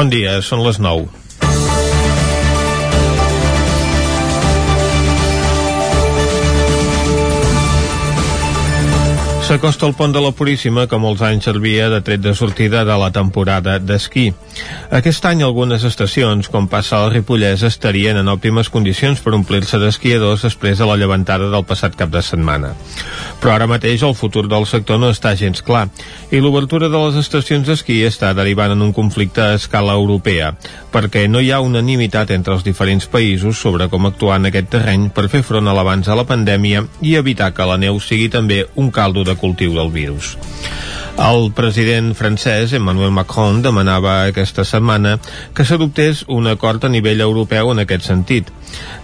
Bon dia, són les 9. S'acosta el pont de la Puríssima, que molts anys servia de tret de sortida de la temporada d'esquí. Aquest any algunes estacions, com passa al Ripollès, estarien en òptimes condicions per omplir-se d'esquiadors després de la llevantada del passat cap de setmana. Però ara mateix el futur del sector no està gens clar, i l'obertura de les estacions d'esquí està derivant en un conflicte a escala europea, perquè no hi ha unanimitat entre els diferents països sobre com actuar en aquest terreny per fer front a l'abans de la pandèmia i evitar que la neu sigui també un caldo de cultiu del virus. El president francès, Emmanuel Macron, demanava aquesta setmana que s'adoptés un acord a nivell europeu en aquest sentit.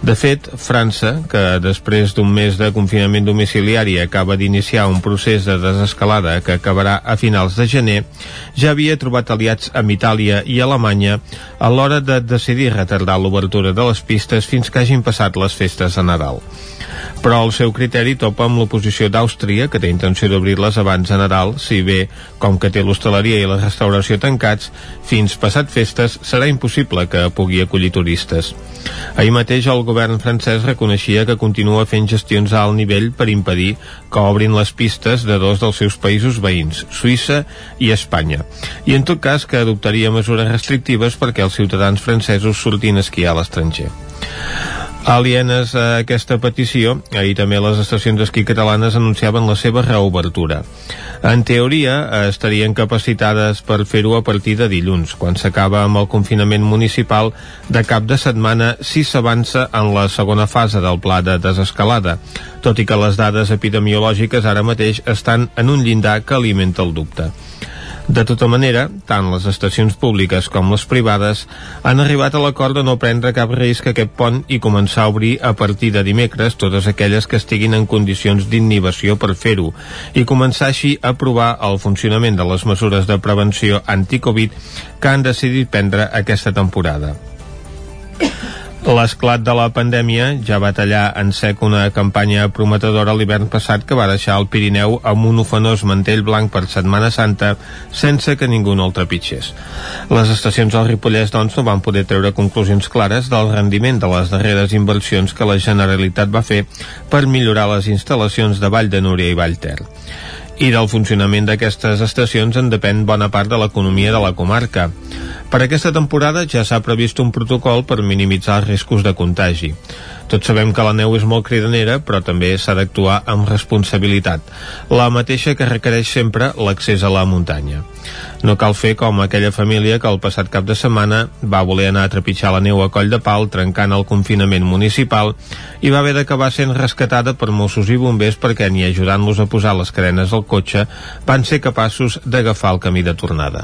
De fet, França, que després d'un mes de confinament domiciliari acaba d'iniciar un procés de desescalada que acabarà a finals de gener, ja havia trobat aliats amb Itàlia i Alemanya a l'hora de decidir retardar l'obertura de les pistes fins que hagin passat les festes de Nadal però el seu criteri topa amb l'oposició d'Àustria, que té intenció d'obrir-les abans de Nadal, si bé, com que té l'hostaleria i la restauració tancats, fins passat festes serà impossible que pugui acollir turistes. Ahir mateix el govern francès reconeixia que continua fent gestions a alt nivell per impedir que obrin les pistes de dos dels seus països veïns, Suïssa i Espanya, i en tot cas que adoptaria mesures restrictives perquè els ciutadans francesos surtin a esquiar a l'estranger. Alienes a aquesta petició, ahir també les estacions d'esquí catalanes anunciaven la seva reobertura. En teoria, estarien capacitades per fer-ho a partir de dilluns, quan s'acaba amb el confinament municipal de cap de setmana si s'avança en la segona fase del pla de desescalada, tot i que les dades epidemiològiques ara mateix estan en un llindar que alimenta el dubte. De tota manera, tant les estacions públiques com les privades han arribat a l'acord de no prendre cap risc a aquest pont i començar a obrir a partir de dimecres totes aquelles que estiguin en condicions d'inhibició per fer-ho i començar així a provar el funcionament de les mesures de prevenció anticovid que han decidit prendre aquesta temporada. L'esclat de la pandèmia ja va tallar en sec una campanya prometedora l'hivern passat que va deixar el Pirineu amb un ofenós mantell blanc per Setmana Santa sense que ningú no el trepitgés. Les estacions del Ripollès, doncs, no van poder treure conclusions clares del rendiment de les darreres inversions que la Generalitat va fer per millorar les instal·lacions de Vall de Núria i Vall Ter i del funcionament d'aquestes estacions en depèn bona part de l'economia de la comarca. Per aquesta temporada ja s'ha previst un protocol per minimitzar els riscos de contagi. Tots sabem que la neu és molt cridanera, però també s'ha d'actuar amb responsabilitat, la mateixa que requereix sempre l'accés a la muntanya. No cal fer com aquella família que el passat cap de setmana va voler anar a trepitjar la neu a coll de pal trencant el confinament municipal i va haver d'acabar sent rescatada per Mossos i bombers perquè ni ajudant-los a posar les carenes al cotxe van ser capaços d'agafar el camí de tornada.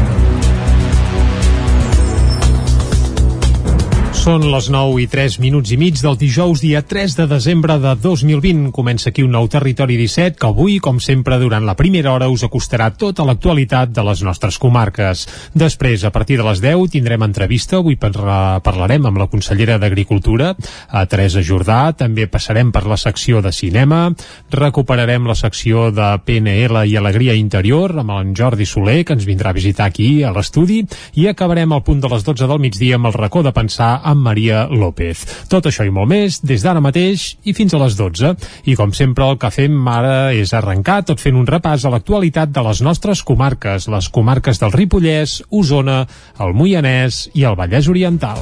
Són les 9 i 3 minuts i mig del dijous, dia 3 de desembre de 2020. Comença aquí un nou Territori 17 que avui, com sempre, durant la primera hora us acostarà tota l'actualitat de les nostres comarques. Després, a partir de les 10, tindrem entrevista. Avui parlarem amb la consellera d'Agricultura, a Teresa Jordà. També passarem per la secció de cinema. Recuperarem la secció de PNL i Alegria Interior amb en Jordi Soler, que ens vindrà a visitar aquí a l'estudi. I acabarem al punt de les 12 del migdia amb el racó de pensar amb Maria López. Tot això i molt més des d'ara mateix i fins a les 12. I com sempre el que fem ara és arrencar tot fent un repàs a l'actualitat de les nostres comarques, les comarques del Ripollès, Osona, el Moianès i el Vallès Oriental.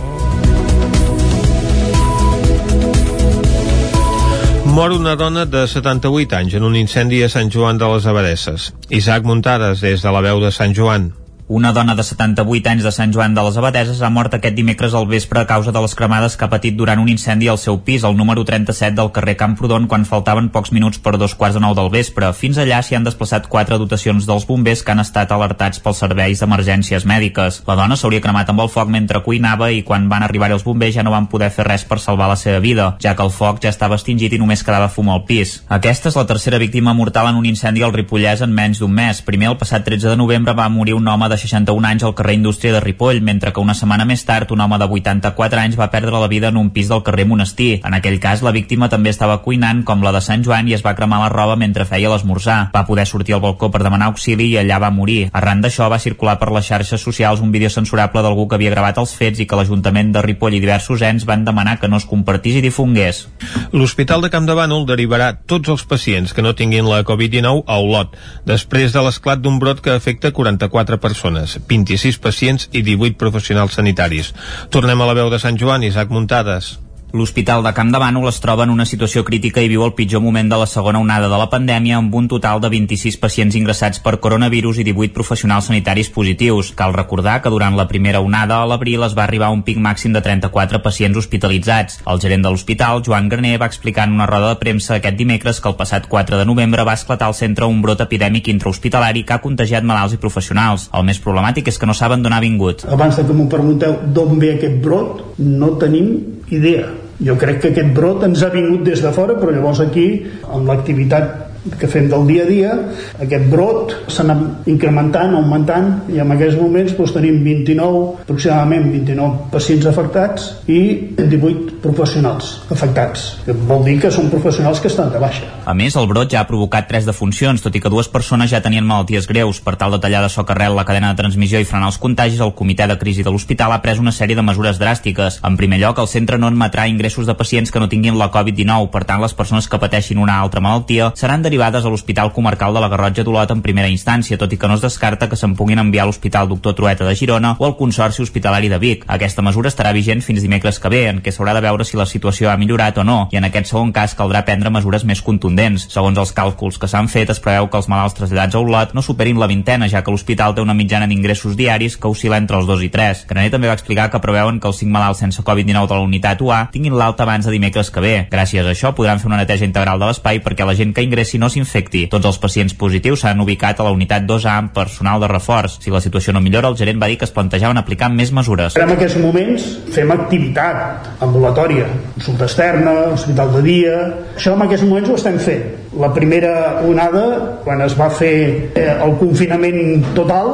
Mor una dona de 78 anys en un incendi a Sant Joan de les Abadesses. Isaac Muntades, des de la veu de Sant Joan. Una dona de 78 anys de Sant Joan de les Abadeses ha mort aquest dimecres al vespre a causa de les cremades que ha patit durant un incendi al seu pis, al número 37 del carrer Camprodon, quan faltaven pocs minuts per dos quarts de nou del vespre. Fins allà s'hi han desplaçat quatre dotacions dels bombers que han estat alertats pels serveis d'emergències mèdiques. La dona s'hauria cremat amb el foc mentre cuinava i quan van arribar els bombers ja no van poder fer res per salvar la seva vida, ja que el foc ja estava extingit i només quedava fum al pis. Aquesta és la tercera víctima mortal en un incendi al Ripollès en menys d'un mes. Primer, el passat 13 de novembre va morir un home de 61 anys al carrer Indústria de Ripoll, mentre que una setmana més tard un home de 84 anys va perdre la vida en un pis del carrer Monestir. En aquell cas, la víctima també estava cuinant, com la de Sant Joan, i es va cremar la roba mentre feia l'esmorzar. Va poder sortir al balcó per demanar auxili i allà va morir. Arran d'això va circular per les xarxes socials un vídeo censurable d'algú que havia gravat els fets i que l'Ajuntament de Ripoll i diversos ens van demanar que no es compartís i difongués. L'Hospital de Camp de Bànol derivarà tots els pacients que no tinguin la Covid-19 a Olot, després de l'esclat d'un brot que afecta 44 persones, 26 pacients i 18 professionals sanitaris. Tornem a la veu de Sant Joan, Isaac Muntades. L'Hospital de Camp de Bànol es troba en una situació crítica i viu el pitjor moment de la segona onada de la pandèmia amb un total de 26 pacients ingressats per coronavirus i 18 professionals sanitaris positius. Cal recordar que durant la primera onada a l'abril es va arribar a un pic màxim de 34 pacients hospitalitzats. El gerent de l'hospital, Joan Graner, va explicar en una roda de premsa aquest dimecres que el passat 4 de novembre va esclatar al centre un brot epidèmic intrahospitalari que ha contagiat malalts i professionals. El més problemàtic és que no saben d'on ha vingut. Abans que m'ho pregunteu d'on ve aquest brot, no tenim idea. Jo crec que aquest brot ens ha vingut des de fora, però llavors aquí, amb l'activitat que fem del dia a dia, aquest brot s'ha anat incrementant, augmentant, i en aquests moments doncs, tenim 29, aproximadament 29 pacients afectats i 18 professionals afectats, que vol dir que són professionals que estan de baixa. A més, el brot ja ha provocat tres defuncions, tot i que dues persones ja tenien malalties greus. Per tal de tallar de soc arrel la cadena de transmissió i frenar els contagis, el comitè de crisi de l'hospital ha pres una sèrie de mesures dràstiques. En primer lloc, el centre no admetrà ingressos de pacients que no tinguin la Covid-19, per tant, les persones que pateixin una altra malaltia seran derivades a l'Hospital Comarcal de la Garrotxa d'Olot en primera instància, tot i que no es descarta que se'n puguin enviar a l'Hospital Doctor Trueta de Girona o al Consorci Hospitalari de Vic. Aquesta mesura estarà vigent fins dimecres que ve, en què s'haurà de veure si la situació ha millorat o no, i en aquest segon cas caldrà prendre mesures més contundents. Segons els càlculs que s'han fet, es preveu que els malalts traslladats a Olot no superin la vintena, ja que l'hospital té una mitjana d'ingressos diaris que oscil·la entre els 2 i 3. Graner també va explicar que preveuen que els 5 malalts sense Covid-19 de la unitat UA tinguin l'alta abans de dimecres que ve. Gràcies a això podran fer una neteja integral de l'espai perquè la gent que ingressi no s'infecti. Tots els pacients positius s'han ubicat a la unitat 2A amb personal de reforç. Si la situació no millora, el gerent va dir que es plantejaven aplicar més mesures. En aquests moments fem activitat ambulatòria, consulta externa, hospital de dia... Això en aquests moments ho estem fent. La primera onada, quan es va fer eh, el confinament total,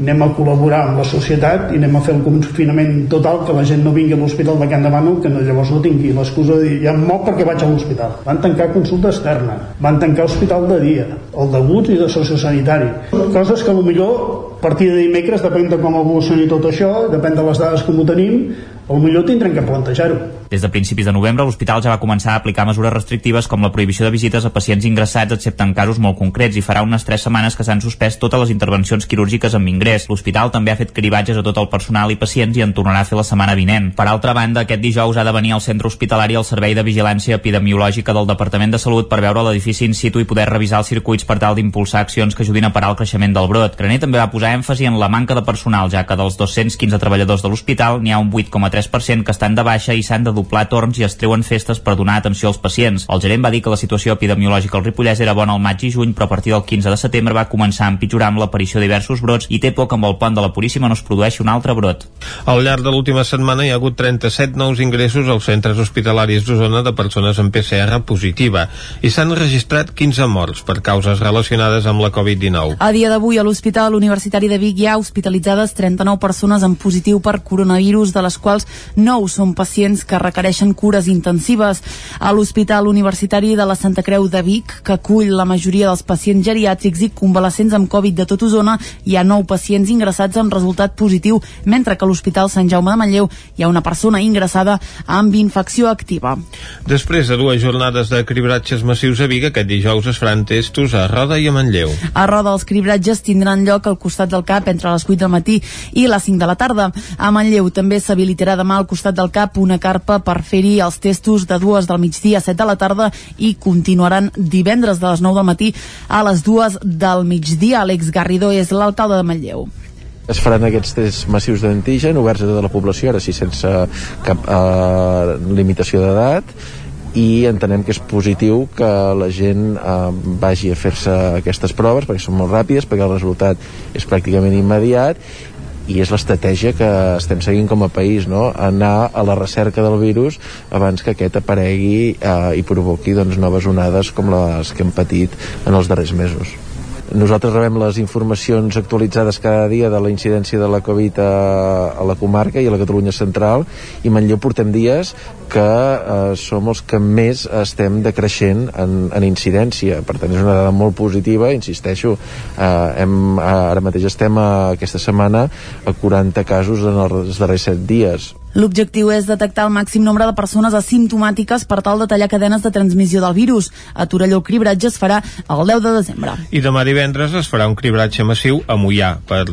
anem a col·laborar amb la societat i anem a fer el confinament total que la gent no vingui a l'hospital de Can Bànol que no, llavors no tingui l'excusa de dir ja em moc perquè vaig a l'hospital. Van tancar consulta externa van tancar hospital de dia el degut i de sociosanitari coses que millor a partir de dimecres depèn de com evolucioni tot això depèn de les dades que ho tenim o millor tindrem que plantejar-ho. Des de principis de novembre, l'hospital ja va començar a aplicar mesures restrictives com la prohibició de visites a pacients ingressats, excepte en casos molt concrets, i farà unes tres setmanes que s'han suspès totes les intervencions quirúrgiques amb ingrés. L'hospital també ha fet cribatges a tot el personal i pacients i en tornarà a fer la setmana vinent. Per altra banda, aquest dijous ha de venir al centre hospitalari el Servei de Vigilància Epidemiològica del Departament de Salut per veure l'edifici in situ i poder revisar els circuits per tal d'impulsar accions que ajudin a parar el creixement del brot. Graner també va posar èmfasi en la manca de personal, ja que dels 215 treballadors de l'hospital n'hi ha un 8,3% que estan de baixa i s'han de doblar torns i es treuen festes per donar atenció als pacients. El gerent va dir que la situació epidemiològica al Ripollès era bona al maig i juny, però a partir del 15 de setembre va començar a empitjorar amb l'aparició de diversos brots i té por que amb el pont de la Puríssima no es produeixi un altre brot. Al llarg de l'última setmana hi ha hagut 37 nous ingressos als centres hospitalaris d'Osona de persones amb PCR positiva i s'han registrat 15 morts per causes relacionades amb la Covid-19. A dia d'avui a l'Hospital Universitari de Vic hi ha hospitalitzades 39 persones amb positiu per coronavirus, de les quals 9 són pacients que requereixen cures intensives. A l'Hospital Universitari de la Santa Creu de Vic, que acull la majoria dels pacients geriàtrics i convalescents amb Covid de tot Osona, hi ha 9 pacients ingressats amb resultat positiu, mentre que a l'Hospital Sant Jaume de Manlleu hi ha una persona ingressada amb infecció activa. Després de dues jornades de cribratges massius a Vic, aquest dijous es faran testos a Roda i a Manlleu. A Roda els cribratges tindran lloc al costat del CAP entre les 8 del matí i les 5 de la tarda. A Manlleu també s'habilitarà demà al costat del CAP una carpa per fer-hi els testos de dues del migdia a 7 de la tarda i continuaran divendres de les 9 del matí a les 2 del migdia. Àlex Garrido és l'alcalde de Manlleu es faran aquests tests massius d'antigen oberts a tota la població, ara sí sense cap eh, limitació d'edat i entenem que és positiu que la gent eh, vagi a fer-se aquestes proves perquè són molt ràpides, perquè el resultat és pràcticament immediat i és l'estratègia que estem seguint com a país, no? anar a la recerca del virus abans que aquest aparegui eh, i provoqui doncs, noves onades com les que hem patit en els darrers mesos. Nosaltres rebem les informacions actualitzades cada dia de la incidència de la Covid a, a la comarca i a la Catalunya central i Manlleu portem dies que eh, som els que més estem decreixent en, en incidència. Per tant és una dada molt positiva insisteixo, eh, hem, ara mateix estem a, aquesta setmana a 40 casos en els darrers 7 dies L'objectiu és detectar el màxim nombre de persones asimptomàtiques per tal de tallar cadenes de transmissió del virus. A Torelló el cribratge es farà el 10 de desembre. I demà divendres es farà un cribratge massiu a Mollà per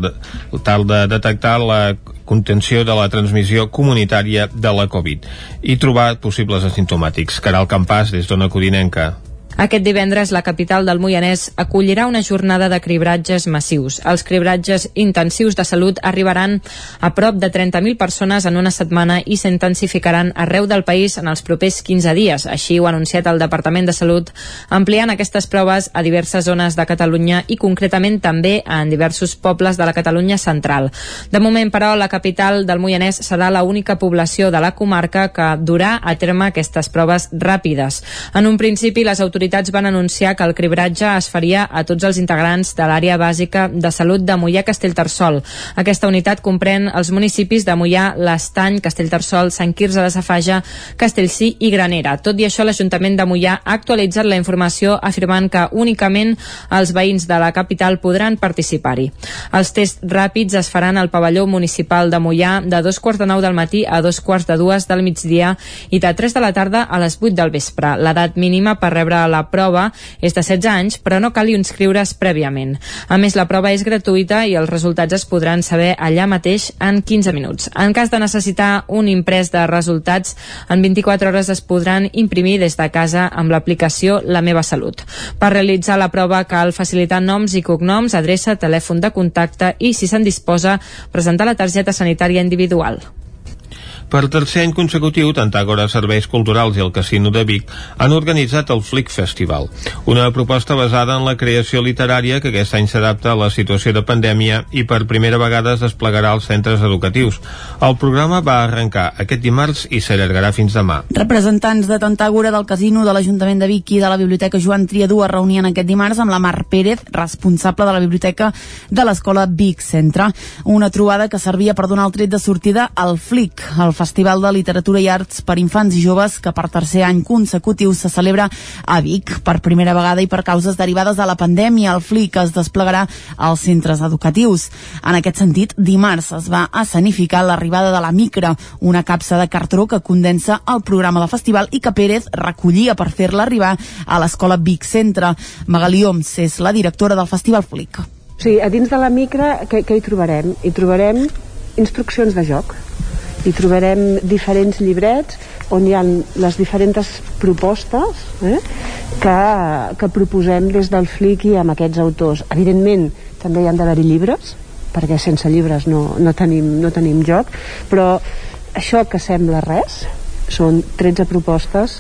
tal de detectar la contenció de la transmissió comunitària de la Covid i trobar possibles asimptomàtics. Caral Campàs, des d'Ona Codinenca. Aquest divendres la capital del Moianès acollirà una jornada de cribratges massius. Els cribratges intensius de salut arribaran a prop de 30.000 persones en una setmana i s'intensificaran arreu del país en els propers 15 dies. Així ho ha anunciat el Departament de Salut, ampliant aquestes proves a diverses zones de Catalunya i concretament també en diversos pobles de la Catalunya central. De moment, però, la capital del Moianès serà l'única població de la comarca que durà a terme aquestes proves ràpides. En un principi, les autoritats autoritats van anunciar que el cribratge es faria a tots els integrants de l'àrea bàsica de salut de Mollà Castellterçol. Aquesta unitat comprèn els municipis de Mollà, l'Estany, Castellterçol, Sant Quirze de Safaja, Castellcí i Granera. Tot i això, l'Ajuntament de Mollà ha actualitzat la informació afirmant que únicament els veïns de la capital podran participar-hi. Els tests ràpids es faran al pavelló municipal de Mollà de dos quarts de nou del matí a dos quarts de dues del migdia i de 3 de la tarda a les 8 del vespre. L'edat mínima per rebre la prova és de 16 anys, però no cal inscriure's prèviament. A més, la prova és gratuïta i els resultats es podran saber allà mateix en 15 minuts. En cas de necessitar un imprès de resultats, en 24 hores es podran imprimir des de casa amb l'aplicació La meva salut. Per realitzar la prova cal facilitar noms i cognoms, adreça, telèfon de contacte i, si se'n disposa, presentar la targeta sanitària individual. Per tercer any consecutiu, tant Àgora Serveis Culturals i el Casino de Vic han organitzat el Flick Festival, una proposta basada en la creació literària que aquest any s'adapta a la situació de pandèmia i per primera vegada es desplegarà als centres educatius. El programa va arrencar aquest dimarts i s'allargarà fins demà. Representants de Tantàgora del Casino, de l'Ajuntament de Vic i de la Biblioteca Joan Triadú es reunien aquest dimarts amb la Mar Pérez, responsable de la biblioteca de l'Escola Vic Centre. Una trobada que servia per donar el tret de sortida al Flick, el Festival de Literatura i Arts per Infants i Joves que per tercer any consecutiu se celebra a Vic. Per primera vegada i per causes derivades de la pandèmia, el FLIC es desplegarà als centres educatius. En aquest sentit, dimarts es va escenificar l'arribada de la Micra, una capsa de cartró que condensa el programa del festival i que Pérez recollia per fer-la arribar a l'escola Vic Centre. Magalí Oms és la directora del Festival FLIC. Sí, a dins de la Micra, què, què hi trobarem? Hi trobarem instruccions de joc, hi trobarem diferents llibrets on hi ha les diferents propostes eh, que, que proposem des del FLIC i amb aquests autors. Evidentment, també hi han d'haver-hi llibres, perquè sense llibres no, no, tenim, no tenim joc, però això que sembla res són 13 propostes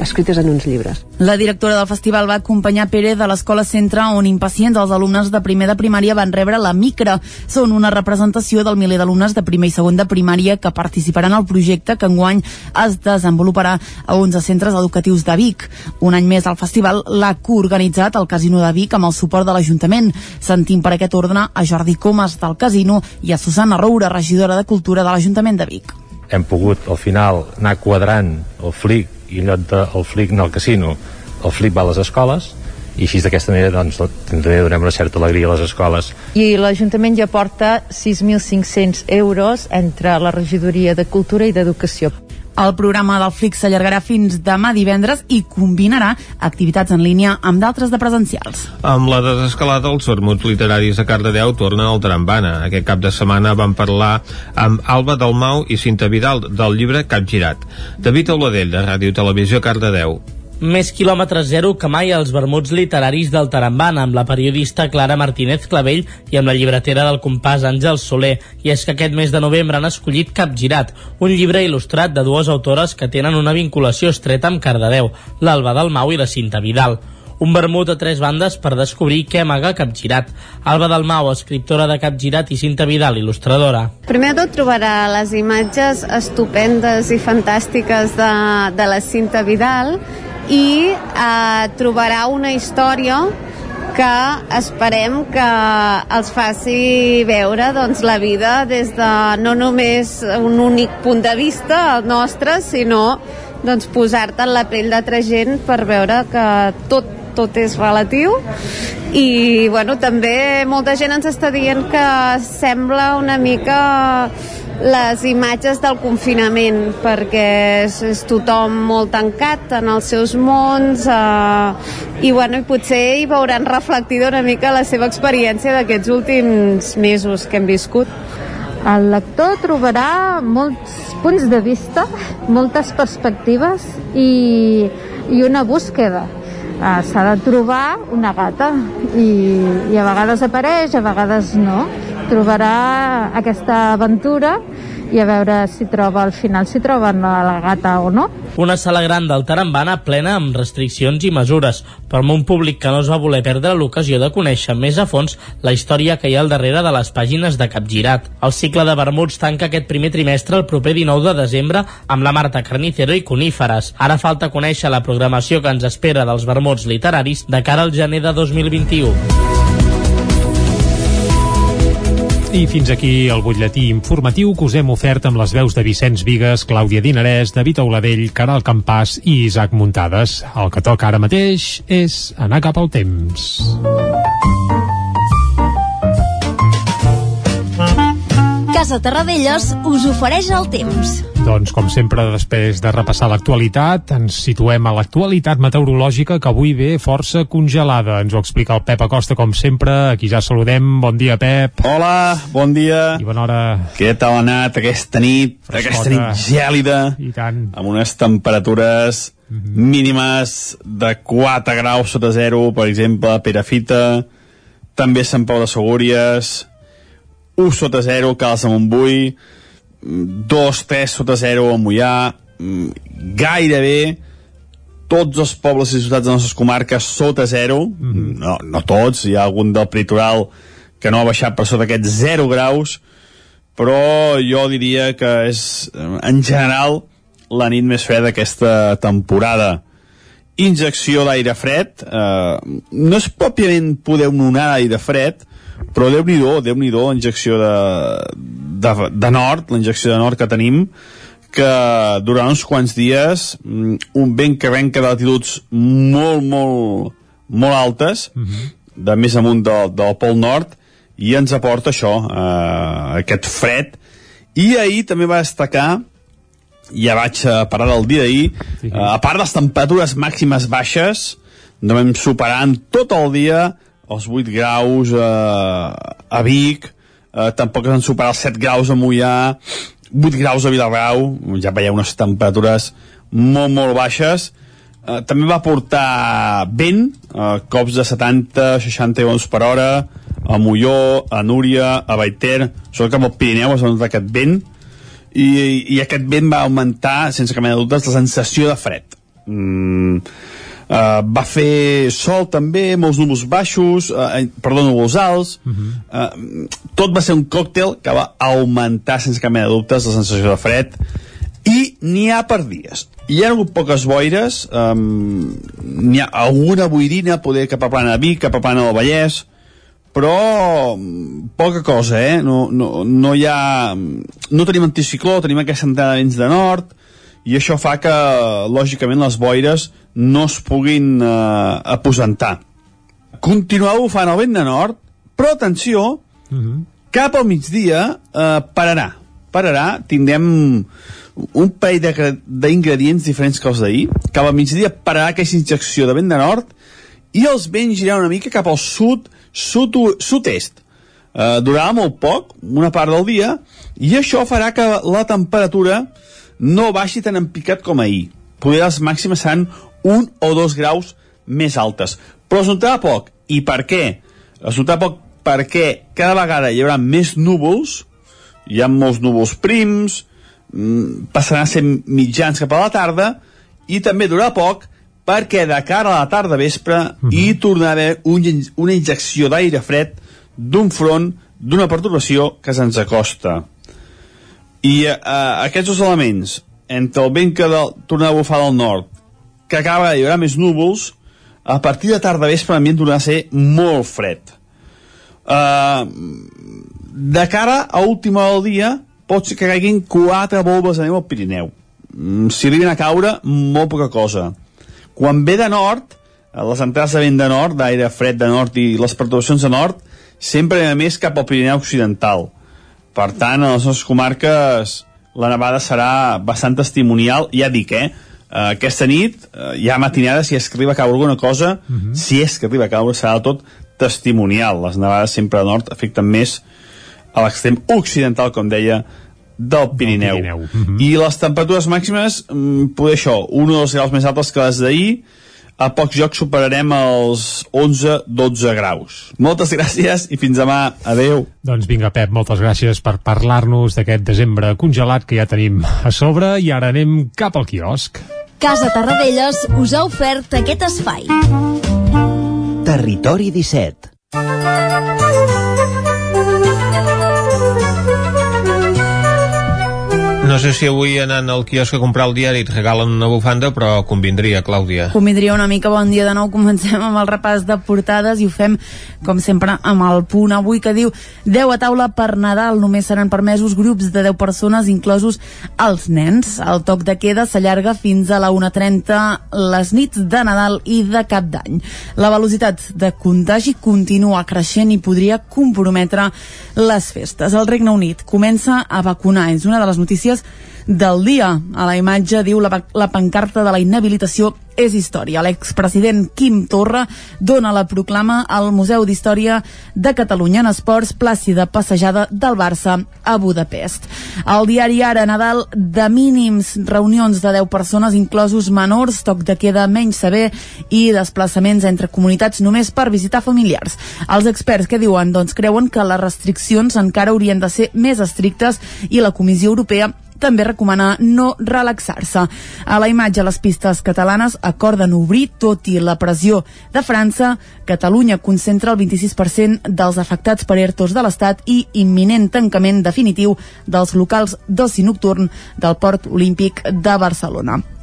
escrites en uns llibres. La directora del festival va acompanyar Pere de l'Escola Centre on impacients els alumnes de primer de primària van rebre la Micra. Són una representació del miler d'alumnes de primer i segon de primària que participaran al projecte que enguany es desenvoluparà a 11 centres educatius de Vic. Un any més al festival l'ha coorganitzat el Casino de Vic amb el suport de l'Ajuntament. Sentim per aquest ordre a Jordi Comas del Casino i a Susana Roura, regidora de Cultura de l'Ajuntament de Vic. Hem pogut al final anar quadrant el flic i en lloc del flic anar al casino el flic va a les escoles i així d'aquesta manera doncs, també donem una certa alegria a les escoles. I l'Ajuntament ja porta 6.500 euros entre la regidoria de Cultura i d'Educació. El programa del Flix s'allargarà fins demà divendres i combinarà activitats en línia amb d'altres de presencials. Amb la desescalada, els vermuts literaris a Cardedeu tornen al Trambana. Aquest cap de setmana van parlar amb Alba Dalmau i Cinta Vidal del llibre Capgirat. David Auladell, de Ràdio Televisió Cardedeu. Més quilòmetres zero que mai als vermuts literaris del Taramban amb la periodista Clara Martínez Clavell i amb la llibretera del compàs Àngel Soler. I és que aquest mes de novembre han escollit Capgirat, un llibre il·lustrat de dues autores que tenen una vinculació estreta amb Cardedeu, l'Alba Dalmau i la Cinta Vidal un vermut a tres bandes per descobrir què amaga Capgirat. Alba Dalmau, escriptora de Capgirat i Cinta Vidal, il·lustradora. Primer de tot trobarà les imatges estupendes i fantàstiques de, de la Cinta Vidal i eh, trobarà una història que esperem que els faci veure doncs, la vida des de no només un únic punt de vista, el nostre, sinó doncs, posar-te en la pell d'altra gent per veure que tot tot és relatiu. I bueno, també molta gent ens està dient que sembla una mica les imatges del confinament perquè és, és tothom molt tancat en els seus mons eh, i, bueno, i potser hi veuran reflectida una mica la seva experiència d'aquests últims mesos que hem viscut. El lector trobarà molts punts de vista, moltes perspectives i, i una búsqueda uh, s'ha de trobar una gata i, i a vegades apareix, a vegades no trobarà aquesta aventura i a veure si troba al final si troben la, gata o no. Una sala gran del Tarambana plena amb restriccions i mesures, però amb un públic que no es va voler perdre l'ocasió de conèixer més a fons la història que hi ha al darrere de les pàgines de Capgirat. El cicle de vermuts tanca aquest primer trimestre el proper 19 de desembre amb la Marta Carnicero i Coníferes. Ara falta conèixer la programació que ens espera dels vermuts literaris de cara al gener de 2021. I fins aquí el butlletí informatiu que us hem ofert amb les veus de Vicenç Vigues, Clàudia Dinarès, David Auladell, Caral Campàs i Isaac Muntades. El que toca ara mateix és anar cap al temps. Casa Terradellos us ofereix el temps. Doncs, com sempre, després de repassar l'actualitat, ens situem a l'actualitat meteorològica que avui ve força congelada. Ens ho explica el Pep Acosta, com sempre. Aquí ja saludem. Bon dia, Pep. Hola, bon dia. I bona hora. Què tal ha anat aquesta nit? Frescota. Aquesta nit gèlida. I tant. Amb unes temperatures mm -hmm. mínimes de 4 graus sota zero, per exemple, a Perafita, també a Sant Pau de Segúries, 1 sota 0, Cals de Montbui, 2, 3 sota 0 a Mollà, gairebé tots els pobles i ciutats de les nostres comarques sota 0, mm -hmm. no, no tots, hi ha algun del litoral que no ha baixat per sota aquests 0 graus, però jo diria que és, en general, la nit més freda d'aquesta temporada. Injecció d'aire fred, eh, no és pròpiament poder una onada d'aire fred, però déu-n'hi-do, déu nhi déu injecció de, de, de nord, la injecció de nord que tenim, que durant uns quants dies mm, un vent que venca de latituds molt, molt, molt altes, uh -huh. de més amunt del, del Pol Nord, i ens aporta això, eh, aquest fred. I ahir també va destacar ja vaig a parar del dia d'ahir, sí. eh, a part de les temperatures màximes baixes, no vam superant tot el dia els 8 graus eh, a Vic, eh, tampoc han superat els 7 graus a Mollà, 8 graus a Vilagrau, ja veieu unes temperatures molt, molt baixes. Eh, també va portar vent, eh, cops de 70-60 km per hora, a Molló, a Núria, a Baiter, sobretot cap al Pirineu es va aquest vent, i, i aquest vent va augmentar, sense cap mena de dubtes, la sensació de fred. Mm, Uh, va fer sol també, molts núvols baixos, uh, perdó, núvols alts, uh -huh. uh, tot va ser un còctel que va augmentar sense cap mena de dubtes la sensació de fred i n'hi ha per dies. Hi ha hagut poques boires, um, n'hi ha alguna boirina, poder cap a plana de Vic, cap a plana del Vallès, però poca cosa, eh? No, no, no hi ha... No tenim anticicló, tenim aquesta entrada de vents de nord, i això fa que, lògicament, les boires no es puguin eh, aposentar. Continuar bufant el vent de nord, però atenció, uh -huh. cap al migdia eh, pararà. Pararà, tindrem un parell d'ingredients diferents que els d'ahir. Cap al migdia pararà aquesta injecció de vent de nord i els vents giran una mica cap al sud, sud sud-est. Eh, durarà molt poc, una part del dia, i això farà que la temperatura no baixi tan en picat com ahir. Poder les màximes seran un o dos graus més altes. Però es notarà poc. I per què? Es notarà poc perquè cada vegada hi haurà més núvols, hi ha molts núvols prims, mm, passaran a ser mitjans cap a la tarda, i també durarà poc perquè de cara a la tarda vespre uh -huh. hi tornarà a haver un, una injecció d'aire fred d'un front, d'una perturbació que se'ns acosta. I eh, aquests dos elements, entre el vent que de, torna a bufar del nord que acaba hi haurà més núvols, a partir de tarda vespre l'ambient tornarà a ser molt fred. Uh, de cara a última del dia, pot ser que caiguin quatre volves de neu al Pirineu. Mm, si arriben a caure, molt poca cosa. Quan ve de nord, les entrades de vent de nord, d'aire fred de nord i les perturbacions de nord, sempre a més cap al Pirineu Occidental. Per tant, a les nostres comarques la nevada serà bastant testimonial, ja dic, eh? Uh, aquesta nit, uh, ja matinada, si és que arriba a caure alguna cosa, uh -huh. si és que arriba a caure, serà tot testimonial. Les nevades sempre a nord afecten més a l'extrem occidental, com deia, del Pirineu. Del Pirineu. Uh -huh. I les temperatures màximes, mm, poder això, un o dos graus més altes que les d'ahir, a pocs jocs superarem els 11-12 graus. Moltes gràcies i fins demà. Adeu. Doncs vinga, Pep, moltes gràcies per parlar-nos d'aquest desembre congelat que ja tenim a sobre i ara anem cap al quiosc. Casa Tarradellas us ha ofert aquest espai. Territori 17 No sé si avui anant al quiosc a comprar el diari et regalen una bufanda, però convindria, Clàudia. Convindria una mica. Bon dia de nou. Comencem amb el repàs de portades i ho fem, com sempre, amb el punt avui que diu 10 a taula per Nadal. Només seran permesos grups de 10 persones, inclosos els nens. El toc de queda s'allarga fins a la 1.30 les nits de Nadal i de Cap d'Any. La velocitat de contagi continua creixent i podria comprometre les festes. El Regne Unit comença a vacunar. És una de les notícies del dia. A la imatge diu la, la pancarta de la inhabilitació és història. L'expresident Quim Torra dona la proclama al Museu d'Història de Catalunya en esports plàcida passejada del Barça a Budapest. El diari Ara Nadal de mínims reunions de 10 persones inclosos menors, toc de queda menys saber i desplaçaments entre comunitats només per visitar familiars. Els experts que diuen? Doncs creuen que les restriccions encara haurien de ser més estrictes i la Comissió Europea també recomana no relaxar-se. A la imatge, les pistes catalanes acorden obrir, tot i la pressió de França, Catalunya concentra el 26% dels afectats per ERTOs de l'Estat i imminent tancament definitiu dels locals d'oci nocturn del Port Olímpic de Barcelona.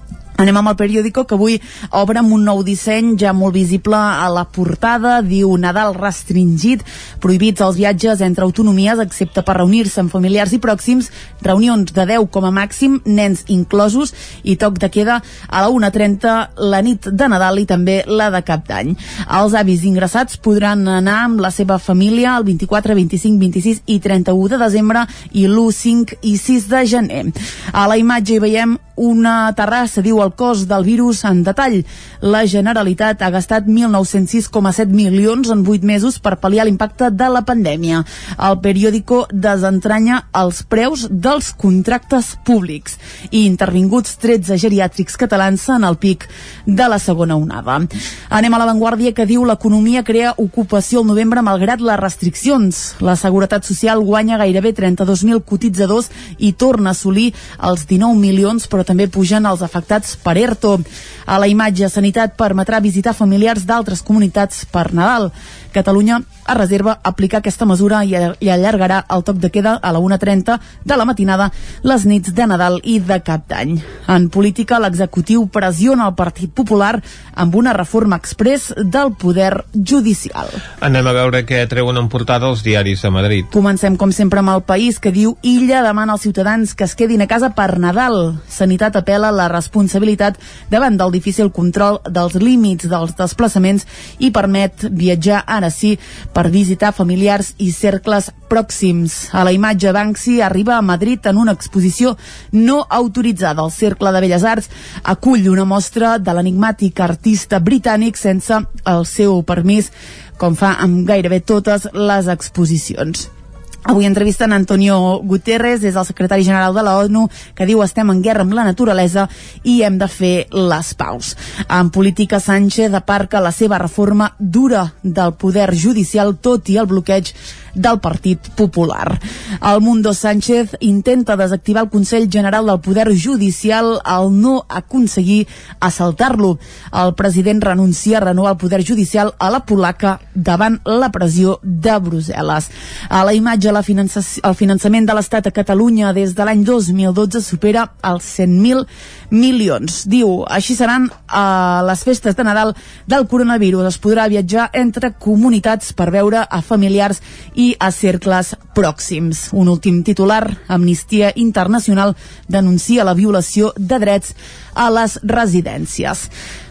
Anem amb el periòdico que avui obre amb un nou disseny ja molt visible a la portada. Diu Nadal restringit, prohibits els viatges entre autonomies excepte per reunir-se amb familiars i pròxims, reunions de 10 com a màxim, nens inclosos i toc de queda a la 1.30 la nit de Nadal i també la de Cap d'Any. Els avis ingressats podran anar amb la seva família el 24, 25, 26 i 31 de desembre i l'1, 5 i 6 de gener. A la imatge hi veiem una terrassa, diu el cost del virus en detall. La Generalitat ha gastat 1.906,7 milions en 8 mesos per pal·liar l'impacte de la pandèmia. El periòdico desentranya els preus dels contractes públics i intervinguts 13 geriàtrics catalans en el pic de la segona onada. Anem a l'avantguàrdia que diu l'economia crea ocupació al novembre malgrat les restriccions. La Seguretat Social guanya gairebé 32.000 cotitzadors i torna a assolir els 19 milions, però també pugen els afectats per ERTO. A la imatge, Sanitat permetrà visitar familiars d'altres comunitats per Nadal. Catalunya es reserva aplicar aquesta mesura i, i allargarà el toc de queda a la 1.30 de la matinada les nits de Nadal i de Cap d'Any. En política, l'executiu pressiona el Partit Popular amb una reforma express del poder judicial. Anem a veure què treuen en portada els diaris de Madrid. Comencem, com sempre, amb el país que diu Illa demana als ciutadans que es quedin a casa per Nadal. Sanitat apela la responsabilitat davant del difícil control dels límits dels desplaçaments i permet viatjar ara sí per visitar familiars i cercles pròxims. A la imatge Banksy arriba a Madrid en una exposició no autoritzada. El Cercle de Belles Arts acull una mostra de l'enigmàtic artista britànic sense el seu permís, com fa amb gairebé totes les exposicions. Avui entrevisten Antonio Guterres, és el secretari general de la ONU, que diu estem en guerra amb la naturalesa i hem de fer les paus. En política, Sánchez aparca la seva reforma dura del poder judicial, tot i el bloqueig del Partit Popular. El Mundo Sánchez intenta desactivar el Consell General del Poder Judicial al no aconseguir assaltar-lo. El president renuncia a renovar el Poder Judicial a la polaca davant la pressió de Brussel·les. A la imatge, la el finançament de l'Estat a Catalunya des de l'any 2012 supera els 100.000 milions. Diu, així seran a les festes de Nadal del coronavirus. Es podrà viatjar entre comunitats per veure a familiars i a cercles pròxims. Un últim titular, Amnistia Internacional denuncia la violació de drets a les residències.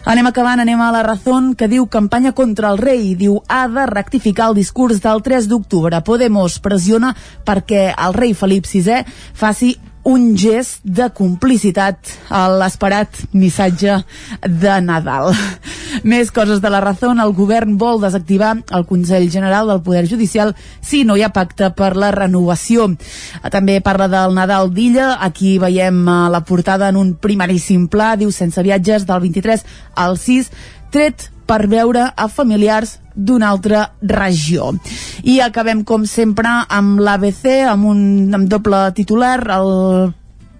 Anem acabant, anem a la Razón, que diu campanya contra el rei. Diu, ha de rectificar el discurs del 3 d'octubre. Podemos pressiona perquè el rei Felip VI faci un gest de complicitat a l'esperat missatge de Nadal. Més coses de la raó. El govern vol desactivar el Consell General del Poder Judicial si no hi ha pacte per la renovació. També parla del Nadal d'Illa. Aquí veiem eh, la portada en un primeríssim pla. Diu sense viatges del 23 al 6 tret per veure a familiars d'una altra regió. I acabem, com sempre, amb l'ABC, amb un amb doble titular, el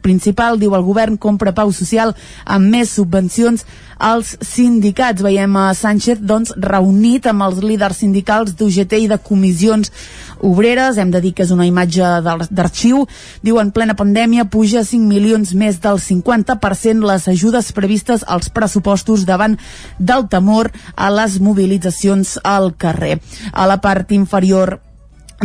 principal, diu el govern, compra pau social amb més subvencions als sindicats. Veiem a Sánchez doncs, reunit amb els líders sindicals d'UGT i de comissions obreres, hem de dir que és una imatge d'arxiu, diu en plena pandèmia puja 5 milions més del 50% les ajudes previstes als pressupostos davant del temor a les mobilitzacions al carrer. A la part inferior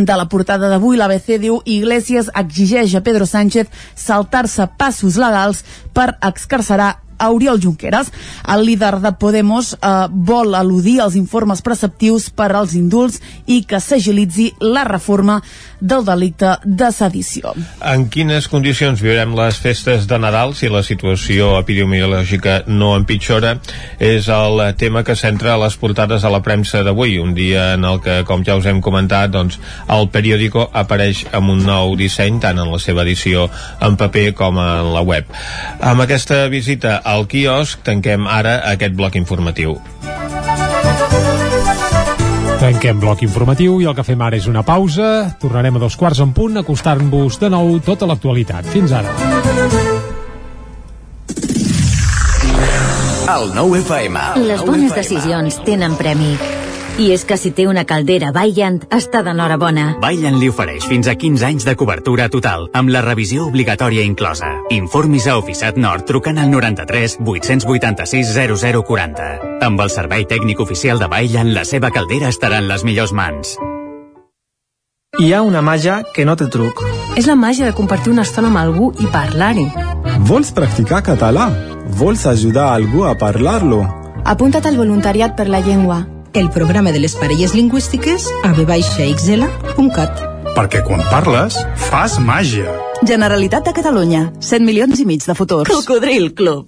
de la portada d'avui, l'ABC diu Iglesias exigeix a Pedro Sánchez saltar-se passos legals per excarcerar a Oriol Junqueras. El líder de Podemos eh, vol al·ludir als informes preceptius per als indults i que s'agilitzi la reforma del delicte de sedició. En quines condicions viurem les festes de Nadal si la situació epidemiològica no empitjora? És el tema que centra les portades a la premsa d'avui, un dia en el que, com ja us hem comentat, doncs, el periòdico apareix amb un nou disseny, tant en la seva edició en paper com en la web. Amb aquesta visita al quiosc tanquem ara aquest bloc informatiu. Tanquem bloc informatiu i el que fem ara és una pausa. Tornarem a dos quarts en punt a acostar-vos de nou tota l'actualitat. Fins ara. El nou FM. Les bones decisions tenen premi. I és que si té una caldera Vaillant, està d'enhorabona. Vaillant li ofereix fins a 15 anys de cobertura total, amb la revisió obligatòria inclosa. Informis a Oficiat Nord trucant al 93 886 0040. Amb el servei tècnic oficial de Vaillant, la seva caldera estarà en les millors mans. Hi ha una màgia que no té truc. És la màgia de compartir una estona amb algú i parlar-hi. Vols practicar català? Vols ajudar algú a parlar-lo? Apunta't al voluntariat per la llengua el programa de les parelles lingüístiques a vxl.cat. Perquè quan parles, fas màgia. Generalitat de Catalunya. 100 milions i mig de futurs. Cocodril Club.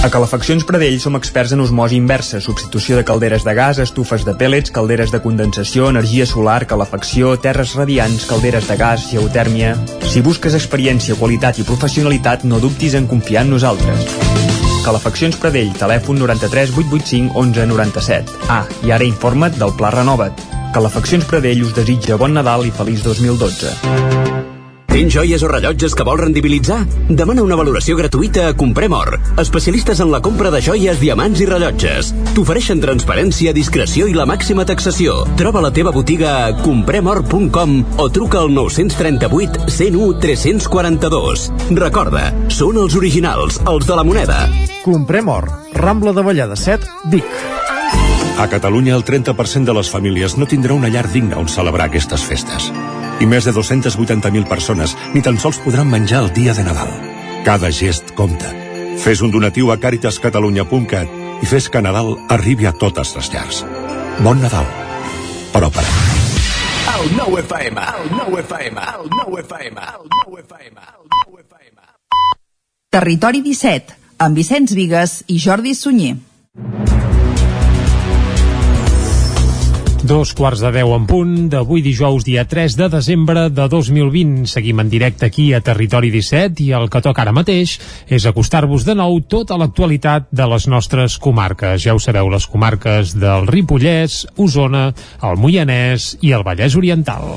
A Calefaccions Pradell som experts en osmosi inversa, substitució de calderes de gas, estufes de pèl·lets, calderes de condensació, energia solar, calefacció, terres radiants, calderes de gas, geotèrmia... Si busques experiència, qualitat i professionalitat, no dubtis en confiar en nosaltres. Calefaccions Pradell, telèfon 93 885 11 97. Ah, i ara informa't del Pla Renova't. Calefaccions Pradell us desitja bon Nadal i feliç 2012. Tens joies o rellotges que vols rendibilitzar? Demana una valoració gratuïta a Comprem Or, especialistes en la compra de joies, diamants i rellotges. T'ofereixen transparència, discreció i la màxima taxació. Troba la teva botiga a compremor.com o truca al 938 101 342. Recorda, són els originals, els de la moneda. Comprem Or, Rambla de Vallada 7, Vic. A Catalunya el 30% de les famílies no tindrà una llar digna on celebrar aquestes festes i més de 280.000 persones ni tan sols podran menjar el dia de Nadal. Cada gest compta. Fes un donatiu a caritascatalunya.cat i fes que Nadal arribi a totes les llars. Bon Nadal. Però per El nou FM, el nou FM, el nou FM, el nou FM, el nou FM. Territori 17, amb Vicenç Vigues i Jordi Sunyer. Dos quarts de deu en punt d'avui dijous, dia 3 de desembre de 2020. Seguim en directe aquí a Territori 17 i el que toca ara mateix és acostar-vos de nou tota l'actualitat de les nostres comarques. Ja ho sabeu, les comarques del Ripollès, Osona, el Moianès i el Vallès Oriental.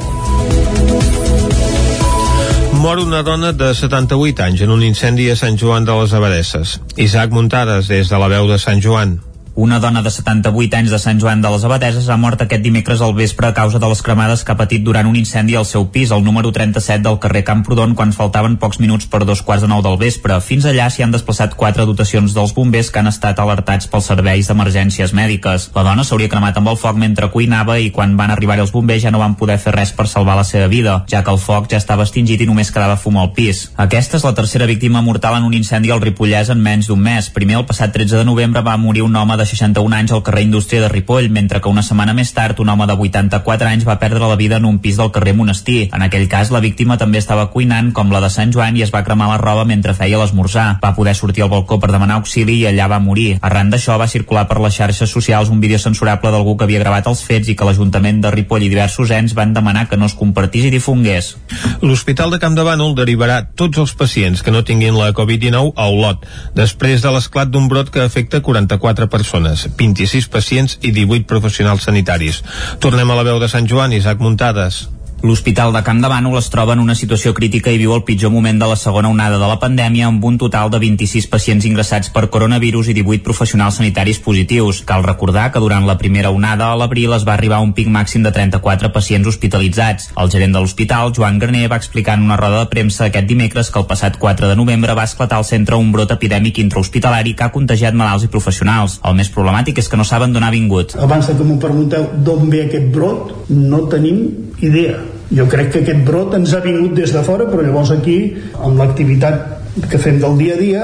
Mor una dona de 78 anys en un incendi a Sant Joan de les Abadesses. Isaac Muntades, des de la veu de Sant Joan. Una dona de 78 anys de Sant Joan de les Abadeses ha mort aquest dimecres al vespre a causa de les cremades que ha patit durant un incendi al seu pis, al número 37 del carrer Camprodon, quan faltaven pocs minuts per dos quarts de nou del vespre. Fins allà s'hi han desplaçat quatre dotacions dels bombers que han estat alertats pels serveis d'emergències mèdiques. La dona s'hauria cremat amb el foc mentre cuinava i quan van arribar els bombers ja no van poder fer res per salvar la seva vida, ja que el foc ja estava extingit i només quedava fum al pis. Aquesta és la tercera víctima mortal en un incendi al Ripollès en menys d'un mes. Primer, el passat 13 de novembre, va morir un home de 61 anys al carrer Indústria de Ripoll, mentre que una setmana més tard un home de 84 anys va perdre la vida en un pis del carrer Monestir. En aquell cas, la víctima també estava cuinant, com la de Sant Joan, i es va cremar la roba mentre feia l'esmorzar. Va poder sortir al balcó per demanar auxili i allà va morir. Arran d'això va circular per les xarxes socials un vídeo censurable d'algú que havia gravat els fets i que l'Ajuntament de Ripoll i diversos ens van demanar que no es compartís i difongués. L'Hospital de Camp de Bànol derivarà tots els pacients que no tinguin la Covid-19 a Olot, després de l'esclat d'un brot que afecta 44 persones. 26 pacients i 18 professionals sanitaris. Tornem a la veu de Sant Joan, Isaac Muntades. L'Hospital de Camp de Bànol es troba en una situació crítica i viu el pitjor moment de la segona onada de la pandèmia amb un total de 26 pacients ingressats per coronavirus i 18 professionals sanitaris positius. Cal recordar que durant la primera onada a l'abril es va arribar a un pic màxim de 34 pacients hospitalitzats. El gerent de l'hospital, Joan Graner, va explicar en una roda de premsa aquest dimecres que el passat 4 de novembre va esclatar al centre un brot epidèmic intrahospitalari que ha contagiat malalts i professionals. El més problemàtic és que no saben d'on ha vingut. Abans que m'ho pregunteu d'on ve aquest brot, no tenim idea jo crec que aquest brot ens ha vingut des de fora, però llavors aquí, amb l'activitat que fem del dia a dia,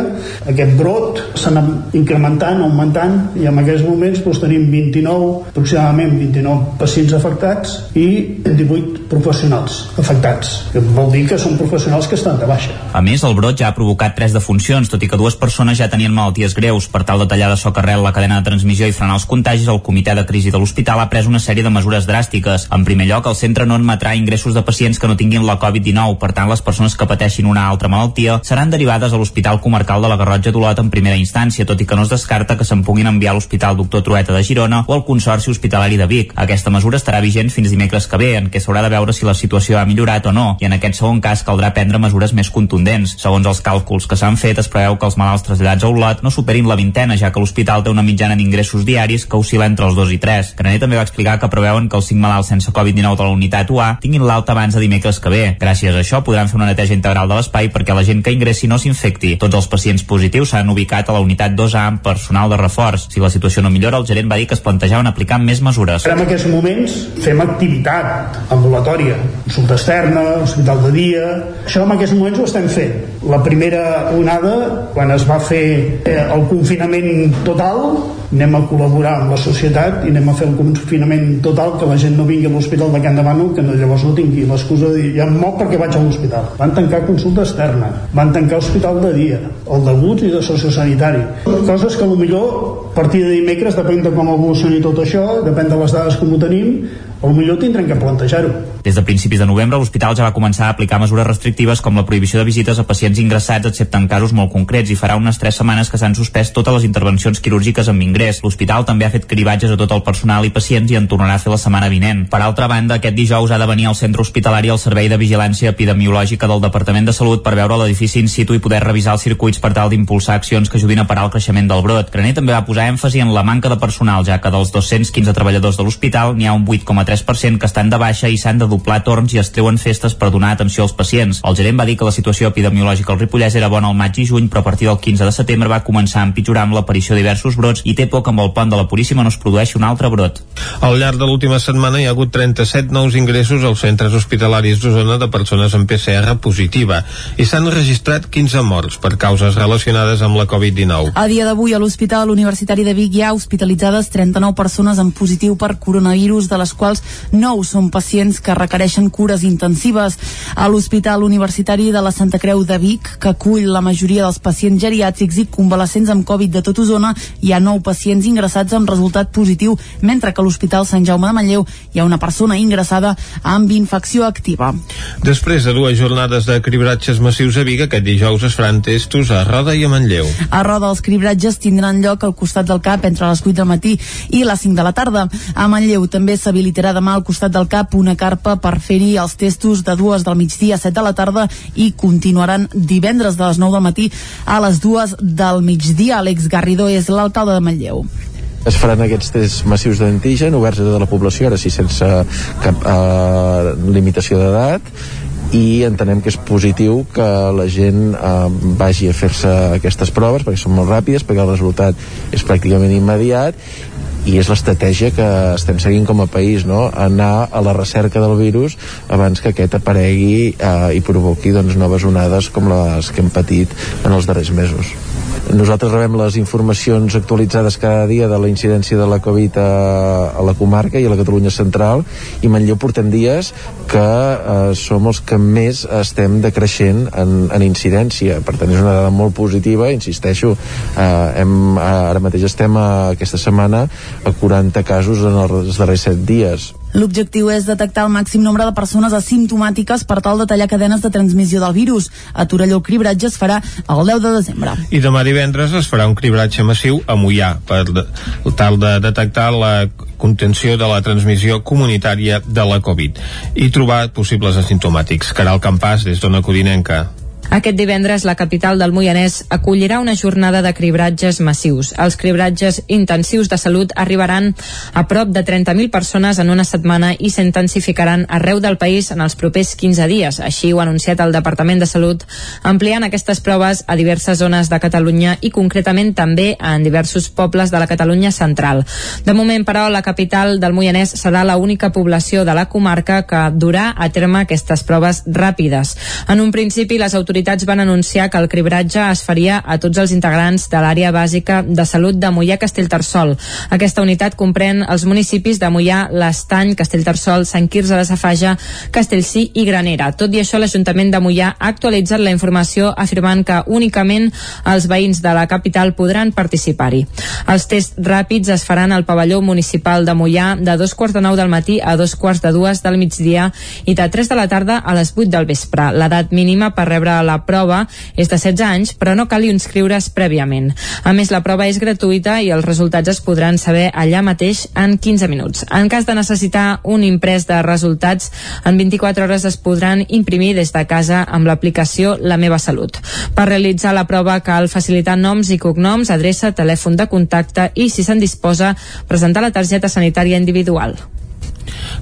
aquest brot s'ha anat incrementant, augmentant, i en aquests moments doncs, tenim 29, aproximadament 29 pacients afectats i 18 professionals afectats, que vol dir que són professionals que estan de baixa. A més, el brot ja ha provocat tres defuncions, tot i que dues persones ja tenien malalties greus. Per tal de tallar de soc arrel la cadena de transmissió i frenar els contagis, el comitè de crisi de l'hospital ha pres una sèrie de mesures dràstiques. En primer lloc, el centre no admetrà ingressos de pacients que no tinguin la Covid-19, per tant, les persones que pateixin una altra malaltia seran derivades a l'Hospital Comarcal de la Garrotxa d'Olot en primera instància, tot i que no es descarta que se'n puguin enviar a l'Hospital Doctor Trueta de Girona o al Consorci Hospitalari de Vic. Aquesta mesura estarà vigent fins dimecres que ve, en què s'haurà de veure si la situació ha millorat o no, i en aquest segon cas caldrà prendre mesures més contundents. Segons els càlculs que s'han fet, es preveu que els malalts traslladats a Olot no superin la vintena, ja que l'hospital té una mitjana d'ingressos diaris que oscil·la entre els 2 i 3. Graner també va explicar que preveuen que els 5 malalts sense Covid-19 de la unitat UA tinguin l'alta abans de dimecres que ve. Gràcies a això podran fer una neteja integral de l'espai perquè la gent que ingressi no s'infecti. Tots els pacients positius s'han ubicat a la unitat 2A amb personal de reforç. Si la situació no millora, el gerent va dir que es plantejaven aplicar més mesures. En aquests moments fem activitat ambulatòria, consulta externa, hospital de dia... Això en aquests moments ho estem fent. La primera onada, quan es va fer eh, el confinament total, anem a col·laborar amb la societat i anem a fer un confinament total que la gent no vingui a l'hospital de Can Bànol que no, llavors no tingui l'excusa de dir ja em moc perquè vaig a l'hospital van tancar consulta externa van tancar hospital de dia el degut i de sociosanitari coses que millor a partir de dimecres depèn de com evolucioni tot això depèn de les dades com ho tenim millor tindrem que plantejar-ho. Des de principis de novembre, l'hospital ja va començar a aplicar mesures restrictives com la prohibició de visites a pacients ingressats, excepte en casos molt concrets, i farà unes tres setmanes que s'han suspès totes les intervencions quirúrgiques amb ingrés. L'hospital també ha fet cribatges a tot el personal i pacients i en tornarà a fer la setmana vinent. Per altra banda, aquest dijous ha de venir al centre hospitalari el Servei de Vigilància Epidemiològica del Departament de Salut per veure l'edifici in situ i poder revisar els circuits per tal d'impulsar accions que ajudin a parar el creixement del brot. Graner també va posar èmfasi en la manca de personal, ja que dels 215 treballadors de l'hospital n'hi ha un 8,3% que estan de baixa i s'han de doblar torns i es treuen festes per donar atenció als pacients. El gerent va dir que la situació epidemiològica al Ripollès era bona al maig i juny, però a partir del 15 de setembre va començar a empitjorar amb l'aparició de diversos brots i té por que amb el pont de la Puríssima no es produeixi un altre brot. Al llarg de l'última setmana hi ha hagut 37 nous ingressos als centres hospitalaris d'Osona de persones amb PCR positiva i s'han registrat 15 morts per causes relacionades amb la Covid-19. A dia d'avui a l'Hospital Universitari de Vic hi ha hospitalitzades 39 persones amb positiu per coronavirus, de les quals 9 són pacients que requereixen cures intensives. A l'Hospital Universitari de la Santa Creu de Vic, que acull la majoria dels pacients geriàtrics i convalescents amb Covid de tot Osona, hi ha 9 pacients ingressats amb resultat positiu, mentre que a l'Hospital Sant Jaume de Manlleu hi ha una persona ingressada amb infecció activa. Després de dues jornades de cribratges massius a Vic, aquest dijous es faran testos a Roda i a Manlleu. A Roda els cribratges tindran lloc al costat del CAP entre les 8 del matí i les 5 de la tarda. A Manlleu també s'habilitarà demà al costat del CAP una carpa per fer-hi els testos de dues del migdia a 7 de la tarda i continuaran divendres de les 9 del matí a les 2 del migdia. Àlex Garrido és l'alcalde de Manlleu es faran aquests tests massius d'antigen oberts a tota la població, ara sí sense cap eh, limitació d'edat i entenem que és positiu que la gent eh, vagi a fer-se aquestes proves perquè són molt ràpides, perquè el resultat és pràcticament immediat i és l'estratègia que estem seguint com a país, no? anar a la recerca del virus abans que aquest aparegui eh, i provoqui doncs, noves onades com les que hem patit en els darrers mesos. Nosaltres rebem les informacions actualitzades cada dia de la incidència de la Covid a, a la comarca i a la Catalunya central i Manlleu portem dies que eh, som els que més estem decreixent en, en incidència. Per tant, és una dada molt positiva, insisteixo, eh, hem, ara mateix estem a, aquesta setmana a 40 casos en els darrers 7 dies. L'objectiu és detectar el màxim nombre de persones asimptomàtiques per tal de tallar cadenes de transmissió del virus. A Torelló el cribratge es farà el 10 de desembre. I demà divendres es farà un cribratge massiu a Mollà per tal de detectar la contenció de la transmissió comunitària de la Covid i trobar possibles asimptomàtics. Caral Campàs, des d'Ona Codinenca. Aquest divendres la capital del Moianès acollirà una jornada de cribratges massius. Els cribratges intensius de salut arribaran a prop de 30.000 persones en una setmana i s'intensificaran arreu del país en els propers 15 dies. Així ho ha anunciat el Departament de Salut, ampliant aquestes proves a diverses zones de Catalunya i concretament també en diversos pobles de la Catalunya central. De moment, però, la capital del Moianès serà l'única població de la comarca que durà a terme aquestes proves ràpides. En un principi, les autoritats autoritats van anunciar que el cribratge es faria a tots els integrants de l'àrea bàsica de salut de Mollà Castellterçol. Aquesta unitat comprèn els municipis de Mollà, l'Estany, Castellterçol, Sant Quirze de Safaja, Castellcí i Granera. Tot i això, l'Ajuntament de Mollà ha actualitzat la informació afirmant que únicament els veïns de la capital podran participar-hi. Els tests ràpids es faran al pavelló municipal de Mollà de dos quarts de nou del matí a dos quarts de dues del migdia i de 3 de la tarda a les 8 del vespre. L'edat mínima per rebre la prova és de 16 anys, però no cal inscriure's prèviament. A més, la prova és gratuïta i els resultats es podran saber allà mateix en 15 minuts. En cas de necessitar un imprès de resultats, en 24 hores es podran imprimir des de casa amb l'aplicació La meva salut. Per realitzar la prova cal facilitar noms i cognoms, adreça, telèfon de contacte i, si se'n disposa, presentar la targeta sanitària individual.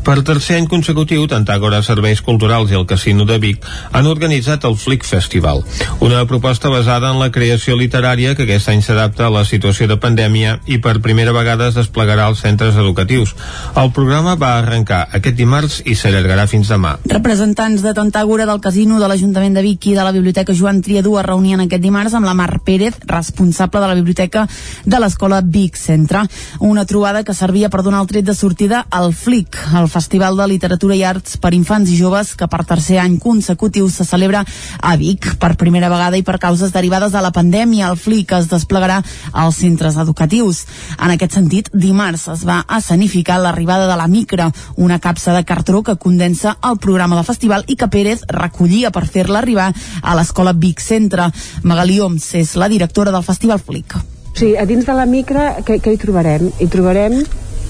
Per tercer any consecutiu, tant Àgora Serveis Culturals i el Casino de Vic han organitzat el Flick Festival, una proposta basada en la creació literària que aquest any s'adapta a la situació de pandèmia i per primera vegada es desplegarà als centres educatius. El programa va arrencar aquest dimarts i s'allargarà fins demà. Representants de Tantàgora del Casino, de l'Ajuntament de Vic i de la Biblioteca Joan Triadú es reunien aquest dimarts amb la Mar Pérez, responsable de la biblioteca de l'escola Vic Centre. Una trobada que servia per donar el tret de sortida al Flick, el Festival de Literatura i Arts per Infants i Joves que per tercer any consecutiu se celebra a Vic per primera vegada i per causes derivades de la pandèmia. El FLIC es desplegarà als centres educatius. En aquest sentit, dimarts es va escenificar l'arribada de la Micra, una capsa de cartró que condensa el programa del festival i que Pérez recollia per fer-la arribar a l'escola Vic Centre. Magalí Oms és la directora del Festival FLIC. Sí, a dins de la micra, què, què hi trobarem? Hi trobarem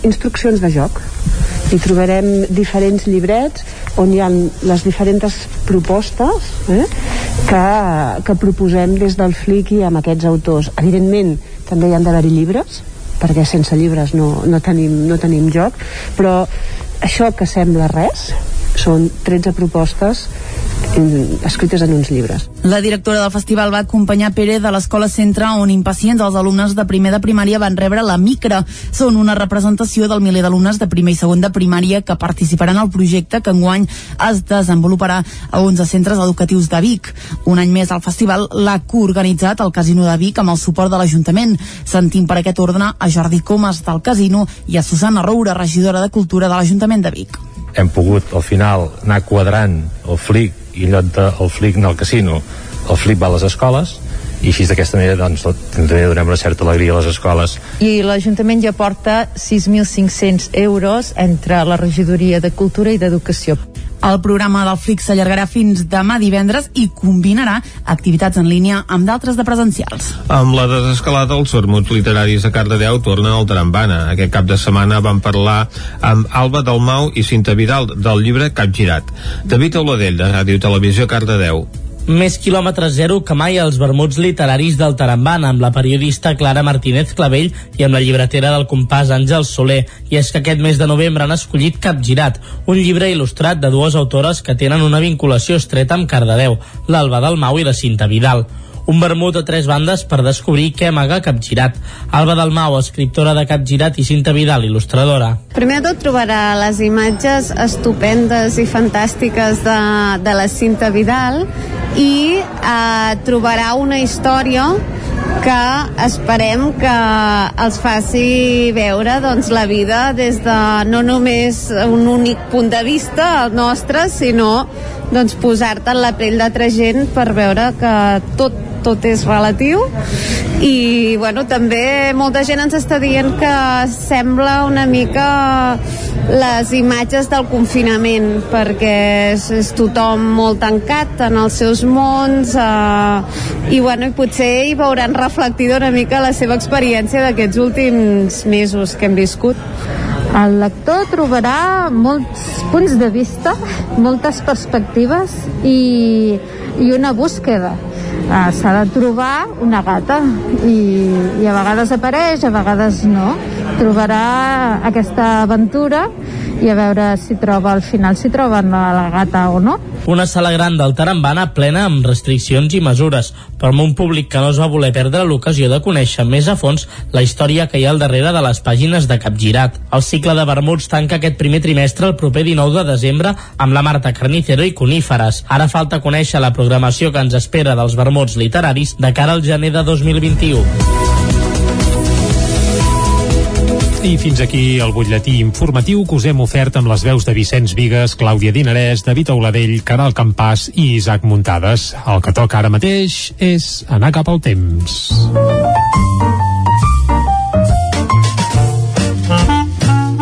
instruccions de joc. Hi trobarem diferents llibrets on hi ha les diferents propostes eh, que, que proposem des del FLIC i amb aquests autors. Evidentment, també hi han d'haver-hi llibres, perquè sense llibres no, no, tenim, no tenim joc, però això que sembla res són 13 propostes escrites en uns llibres. La directora del festival va acompanyar Pere de l'Escola Centre on impacients els alumnes de primer de primària van rebre la micra. Són una representació del miler d'alumnes de primer i segon de primària que participaran al projecte que enguany es desenvoluparà a 11 centres educatius de Vic. Un any més al festival l'ha coorganitzat el Casino de Vic amb el suport de l'Ajuntament. Sentim per aquest ordre a Jordi Comas del Casino i a Susana Roura, regidora de Cultura de l'Ajuntament de Vic. Hem pogut al final anar quadrant el flic i en lloc del flic anar al casino el flic va a les escoles i així d'aquesta manera doncs, també donem una certa alegria a les escoles. I l'Ajuntament ja porta 6.500 euros entre la regidoria de Cultura i d'Educació. El programa del Flix s'allargarà fins demà divendres i combinarà activitats en línia amb d'altres de presencials. Amb la desescalada, els vermuts literaris a Cardedeu tornen al Tarambana. Aquest cap de setmana van parlar amb Alba Dalmau i Cinta Vidal del llibre Capgirat. David Auladell, de Ràdio Televisió Cardedeu. Més quilòmetre zero que mai als vermuts literaris del Tarambana amb la periodista Clara Martínez Clavell i amb la llibretera del compàs Àngel Soler. I és que aquest mes de novembre han escollit Capgirat, un llibre il·lustrat de dues autores que tenen una vinculació estreta amb Cardedeu, l'Alba Dalmau i la Cinta Vidal un vermut a tres bandes per descobrir què amaga Capgirat. Alba Dalmau, escriptora de Capgirat i Cinta Vidal, il·lustradora. Primer de tot trobarà les imatges estupendes i fantàstiques de, de la Cinta Vidal i eh, trobarà una història que esperem que els faci veure doncs, la vida des de no només un únic punt de vista, el nostre, sinó doncs, posar-te en la pell d'altra gent per veure que tot tot és relatiu. I bueno, també molta gent ens està dient que sembla una mica les imatges del confinament perquè és, és tothom molt tancat en els seus mons eh, i bueno, i potser hi veuran reflectida una mica la seva experiència d'aquests últims mesos que hem viscut. El lector trobarà molts punts de vista, moltes perspectives i, i una búsqueda uh, s'ha de trobar una gata i, i a vegades apareix, a vegades no. Trobarà aquesta aventura i a veure si troba al final si troben la, la gata o no. Una sala gran del Tarambana plena amb restriccions i mesures, però amb un públic que no es va voler perdre l'ocasió de conèixer més a fons la història que hi ha al darrere de les pàgines de Capgirat. El cicle de vermuts tanca aquest primer trimestre el proper 19 de desembre amb la Marta Carnicero i Coníferes. Ara falta conèixer la programació que ens espera dels vermuts literaris de cara al gener de 2021. I fins aquí el butlletí informatiu que us hem ofert amb les veus de Vicenç Vigues, Clàudia Dinarès, David Auladell, Caral Campàs i Isaac Muntades. El que toca ara mateix és anar cap al temps.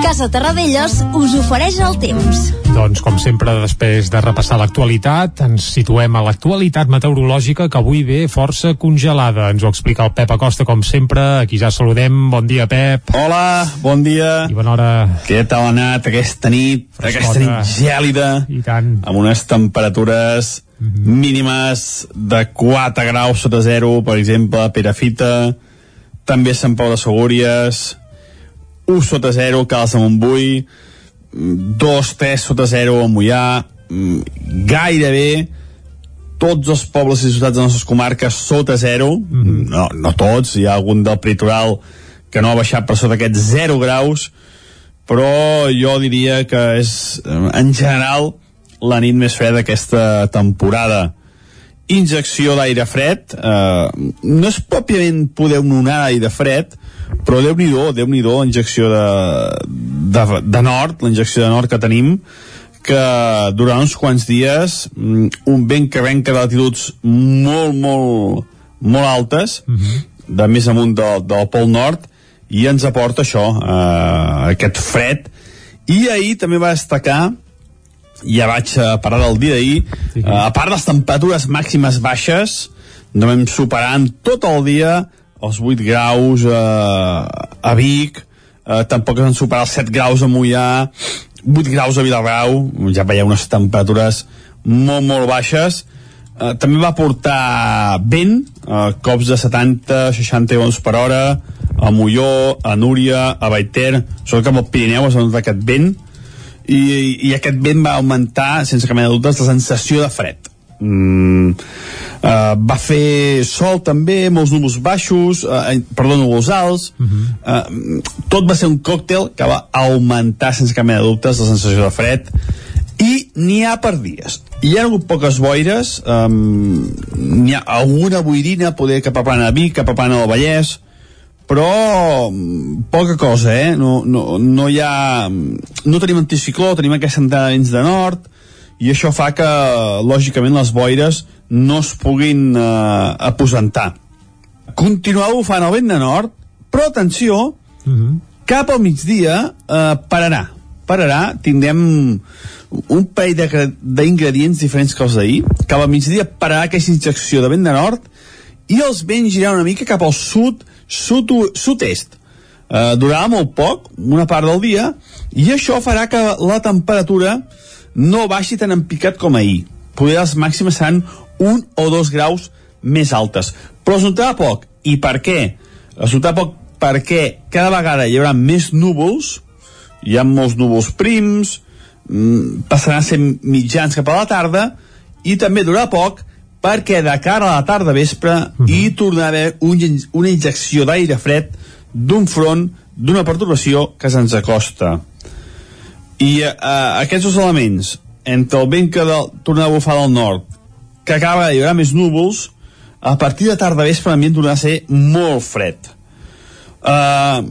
Casa Terradellos us ofereix el temps. Doncs, com sempre, després de repassar l'actualitat, ens situem a l'actualitat meteorològica que avui ve força congelada. Ens ho explica el Pep Acosta, com sempre. Aquí ja saludem. Bon dia, Pep. Hola, bon dia. I bona hora. Què tal ha anat aquesta nit? Frescota. Aquesta nit gèlida. I tant. Amb unes temperatures mm -hmm. mínimes de 4 graus sota zero, per exemple, a Perafita, també a Sant Pau de Segúries, 1 sota 0 Cals de Montbui 2, 3 sota 0 a Mollà gairebé tots els pobles i ciutats de les nostres comarques sota 0 mm -hmm. no, no tots, hi ha algun del pritoral que no ha baixat per sota aquests 0 graus però jo diria que és en general la nit més freda d'aquesta temporada injecció d'aire fred eh, no és pròpiament poder nonar aire fred però déu nhi déu nhi injecció de, de nord, la injecció de nord que tenim, que durant uns quants dies mm, un vent que venca de latituds molt, molt, molt altes, uh -huh. de més amunt del, del Pol Nord, i ens aporta això, eh, aquest fred. I ahir també va destacar ja vaig a parar del dia d'ahir, sí. uh, a part de les temperatures màximes baixes, no vam superant tot el dia els 8 graus uh, a Vic, uh, tampoc es van superar els 7 graus a Mollà, 8 graus a Vilagrau, ja veieu unes temperatures molt, molt baixes, Uh, també va portar vent, uh, cops de 70-60 km per hora, a Molló, a Núria, a Baiter, sobretot cap al Pirineu es va notar aquest vent, i, i aquest vent va augmentar, sense cap mena de dubtes, la sensació de fred. Mm, uh, va fer sol també, molts núvols baixos, uh, perdó, núvols alts, uh -huh. uh, tot va ser un còctel que va augmentar sense cap mena de dubtes la sensació de fred i n'hi ha per dies. Hi ha hagut poques boires, um, n'hi ha alguna boirina, poder cap a plana de Vic, cap a plana del Vallès, però mm, poca cosa, eh? No, no, no hi ha... No tenim anticicló, tenim aquesta entrada vents de nord, i això fa que, lògicament, les boires no es puguin eh, aposentar. Continuar bufant el vent de nord, però atenció, uh -huh. cap al migdia eh, pararà. Pararà, tindrem un parell d'ingredients diferents que els d'ahir. Cap al migdia pararà aquesta injecció de vent de nord i els vents giran una mica cap al sud, sud-est. Eh, durarà molt poc, una part del dia, i això farà que la temperatura no baixi tan empicat com ahir. Poder les màximes seran un o dos graus més altes. Però es notarà poc. I per què? Es notarà poc perquè cada vegada hi haurà més núvols, hi ha molts núvols prims, mm, passaran a ser mitjans cap a la tarda, i també durarà poc perquè de cara a la tarda vespre uh -huh. hi tornarà a haver un, una injecció d'aire fred d'un front, d'una perturbació que se'ns acosta. I eh, aquests dos elements, entre el vent que del, torna a bufar del nord, que acaba hi haurà més núvols, a partir de tarda vespre l'ambient tornarà a ser molt fred. Uh,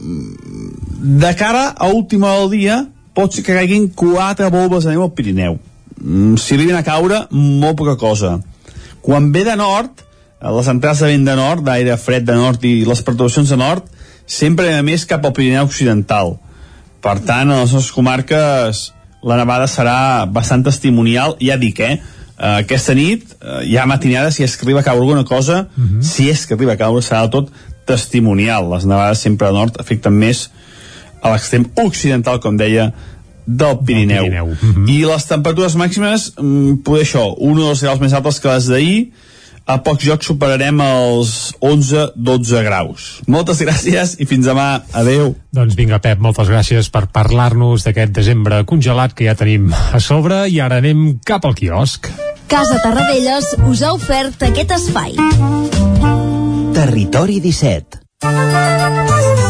de cara a última del dia, pot ser que caiguin quatre volves de neu al Pirineu. Mm, si arriben a caure, molt poca cosa quan ve de nord, les entrades de vent de nord, d'aire fred de nord i les perturbacions de nord, sempre a més cap al Pirineu Occidental. Per tant, a les nostres comarques la nevada serà bastant testimonial, ja dic, eh? Uh, aquesta nit, uh, ja matinada, si és que arriba a caure alguna cosa, uh -huh. si és que arriba a caure, serà tot testimonial. Les nevades sempre al nord afecten més a l'extrem occidental, com deia, del Pirineu. Del Pirineu. Mm -hmm. I les temperatures màximes, mm, poder això, un o dos graus més altes que les d'ahir, a pocs jocs superarem els 11-12 graus. Moltes gràcies i fins demà. Adeu. Doncs vinga, Pep, moltes gràcies per parlar-nos d'aquest desembre congelat que ja tenim a sobre i ara anem cap al quiosc. Casa Tarradellas us ha ofert aquest espai. Territori 17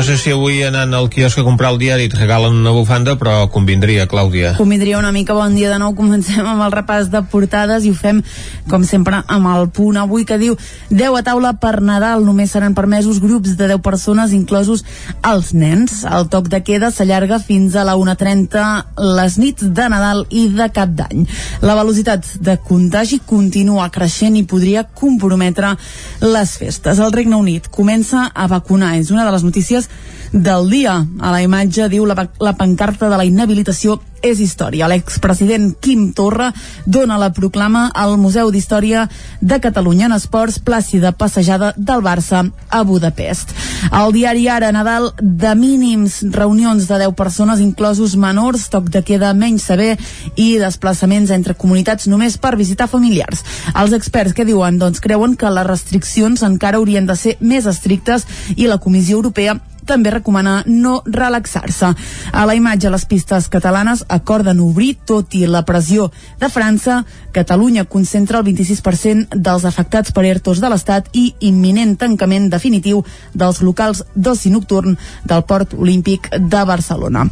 No sé si avui anant al quiosc a comprar el diari et regalen una bufanda, però convindria, Clàudia. Convindria una mica. Bon dia de nou. Comencem amb el repàs de portades i ho fem, com sempre, amb el punt avui que diu 10 a taula per Nadal. Només seran permesos grups de 10 persones, inclosos els nens. El toc de queda s'allarga fins a la 1.30 les nits de Nadal i de Cap d'Any. La velocitat de contagi continua creixent i podria comprometre les festes. El Regne Unit comença a vacunar. És una de les notícies del dia. A la imatge diu la, la pancarta de la inhabilitació és història. L'expresident Quim Torra dona la proclama al Museu d'Història de Catalunya en esports plàcida passejada del Barça a Budapest. Al diari Ara, Nadal, de mínims reunions de 10 persones, inclosos menors, toc de queda menys saber i desplaçaments entre comunitats només per visitar familiars. Els experts que diuen? Doncs creuen que les restriccions encara haurien de ser més estrictes i la Comissió Europea també recomana no relaxar-se. A la imatge, les pistes catalanes acorden obrir, tot i la pressió de França, Catalunya concentra el 26% dels afectats per ERTOs de l'Estat i imminent tancament definitiu dels locals d'oci nocturn del Port Olímpic de Barcelona.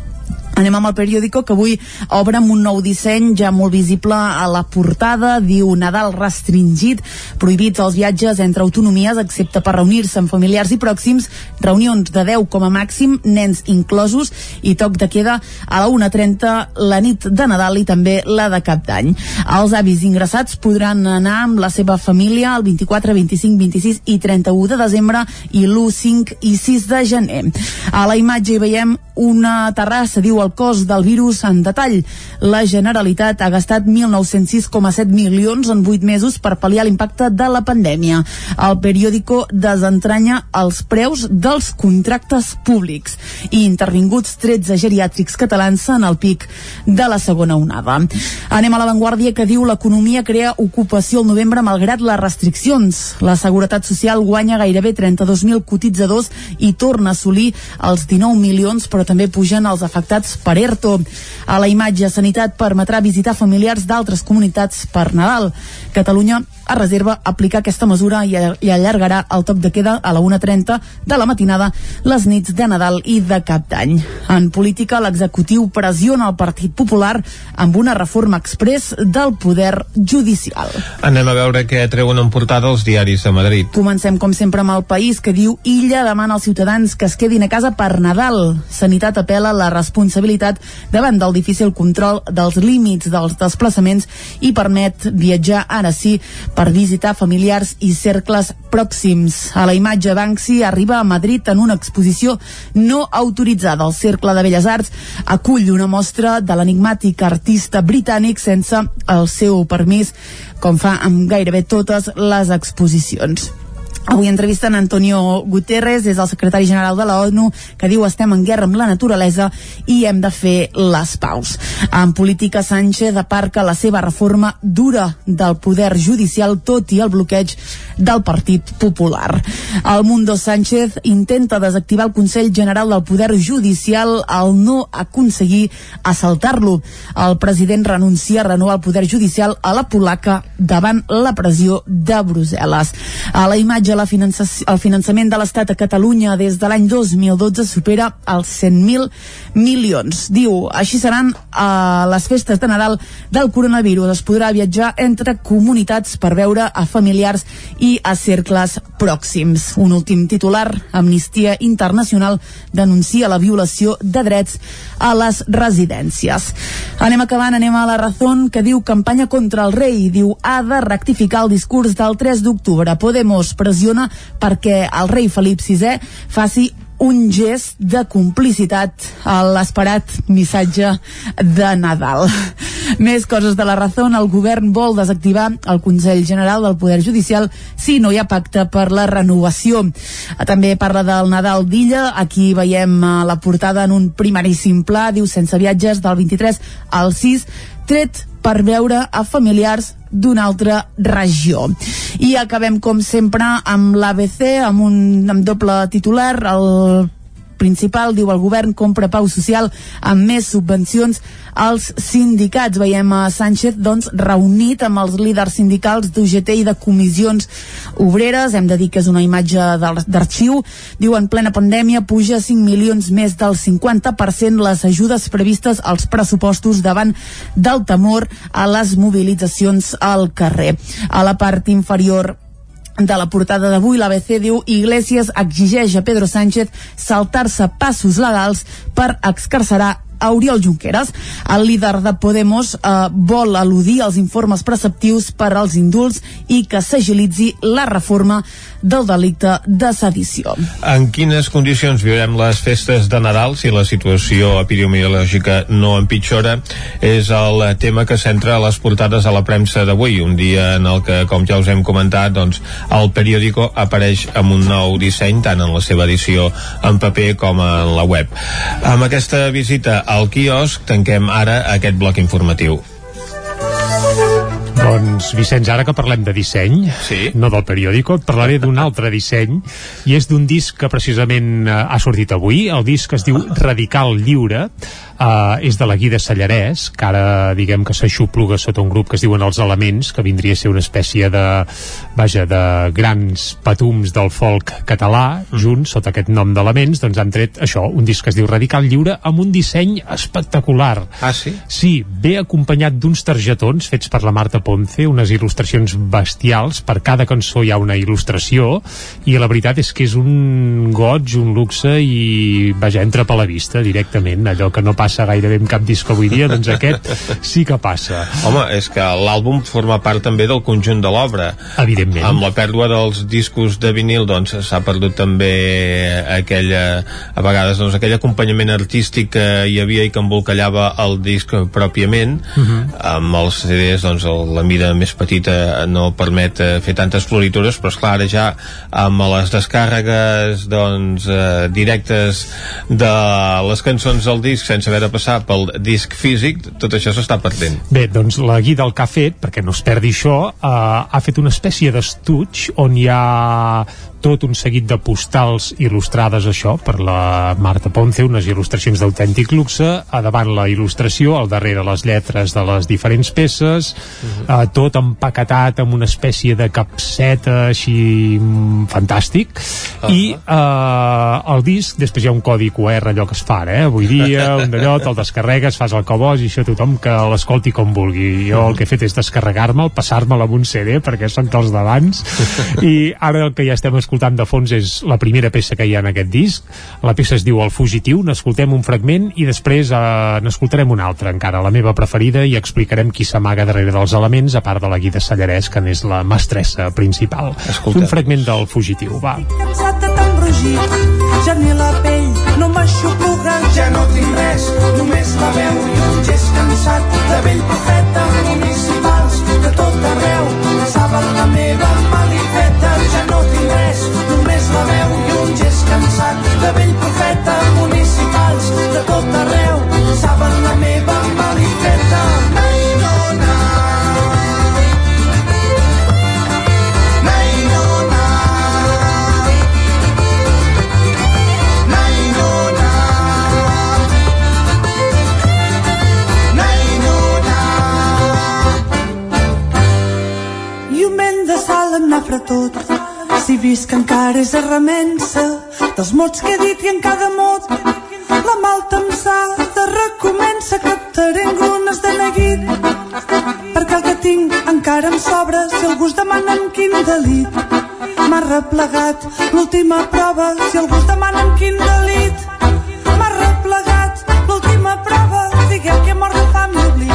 Anem amb el periòdico que avui obre amb un nou disseny ja molt visible a la portada. Diu Nadal restringit, prohibits els viatges entre autonomies excepte per reunir-se amb familiars i pròxims, reunions de 10 com a màxim, nens inclosos i toc de queda a la 1.30 la nit de Nadal i també la de Cap d'Any. Els avis ingressats podran anar amb la seva família el 24, 25, 26 i 31 de desembre i l'1, 5 i 6 de gener. A la imatge hi veiem una terrassa, diu el cost del virus en detall. La Generalitat ha gastat 1.906,7 milions en 8 mesos per pal·liar l'impacte de la pandèmia. El periòdico desentranya els preus dels contractes públics i intervinguts 13 geriàtrics catalans en el pic de la segona onada. Anem a l'avantguàrdia que diu l'economia crea ocupació al novembre malgrat les restriccions. La Seguretat Social guanya gairebé 32.000 cotitzadors i torna a assolir els 19 milions, però també pugen els afectats per ERTO. A la imatge, Sanitat permetrà visitar familiars d'altres comunitats per Nadal. Catalunya a reserva aplicar aquesta mesura i, i allargarà el toc de queda a la 1.30 de la matinada les nits de Nadal i de Cap d'Any. En política, l'executiu pressiona el Partit Popular amb una reforma express del poder judicial. Anem a veure què treuen en portada els diaris de Madrid. Comencem, com sempre, amb el país que diu Illa demana als ciutadans que es quedin a casa per Nadal. Sanitat apela la responsabilitat davant del difícil control dels límits dels desplaçaments i permet viatjar ara sí per visitar familiars i cercles pròxims. A la imatge, Banksy arriba a Madrid en una exposició no autoritzada. El Cercle de Belles Arts acull una mostra de l'enigmàtic artista britànic sense el seu permís, com fa amb gairebé totes les exposicions. Avui entrevisten Antonio Guterres, és el secretari general de la ONU, que diu estem en guerra amb la naturalesa i hem de fer les paus. En política, Sánchez aparca la seva reforma dura del poder judicial, tot i el bloqueig del Partit Popular. El Mundo Sánchez intenta desactivar el Consell General del Poder Judicial al no aconseguir assaltar-lo. El president renuncia a renovar el Poder Judicial a la polaca davant la pressió de Brussel·les. A la imatge finança el finançament de l'Estat a Catalunya des de l'any 2012 supera els 100.000 milions. Diu, així seran a les festes de Nadal del coronavirus. Es podrà viatjar entre comunitats per veure a familiars i a cercles pròxims. Un últim titular, Amnistia Internacional denuncia la violació de drets a les residències. Anem acabant, anem a la Razón, que diu campanya contra el rei. Diu, ha de rectificar el discurs del 3 d'octubre. Podemos pressiona perquè el rei Felip VI faci un gest de complicitat a l'esperat missatge de Nadal. Més coses de la raó. El govern vol desactivar el Consell General del Poder Judicial si no hi ha pacte per la renovació. També parla del Nadal d'Illa. Aquí veiem eh, la portada en un primeríssim pla. Diu sense viatges del 23 al 6 tret per veure a familiars d'una altra regió. I acabem, com sempre, amb l'ABC, amb un amb doble titular, el principal, diu el govern, compra pau social amb més subvencions als sindicats. Veiem a Sánchez doncs, reunit amb els líders sindicals d'UGT i de comissions obreres. Hem de dir que és una imatge d'arxiu. Diu, en plena pandèmia puja 5 milions més del 50% les ajudes previstes als pressupostos davant del temor a les mobilitzacions al carrer. A la part inferior de la portada d'avui, l'ABC diu Iglesias exigeix a Pedro Sánchez saltar-se passos legals per excarcerar Oriol Junqueras. El líder de Podemos eh, vol al·ludir als informes preceptius per als indults i que s'agilitzi la reforma del delicte de sedició. En quines condicions viurem les festes de Nadal si la situació epidemiològica no empitjora? És el tema que centra les portades a la premsa d'avui, un dia en el que, com ja us hem comentat, doncs, el periòdico apareix amb un nou disseny, tant en la seva edició en paper com en la web. Amb aquesta visita al quiosc tanquem ara aquest bloc informatiu. Doncs, Vicenç, ara que parlem de disseny, sí. no del periòdico, parlaré d'un altre disseny, i és d'un disc que precisament eh, ha sortit avui. El disc es diu Radical Lliure. Uh, és de la Guida Sallarès, que ara diguem que s'aixopluga sota un grup que es diuen Els Elements, que vindria a ser una espècie de, vaja, de grans patums del folk català, mm. junts, sota aquest nom d'Elements, doncs han tret això, un disc que es diu Radical Lliure, amb un disseny espectacular. Ah, sí? Sí, ve acompanyat d'uns targetons fets per la Marta Ponce, unes il·lustracions bestials, per cada cançó hi ha una il·lustració, i la veritat és que és un goig, un luxe, i vaja, entra per la vista directament, allò que no passa gairebé amb cap disc avui dia, doncs aquest sí que passa. Home, és que l'àlbum forma part també del conjunt de l'obra. Evidentment. Amb la pèrdua dels discos de vinil, doncs s'ha perdut també aquella, a vegades, doncs, aquell acompanyament artístic que hi havia i que embolcallava el disc pròpiament. Uh Mhm. -huh. Amb els CDs, doncs, la mida més petita no permet eh, fer tantes floritures, però esclar, ara ja amb les descàrregues doncs, eh, directes de les cançons del disc sense haver de passar pel disc físic, tot això s'està perdent. Bé, doncs la guida el que ha fet, perquè no es perdi això, eh, ha fet una espècie d'estuig on hi ha tot un seguit de postals il·lustrades això per la Marta Ponce, unes il·lustracions d'autèntic luxe, a davant la il·lustració, al darrere les lletres de les diferents peces, uh -huh. eh, tot empaquetat amb una espècie de capseta així mm, fantàstic, uh -huh. i eh, el disc, després hi ha un codi QR allò que es fa eh, avui dia, un d'allò, te'l descarregues, fas el que vols i això tothom que l'escolti com vulgui. Jo el que he fet és descarregar-me'l, passar-me'l amb un CD perquè són dels d'abans i ara el que ja estem escoltant de fons és la primera peça que hi ha en aquest disc. La peça es diu El Fugitiu, n'escoltem un fragment i després eh, n'escoltarem un altre encara, la meva preferida, i explicarem qui s'amaga darrere dels elements, a part de la Guida Sallarès, que n'és la mestressa principal. Escoltem. Un fragment del Fugitiu, va. ja ni la pell no ja no tinc res, només la veu i un gest cansat de vell profeta municipals de tot arreu saben la meva cansat de vell profeta municipals de tot arreu saben la meva malifeta Nai, no, na. Nai, no, na. Nai, no, na. Nai, no, na. I un vent de sal em nafra tot si visc encara és a remensa dels mots que he dit i en cada mot la malta em sa de recomença captaré engrunes de neguit. Perquè el que tinc encara em sobra si algú es demana amb quin delit. M'ha replegat l'última prova si algú es demana amb quin delit. M'ha replegat l'última prova digueu que he mort de fam i oblit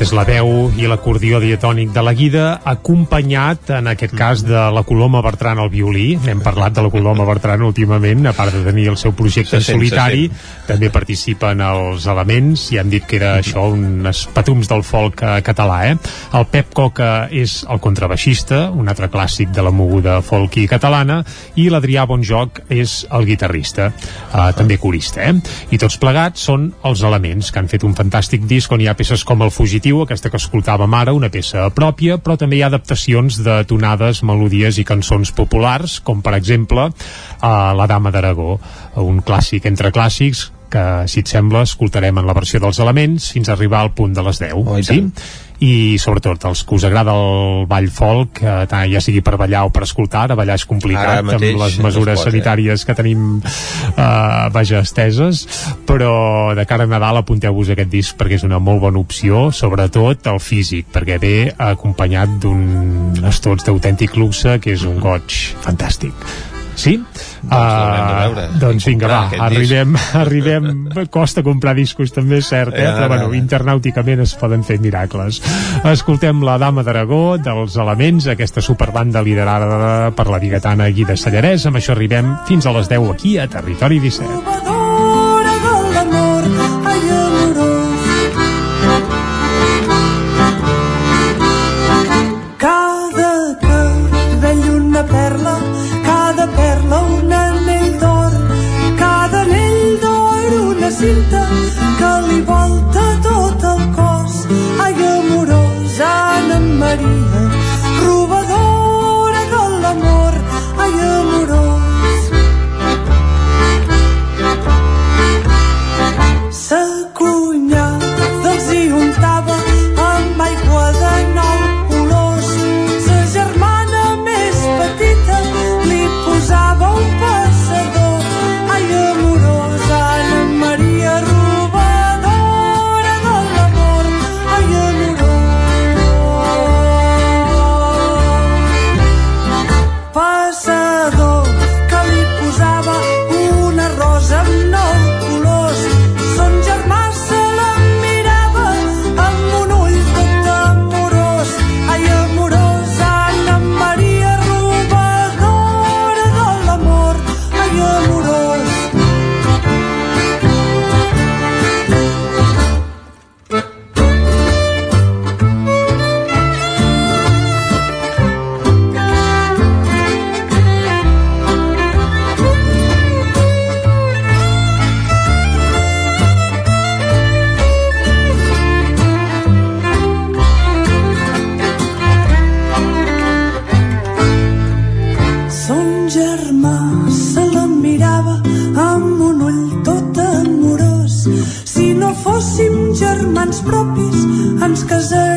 aquesta és la veu i l'acordió diatònic de la guida, acompanyat, en aquest cas, de la Coloma Bertran al violí. N'hem parlat de la Coloma Bertran últimament, a part de tenir el seu projecte en Se sent, solitari, se també participen els elements, i han dit que era això, uns patums del folk eh, català, eh? El Pep Coca és el contrabaixista, un altre clàssic de la moguda folk i catalana, i l'Adrià Bonjoc és el guitarrista, eh, també corista, eh? I tots plegats són els elements que han fet un fantàstic disc on hi ha peces com El Fugitiu, aquesta que escoltàvem ara, una peça pròpia, però també hi ha adaptacions de tonades, melodies i cançons populars, com per exemple eh, La Dama d'Aragó, un clàssic entre clàssics que, si et sembla, escoltarem en la versió dels elements fins a arribar al punt de les 10. Oh, sí? I sobretot els que us agrada el ball folk eh, tant ja sigui per ballar o per escoltar ara ballar és complicat amb les mesures pot, eh? sanitàries que tenim eh, vaja esteses però de cara a Nadal apunteu-vos aquest disc perquè és una molt bona opció sobretot el físic perquè ve acompanyat d'un estots d'autèntic luxe que és un goig fantàstic Sí? Doncs de veure. Uh, doncs vinga, va, arribem, arribem, costa comprar discos també, és cert, eh? Ja, però bueno, internàuticament es poden fer miracles. Escoltem la Dama d'Aragó, dels Elements, aquesta superbanda liderada per la biguetana Guida Sallarès. Amb això arribem fins a les 10 aquí a Territori 17.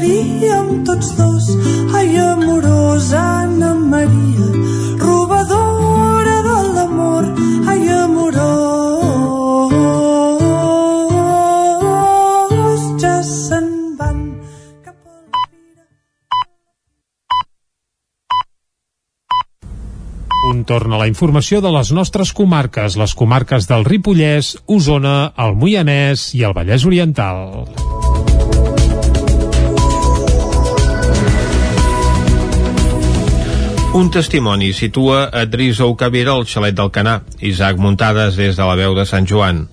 Casaríem tots dos. Ai, amorosa Anna Maria, robadora de l'amor. Ai, amorós, ja se'n van. Un torn a la informació de les nostres comarques, les comarques del Ripollès, Osona, el Moianès i el Vallès Oriental. Un testimoni situa a Drisou Cabira al xalet del Canà. Isaac Muntades des de la veu de Sant Joan.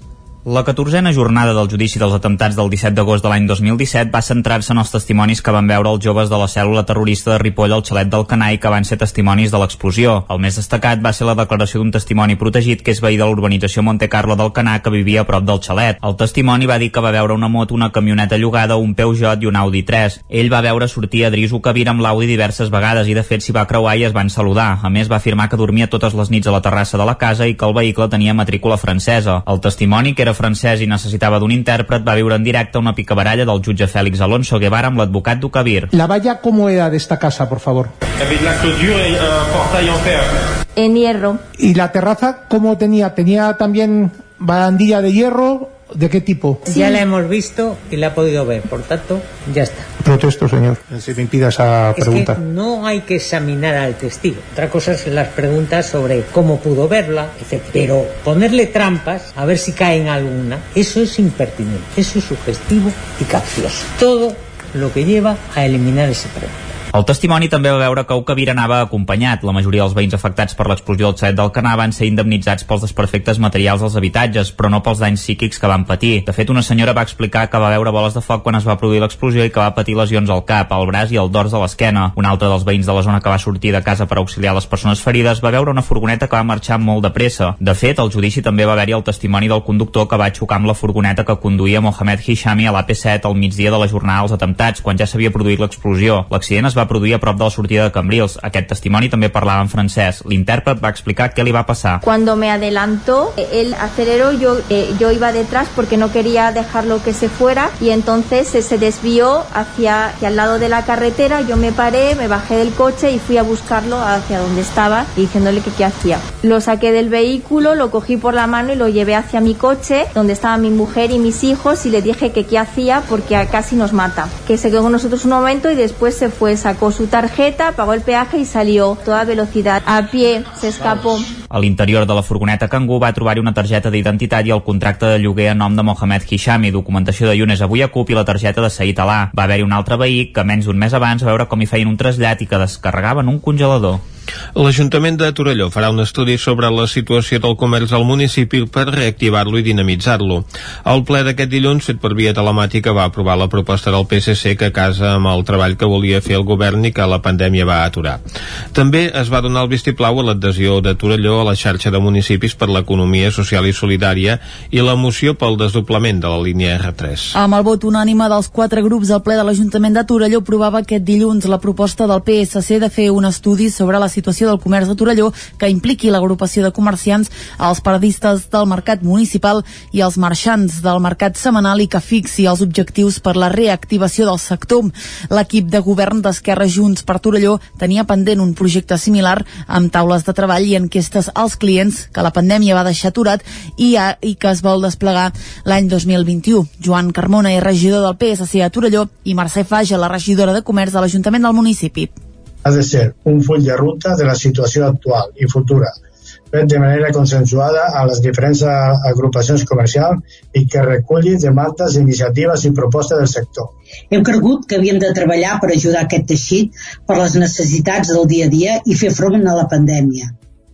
La catorzena jornada del judici dels atemptats del 17 d'agost de l'any 2017 va centrar-se en els testimonis que van veure els joves de la cèl·lula terrorista de Ripoll al xalet del Canai que van ser testimonis de l'explosió. El més destacat va ser la declaració d'un testimoni protegit que és veí de l'urbanització Monte Carlo del Canà que vivia a prop del xalet. El testimoni va dir que va veure una moto, una camioneta llogada, un Peugeot i un Audi 3. Ell va veure sortir a Drisu Cabir amb l'Audi diverses vegades i de fet s'hi va creuar i es van saludar. A més va afirmar que dormia totes les nits a la terrassa de la casa i que el vehicle tenia matrícula francesa. El testimoni, que era francès i necessitava d'un intèrpret, va viure en directe una picabaralla del jutge Fèlix Alonso Guevara amb l'advocat d'Ucabir. La valla, ¿cómo era de esta casa, por favor? Avec la clôture et un portail en fer. En hierro. ¿Y la terraza cómo tenía? ¿Tenía también barandilla de hierro? ¿De qué tipo? Ya la hemos visto y la ha podido ver, por tanto, ya está. Protesto, señor. Se me impida esa Es pregunta. que no hay que examinar al testigo. Otra cosa es las preguntas sobre cómo pudo verla, etc. Pero ponerle trampas, a ver si cae en alguna, eso es impertinente, eso es sugestivo y capcioso. Todo lo que lleva a eliminar ese pregunta. El testimoni també va veure que Ucabir anava acompanyat. La majoria dels veïns afectats per l'explosió del xalet del Canà van ser indemnitzats pels desperfectes materials dels habitatges, però no pels danys psíquics que van patir. De fet, una senyora va explicar que va veure boles de foc quan es va produir l'explosió i que va patir lesions al cap, al braç i al dors de l'esquena. Un altre dels veïns de la zona que va sortir de casa per auxiliar les persones ferides va veure una furgoneta que va marxar molt de pressa. De fet, al judici també va haver-hi el testimoni del conductor que va xocar amb la furgoneta que conduïa Mohamed Hishami a l'AP7 al migdia de la jornada dels atemptats, quan ja s'havia produït l'explosió. L'accident es va produir a prop de la sortida de Cambrils. Aquest testimoni també parlava en francès. L'intèrpret va explicar què li va passar. Cuando me adelantó, eh, él aceleró, yo, eh, yo iba detrás porque no quería dejarlo que se fuera y entonces eh, se desvió hacia, hacia el lado de la carretera, yo me paré, me bajé del coche y fui a buscarlo hacia donde estaba diciéndole que qué hacía. Lo saqué del vehículo, lo cogí por la mano y lo llevé hacia mi coche donde estaba mi mujer y mis hijos y le dije que qué hacía porque casi nos mata. Que se quedó con nosotros un momento y después se fue, sacó su tarjeta, pagó el peaje y salió toda velocidad. A pie, se escapó. A l'interior de la furgoneta Kangoo va trobar-hi una targeta d'identitat i el contracte de lloguer a nom de Mohamed Hishami, documentació de Younes avui a CUP i la targeta de Said Alà. Va haver-hi un altre veí que menys d'un mes abans va veure com hi feien un trasllat i que descarregaven un congelador. L'Ajuntament de Torelló farà un estudi sobre la situació del comerç al municipi per reactivar-lo i dinamitzar-lo. El ple d'aquest dilluns, fet per via telemàtica, va aprovar la proposta del PSC que casa amb el treball que volia fer el govern i que la pandèmia va aturar. També es va donar el vistiplau a l'adhesió de Torelló a la xarxa de municipis per l'economia social i solidària i la moció pel desdoblament de la línia R3. Amb el vot unànime dels quatre grups, el ple de l'Ajuntament de Torelló aprovava aquest dilluns la proposta del PSC de fer un estudi sobre la situació del comerç de Torelló que impliqui l'agrupació de comerciants, els paradistes del mercat municipal i els marxants del mercat setmanal i que fixi els objectius per la reactivació del sector. L'equip de govern d'Esquerra Junts per Torelló tenia pendent un projecte similar amb taules de treball i enquestes als clients que la pandèmia va deixar aturat i, a, i que es vol desplegar l'any 2021. Joan Carmona és regidor del PSC a Torelló i Mercè Faja, la regidora de Comerç de l'Ajuntament del municipi. Ha de ser un full de ruta de la situació actual i futura, fet de manera consensuada a les diferents agrupacions comercials i que reculli demandes, iniciatives i propostes del sector. Hem cregut que havíem de treballar per ajudar aquest teixit per les necessitats del dia a dia i fer front a la pandèmia.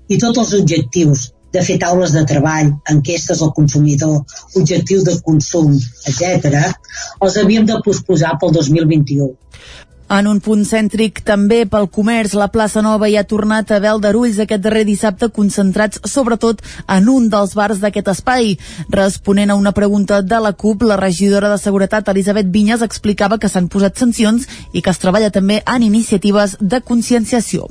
I tots els objectius, de fer taules de treball, enquestes al consumidor, objectiu de consum, etc., els havíem de posposar pel 2021. En un punt cèntric també pel comerç, la plaça Nova hi ha tornat a haver d'arulls aquest darrer dissabte concentrats sobretot en un dels bars d'aquest espai. Responent a una pregunta de la CUP, la regidora de Seguretat Elisabet Vinyes explicava que s'han posat sancions i que es treballa també en iniciatives de conscienciació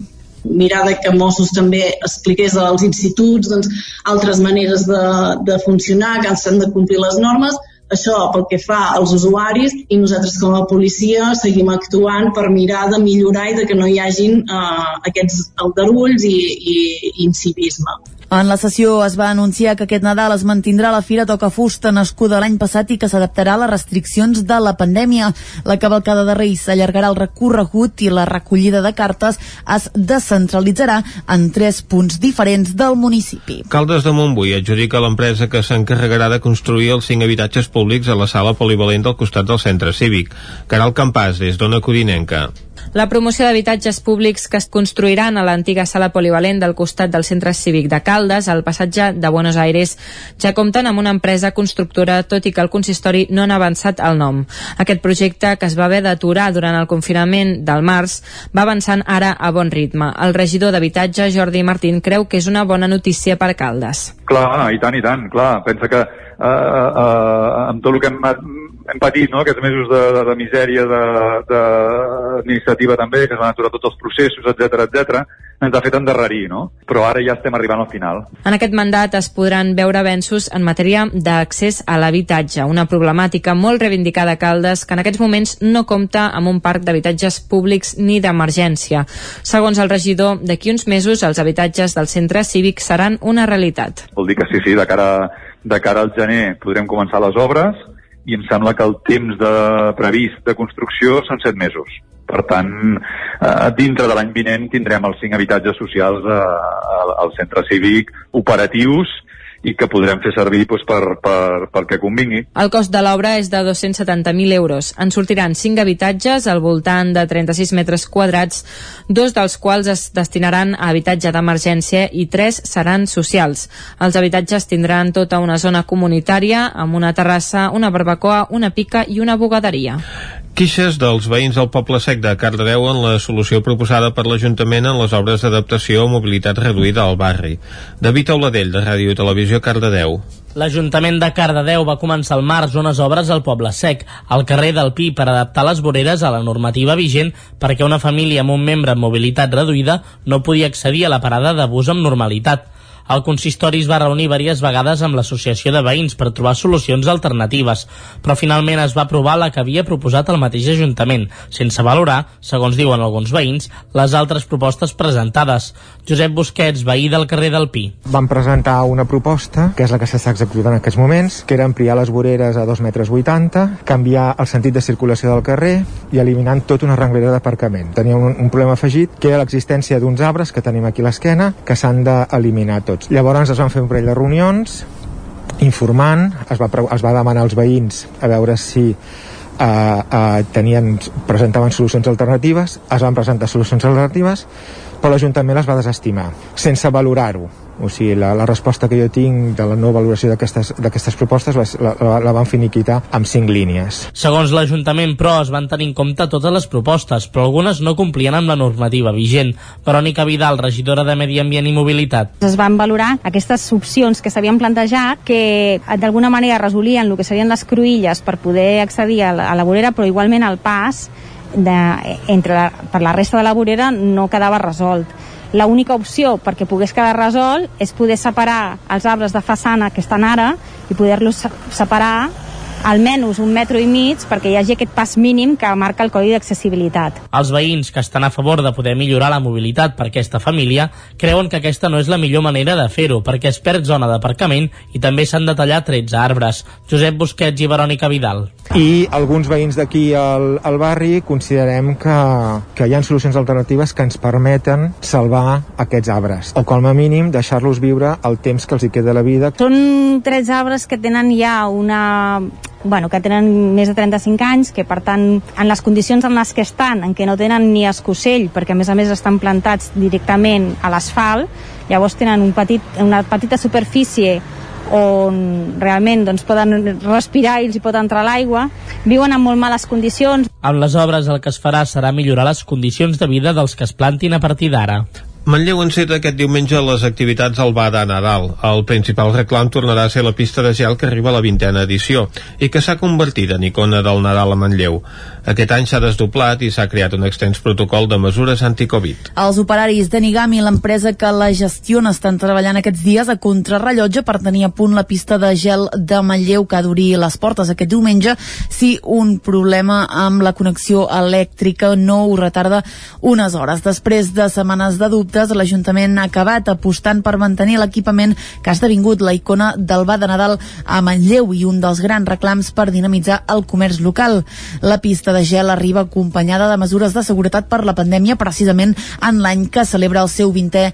mirar de que Mossos també expliqués als instituts doncs, altres maneres de, de funcionar, que s'han de complir les normes, això pel que fa als usuaris i nosaltres com a policia seguim actuant per mirar de millorar i de que no hi hagin eh, aquests aldarulls i, i, i incivisme. En la sessió es va anunciar que aquest Nadal es mantindrà la Fira Toca Fusta nascuda l'any passat i que s'adaptarà a les restriccions de la pandèmia. La cavalcada de Reis s'allargarà el recorregut i la recollida de cartes es descentralitzarà en tres punts diferents del municipi. Caldes de Montbui adjudica l'empresa que s'encarregarà de construir els cinc habitatges públics a la sala polivalent del costat del centre cívic. Caral Campàs, des d'Ona Codinenca. La promoció d'habitatges públics que es construiran a l'antiga sala polivalent del costat del centre cívic de Caldes, al passatge de Buenos Aires, ja compten amb una empresa constructora, tot i que el consistori no han avançat el nom. Aquest projecte, que es va haver d'aturar durant el confinament del març, va avançant ara a bon ritme. El regidor d'habitatge, Jordi Martín, creu que és una bona notícia per Caldes. Clar, i tant, i tant, clar. Pensa que eh, eh, amb tot el que hem hem patit no, aquests mesos de, de, de misèria de, de administrativa també, que es van aturar tots els processos, etc etc, ens ha fet endarrerir, no? Però ara ja estem arribant al final. En aquest mandat es podran veure avenços en matèria d'accés a l'habitatge, una problemàtica molt reivindicada a Caldes que en aquests moments no compta amb un parc d'habitatges públics ni d'emergència. Segons el regidor, d'aquí uns mesos els habitatges del centre cívic seran una realitat. Vol dir que sí, sí, de cara, de cara al gener podrem començar les obres, i em sembla que el temps de previst de construcció són set mesos. Per tant, eh, dintre de l'any vinent tindrem els cinc habitatges socials eh, al centre cívic operatius i que podrem fer servir doncs, per, per, per que convingui. El cost de l'obra és de 270.000 euros. En sortiran 5 habitatges al voltant de 36 metres quadrats, dos dels quals es destinaran a habitatge d'emergència i tres seran socials. Els habitatges tindran tota una zona comunitària amb una terrassa, una barbacoa, una pica i una bugaderia. Quixes dels veïns del Poble Sec de Cardedeu en la solució proposada per l'Ajuntament en les obres d'adaptació o mobilitat reduïda al barri. David Auladell, de Ràdio i Televisió Cardedeu. L'Ajuntament de Cardedeu va començar al març unes obres al Poble Sec, al carrer del Pi, per adaptar les voreres a la normativa vigent perquè una família amb un membre amb mobilitat reduïda no podia accedir a la parada de bus amb normalitat. El consistori es va reunir diverses vegades amb l'associació de veïns per trobar solucions alternatives, però finalment es va aprovar la que havia proposat el mateix Ajuntament, sense valorar, segons diuen alguns veïns, les altres propostes presentades. Josep Busquets, veí del carrer del Pi. Vam presentar una proposta, que és la que s'està executant en aquests moments, que era ampliar les voreres a 2 metres 80, canviar el sentit de circulació del carrer i eliminant tota una renglera d'aparcament. Tenia un, un problema afegit, que era l'existència d'uns arbres que tenim aquí a l'esquena, que s'han d'eliminar tots tots. Llavors es van fer un parell de reunions informant, es va, es va demanar als veïns a veure si eh, eh, tenien, presentaven solucions alternatives, es van presentar solucions alternatives, però l'Ajuntament les va desestimar, sense valorar-ho o sigui, la, la resposta que jo tinc de la no valoració d'aquestes propostes la, la, la van finiquitar amb cinc línies. Segons l'Ajuntament, però, es van tenir en compte totes les propostes, però algunes no complien amb la normativa vigent. Verònica Vidal, regidora de Medi Ambient i Mobilitat. Es van valorar aquestes opcions que s'havien plantejat que d'alguna manera resolien el que serien les cruïlles per poder accedir a la, a la vorera, però igualment el pas de, entre la, per la resta de la vorera no quedava resolt. L'única opció perquè pogués quedar resolt és poder separar els arbres de façana que estan ara i poder-los separar almenys un metro i mig perquè hi hagi aquest pas mínim que marca el Codi d'accessibilitat. Els veïns que estan a favor de poder millorar la mobilitat per aquesta família creuen que aquesta no és la millor manera de fer-ho perquè es perd zona d'aparcament i també s'han de tallar 13 arbres. Josep Busquets i Verònica Vidal. I alguns veïns d'aquí al, al barri considerem que, que hi ha solucions alternatives que ens permeten salvar aquests arbres o com a mínim deixar-los viure el temps que els hi queda la vida. Són tres arbres que tenen ja una bueno, que tenen més de 35 anys, que per tant, en les condicions en les que estan, en què no tenen ni escocell, perquè a més a més estan plantats directament a l'asfalt, llavors tenen un petit, una petita superfície on realment doncs, poden respirar i els hi pot entrar l'aigua, viuen en molt males condicions. Amb les obres el que es farà serà millorar les condicions de vida dels que es plantin a partir d'ara. Manlleu enceta aquest diumenge les activitats al Bada Nadal. El principal reclam tornarà a ser la pista de gel que arriba a la vintena edició i que s'ha convertit en icona del Nadal a Manlleu. Aquest any s'ha desdoblat i s'ha creat un extens protocol de mesures anti-Covid. Els operaris de Nigami, l'empresa que la gestiona, estan treballant aquests dies a contrarrellotge per tenir a punt la pista de gel de Manlleu que d'obrir les portes aquest diumenge si un problema amb la connexió elèctrica no ho retarda unes hores. Després de setmanes de dubte dubtes, l'Ajuntament ha acabat apostant per mantenir l'equipament que ha esdevingut la icona del Ba de Nadal a Manlleu i un dels grans reclams per dinamitzar el comerç local. La pista de gel arriba acompanyada de mesures de seguretat per la pandèmia precisament en l'any que celebra el seu 20è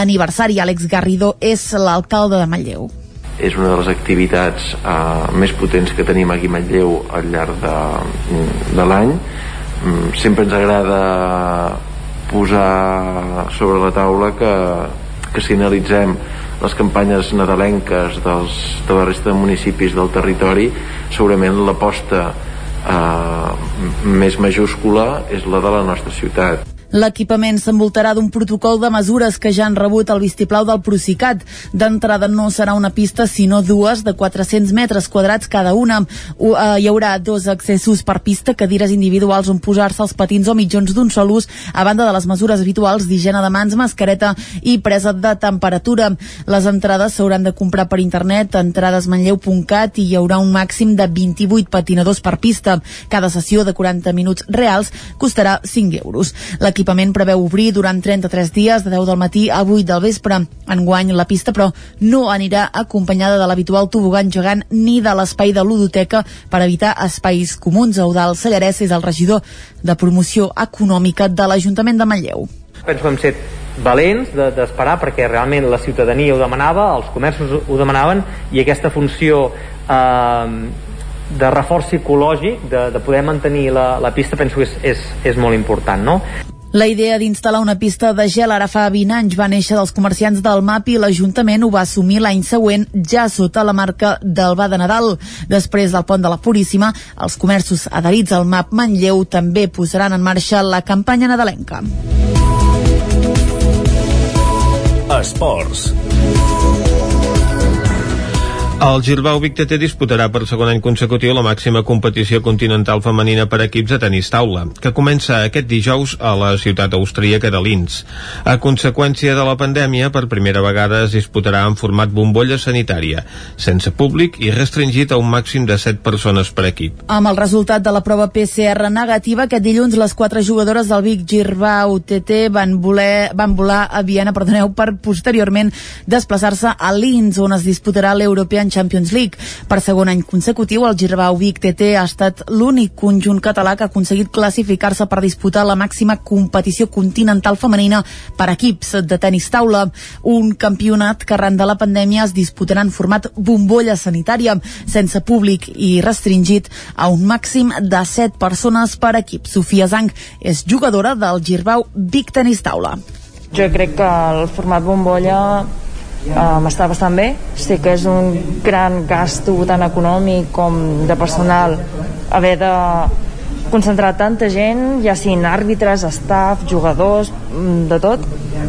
aniversari. Àlex Garrido és l'alcalde de Manlleu és una de les activitats eh, més potents que tenim aquí a Manlleu al llarg de, de l'any mm, sempre ens agrada posar sobre la taula que, que si analitzem les campanyes nadalenques dels, de la resta de municipis del territori segurament l'aposta eh, més majúscula és la de la nostra ciutat L'equipament s'envoltarà d'un protocol de mesures que ja han rebut el vistiplau del Procicat. D'entrada no serà una pista, sinó dues de 400 metres quadrats cada una. Eh, hi haurà dos accessos per pista, cadires individuals on posar-se els patins o mitjons d'un sol ús, a banda de les mesures habituals d'higiene de mans, mascareta i presa de temperatura. Les entrades s'hauran de comprar per internet, entradesmanlleu.cat i hi haurà un màxim de 28 patinadors per pista. Cada sessió de 40 minuts reals costarà 5 euros. La L'equipament preveu obrir durant 33 dies de 10 del matí a 8 del vespre. Enguany la pista, però, no anirà acompanyada de l'habitual tobogan gegant ni de l'espai de ludoteca per evitar espais comuns. Eudal Sallarès és el regidor de promoció econòmica de l'Ajuntament de Manlleu. Penso que hem set valents d'esperar de, perquè realment la ciutadania ho demanava, els comerços ho demanaven i aquesta funció eh, de reforç psicològic, de, de poder mantenir la, la pista, penso que és, és, és molt important, no? La idea d'instal·lar una pista de gel ara fa 20 anys va néixer dels comerciants del MAP i l'Ajuntament ho va assumir l'any següent ja sota la marca del Ba de Nadal. Després del pont de la Puríssima, els comerços adherits al MAP Manlleu també posaran en marxa la campanya nadalenca. Esports. El Girbau Vic TT disputarà per segon any consecutiu la màxima competició continental femenina per equips de tenis taula, que comença aquest dijous a la ciutat austríaca de Linz. A conseqüència de la pandèmia, per primera vegada es disputarà en format bombolla sanitària, sense públic i restringit a un màxim de 7 persones per equip. Amb el resultat de la prova PCR negativa, aquest dilluns les quatre jugadores del Vic Girbau TT van, voler, van volar a Viena perdoneu, per posteriorment desplaçar-se a Linz, on es disputarà l'European European Champions League. Per segon any consecutiu, el Girbau Vic TT ha estat l'únic conjunt català que ha aconseguit classificar-se per disputar la màxima competició continental femenina per equips de tenis taula. Un campionat que arran de la pandèmia es disputarà en format bombolla sanitària, sense públic i restringit a un màxim de 7 persones per equip. Sofia Zang és jugadora del Girbau Vic Tenis Taula. Jo crec que el format bombolla um, està bastant bé. Sé que és un gran gasto tant econòmic com de personal haver de concentrar tanta gent, ja siguin àrbitres, staff, jugadors, mm, de tot,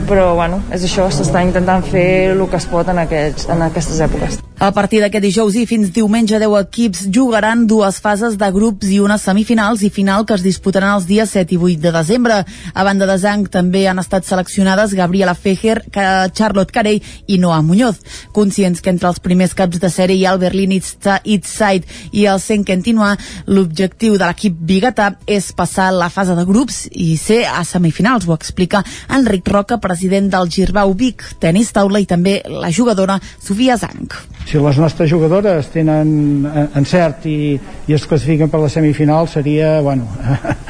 però bueno, és això, s'està intentant fer el que es pot en, aquests, en aquestes èpoques. A partir d'aquest dijous i fins diumenge 10 equips jugaran dues fases de grups i unes semifinals i final que es disputaran els dies 7 i 8 de desembre. A banda de Zang també han estat seleccionades Gabriela Fejer, Charlotte Carey i Noah Muñoz. Conscients que entre els primers caps de sèrie hi ha el Berlin Eastside i el Senkentinua, l'objectiu de l'equip biguetà és passar la fase de grups i ser a semifinals, ho explica Enric Roca, president del Girbau Vic, tenis taula i també la jugadora Sofia Zang. Si les nostres jugadores tenen encert i, i es classifiquen per la semifinal seria bueno,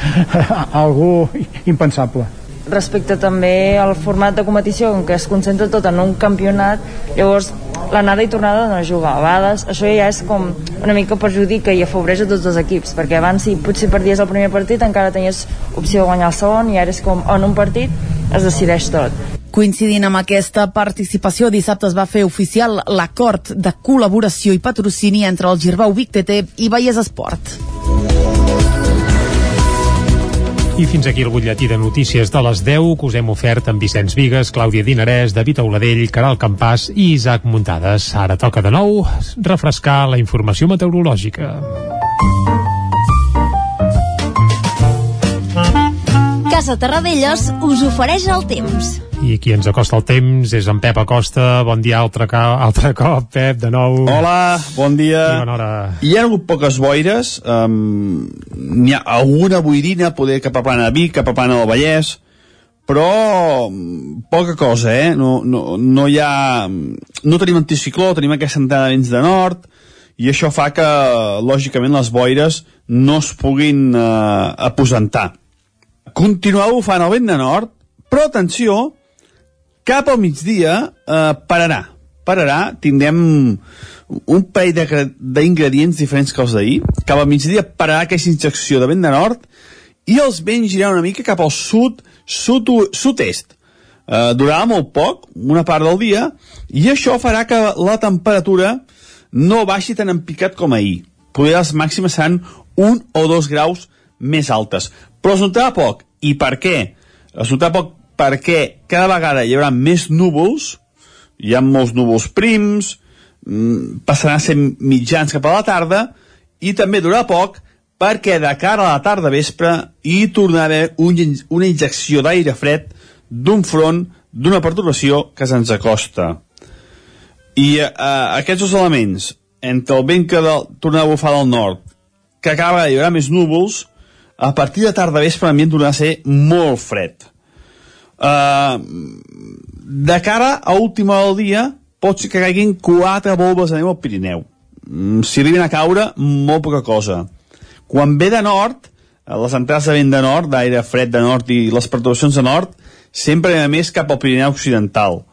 algú impensable respecte també al format de competició en què es concentra tot en un campionat llavors l'anada i tornada no juga a vegades això ja és com una mica perjudica i afavoreix a tots els equips perquè abans si potser perdies el primer partit encara tenies opció de guanyar el segon i ara és com en un partit es decideix tot Coincidint amb aquesta participació, dissabte es va fer oficial l'acord de col·laboració i patrocini entre el Girbau Vic TT i Vallès Esport. I fins aquí el butlletí de notícies de les 10 que us hem ofert amb Vicenç Vigues, Clàudia Dinarès, David Auladell, Caral Campàs i Isaac Muntades. Ara toca de nou refrescar la informació meteorològica. Casa Terradellos us ofereix el temps. I qui ens acosta el temps és en Pep Acosta. Bon dia altre, altre cop, Pep, de nou. Hola, bon dia. I bona hora. Hi ha hagut poques boires. Um, N'hi ha alguna boirina, poder cap a plana de Vic, cap a plana del Vallès, però poca cosa, eh? No, no, no hi ha... No tenim anticicló, tenim aquesta entrada de vents de nord, i això fa que, lògicament, les boires no es puguin uh, aposentar. Continuar bufant el vent de nord, però atenció, cap al migdia eh, pararà. Pararà, tindrem un parell d'ingredients diferents que els d'ahir. Cap al migdia pararà aquesta injecció de vent de nord i els vents giran una mica cap al sud, sud sud-est. Eh, durarà molt poc, una part del dia, i això farà que la temperatura no baixi tan empicat com ahir. Poder les màximes seran un o dos graus més altes. Però es notarà poc. I per què? Es notarà poc perquè cada vegada hi haurà més núvols, hi ha molts núvols prims, mm, passaran a ser mitjans cap a la tarda, i també durarà poc perquè de cara a la tarda vespre hi tornarà a haver un, una injecció d'aire fred d'un front, d'una perturbació que se'ns acosta. I eh, aquests dos elements, entre el vent que de, torna a bufar del nord, que acaba hi haurà més núvols, a partir de tarda vespre l'ambient tornarà a ser molt fred. Uh, de cara a última del dia, pot ser que caiguin quatre volves de neu al Pirineu. Mm, si arriben a caure, molt poca cosa. Quan ve de nord, eh, les entrades de vent de nord, d'aire fred de nord i les perturbacions de nord, sempre a més cap al Pirineu Occidental.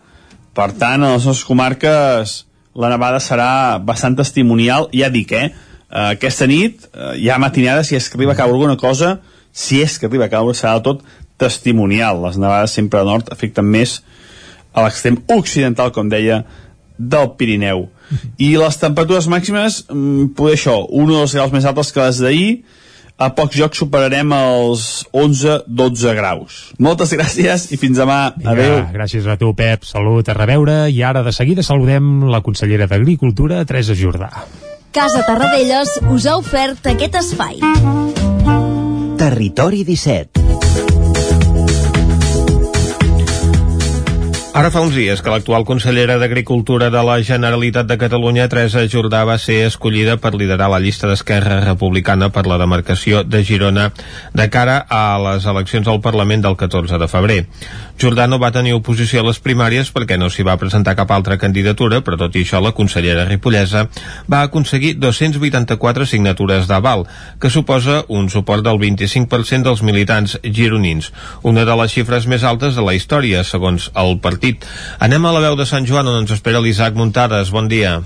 Per tant, a les nostres comarques la nevada serà bastant testimonial, ja dic, eh? Uh, aquesta nit, uh, ja matinada, si és que arriba a caure alguna cosa, si és que arriba a caure, serà tot testimonial. Les nevades sempre al nord afecten més a l'extrem occidental, com deia, del Pirineu. I les temperatures màximes, mm, poder això, un o dos graus més altes que les d'ahir, a pocs jocs superarem els 11-12 graus. Moltes gràcies i fins demà. Vinga, Adéu. Gràcies a tu, Pep. Salut, a reveure. I ara, de seguida, saludem la consellera d'Agricultura, Teresa Jordà. Casa Tarradellas us ha ofert aquest espai. Territori 17 Ara fa uns dies que l'actual consellera d'Agricultura de la Generalitat de Catalunya, Teresa Jordà, va ser escollida per liderar la llista d'Esquerra Republicana per la demarcació de Girona de cara a les eleccions al Parlament del 14 de febrer. Jordà no va tenir oposició a les primàries perquè no s'hi va presentar cap altra candidatura, però tot i això la consellera ripollesa va aconseguir 284 signatures d'aval, que suposa un suport del 25% dels militants gironins, una de les xifres més altes de la història, segons el partit partit. Anem a la veu de Sant Joan on ens espera l'Isaac Muntades. Bon dia.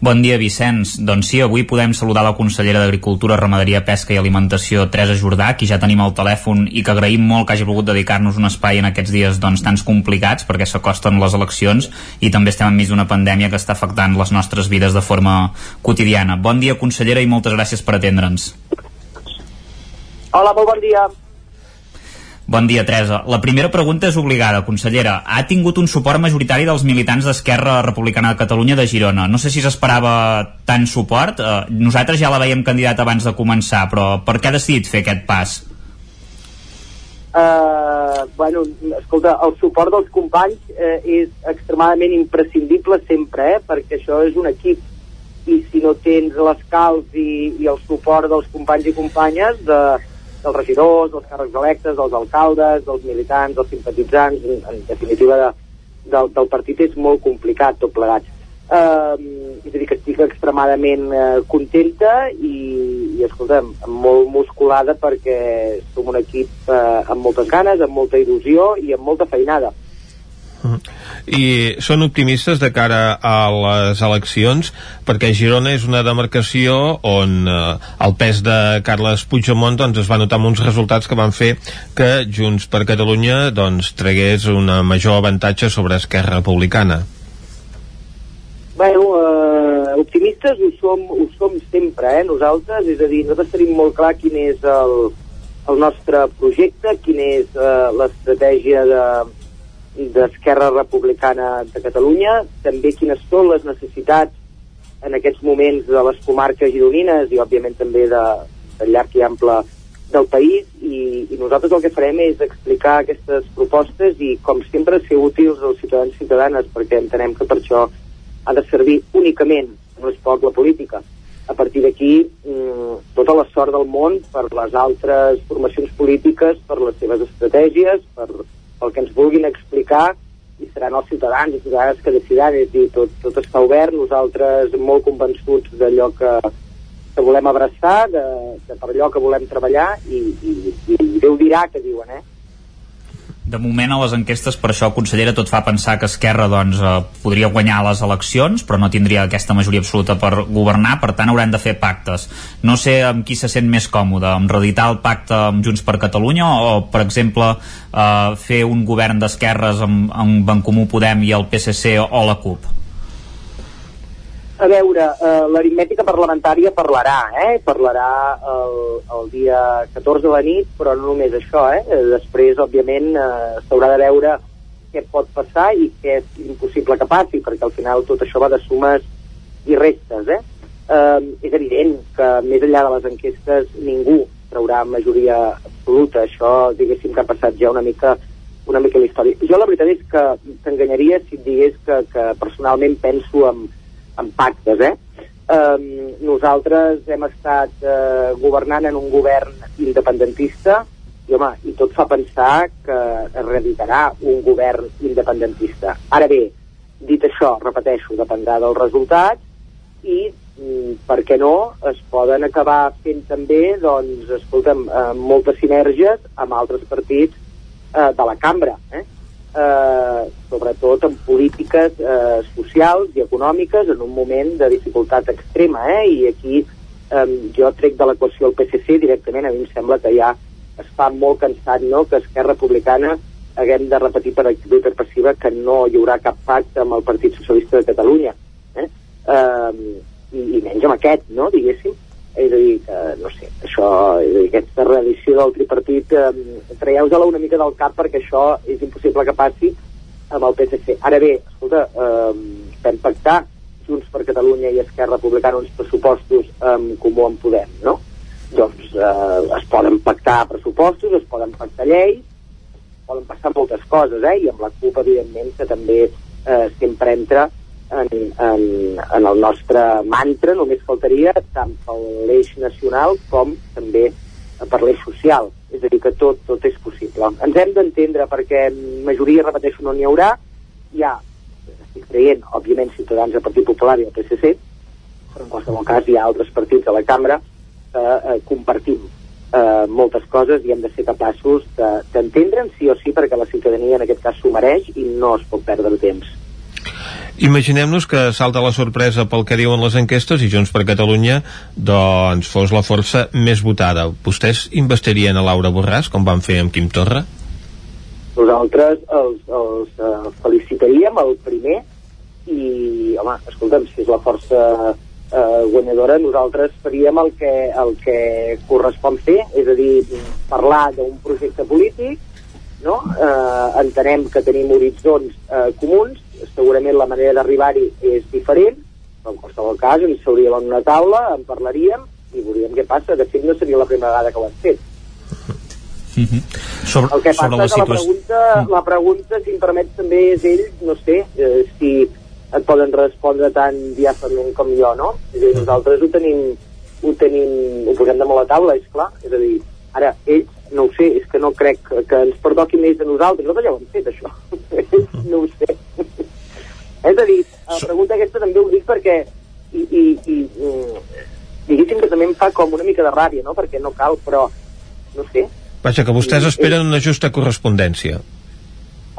Bon dia, Vicenç. Doncs sí, avui podem saludar la consellera d'Agricultura, Ramaderia, Pesca i Alimentació, Teresa Jordà, qui ja tenim al telèfon i que agraïm molt que hagi volgut dedicar-nos un espai en aquests dies doncs, tants complicats perquè s'acosten les eleccions i també estem enmig d'una pandèmia que està afectant les nostres vides de forma quotidiana. Bon dia, consellera, i moltes gràcies per atendre'ns. Hola, molt bon dia. Bon dia, Teresa. La primera pregunta és obligada, consellera. Ha tingut un suport majoritari dels militants d'Esquerra Republicana de Catalunya de Girona. No sé si s'esperava tant suport. Eh, nosaltres ja la veiem candidat abans de començar, però per què ha decidit fer aquest pas? Uh, bueno, escolta, el suport dels companys uh, és extremadament imprescindible sempre, eh? perquè això és un equip i si no tens l'escalf i, i el suport dels companys i companyes de, dels regidors, dels càrrecs electes, dels alcaldes, dels militants, dels simpatitzants, en, en definitiva de, del, del partit és molt complicat tot plegat. Uh, és a dir, que estic extremadament uh, contenta i, i escolta'm, molt musculada perquè som un equip uh, amb moltes ganes, amb molta il·lusió i amb molta feinada. I són optimistes de cara a les eleccions perquè Girona és una demarcació on eh, el pes de Carles Puigdemont doncs, es va notar amb uns resultats que van fer que Junts per Catalunya doncs, tragués una major avantatge sobre Esquerra Republicana. Bueno, eh, optimistes ho som, ho som sempre, eh, nosaltres, és a dir, nosaltres tenim molt clar quin és el, el nostre projecte, quina és eh, l'estratègia de, d'Esquerra Republicana de Catalunya, també quines són les necessitats en aquests moments de les comarques gironines i òbviament també de, de llarg i ample del país. I, i nosaltres el que farem és explicar aquestes propostes i com sempre ser útils als ciutadans i ciutadanes perquè entenem que per això ha de servir únicament, no és poc la política. A partir d'aquí mm, tota la sort del món per les altres formacions polítiques, per les seves estratègies, per, el que ens vulguin explicar i seran els ciutadans i ciutadanes que decidiran, és dir, tot, tot està obert, nosaltres molt convençuts d'allò que, que volem abraçar, de, de per allò que volem treballar i, i, i Déu dirà que diuen, eh? De moment a les enquestes, per això, consellera, tot fa pensar que Esquerra doncs, eh, podria guanyar les eleccions, però no tindria aquesta majoria absoluta per governar, per tant hauran de fer pactes. No sé amb qui se sent més còmode, amb reeditar el pacte amb Junts per Catalunya o, per exemple, eh, fer un govern d'esquerres amb, amb En Comú Podem i el PSC o la CUP? A veure, eh, l'aritmètica parlamentària parlarà, eh? Parlarà el, el dia 14 de la nit, però no només això, eh? Després, òbviament, eh, s'haurà de veure què pot passar i què és impossible que passi, perquè al final tot això va de sumes i restes, eh? eh és evident que més enllà de les enquestes ningú traurà majoria absoluta. Això, diguéssim, que ha passat ja una mica una mica la història. Jo la veritat és que t'enganyaria si et digués que, que personalment penso en, en pactes, eh? Um, nosaltres hem estat uh, governant en un govern independentista i, home, i tot fa pensar que es reeditarà un govern independentista. Ara bé, dit això, repeteixo, dependrà dels resultats i, mm, per què no, es poden acabar fent també, doncs, escolta'm, eh, moltes sinergies amb altres partits eh, de la cambra. Eh? Eh, sobretot en polítiques eh, socials i econòmiques en un moment de dificultat extrema. Eh? I aquí eh, jo trec de l'equació el PSC directament, a mi em sembla que ja es fa molt cansat no? que Esquerra Republicana haguem de repetir per activa i per passiva que no hi haurà cap pacte amb el Partit Socialista de Catalunya. Eh? Eh, i, I menys amb aquest, no?, diguéssim és a dir, que, no sé, això, és a dir, aquesta reedició del tripartit, eh, traieu-la una mica del cap perquè això és impossible que passi amb el PSC. Ara bé, escolta, eh, vam pactar Junts per Catalunya i Esquerra Republicana uns pressupostos en comú en Podem, no? Doncs eh, es poden pactar pressupostos, es poden pactar lleis, poden passar moltes coses, eh? I amb la CUP, evidentment, que també eh, sempre entra en, en, en el nostre mantra, només faltaria tant per l'eix nacional com també per l'eix social. És a dir, que tot, tot és possible. Ens hem d'entendre perquè majoria, repeteixo, no n'hi haurà. Hi ha, estic creient, òbviament, Ciutadans, el Partit Popular i el PSC, però en qualsevol cas hi ha altres partits a la cambra que eh, compartim eh, moltes coses i hem de ser capaços d'entendre'n sí o sí perquè la ciutadania en aquest cas s'ho mereix i no es pot perdre temps. Imaginem-nos que salta la sorpresa pel que diuen les enquestes i Junts per Catalunya doncs fos la força més votada. Vostès investirien a Laura Borràs, com van fer amb Quim Torra? Nosaltres els, els uh, felicitaríem el primer i, home, escolta'm, si és la força uh, guanyadora, nosaltres faríem el que, el que correspon fer, és a dir, parlar d'un projecte polític no? eh, entenem que tenim horitzons eh, comuns, segurament la manera d'arribar-hi és diferent, però en qualsevol cas ens seuríem en una taula, en parlaríem i veuríem què passa. De fet, no seria la primera vegada que ho hem fet. Mm -hmm. sobre, El que passa sobre la és que la pregunta, la pregunta, si em permet, també és ell, no sé, eh, si et poden respondre tan diàfament com jo, no? És a dir, nosaltres ho tenim, ho tenim, ho posem damunt la taula, és clar. És a dir, ara, ells, no ho sé, és que no crec que, ens pertoqui més a nosaltres. Nosaltres ja ho hem fet, això. no ho sé. És a dir, la pregunta aquesta també ho dic perquè i, i, i mm, diguéssim que també em fa com una mica de ràbia, no? Perquè no cal, però no sé, Vaja, que vostès esperen una justa correspondència.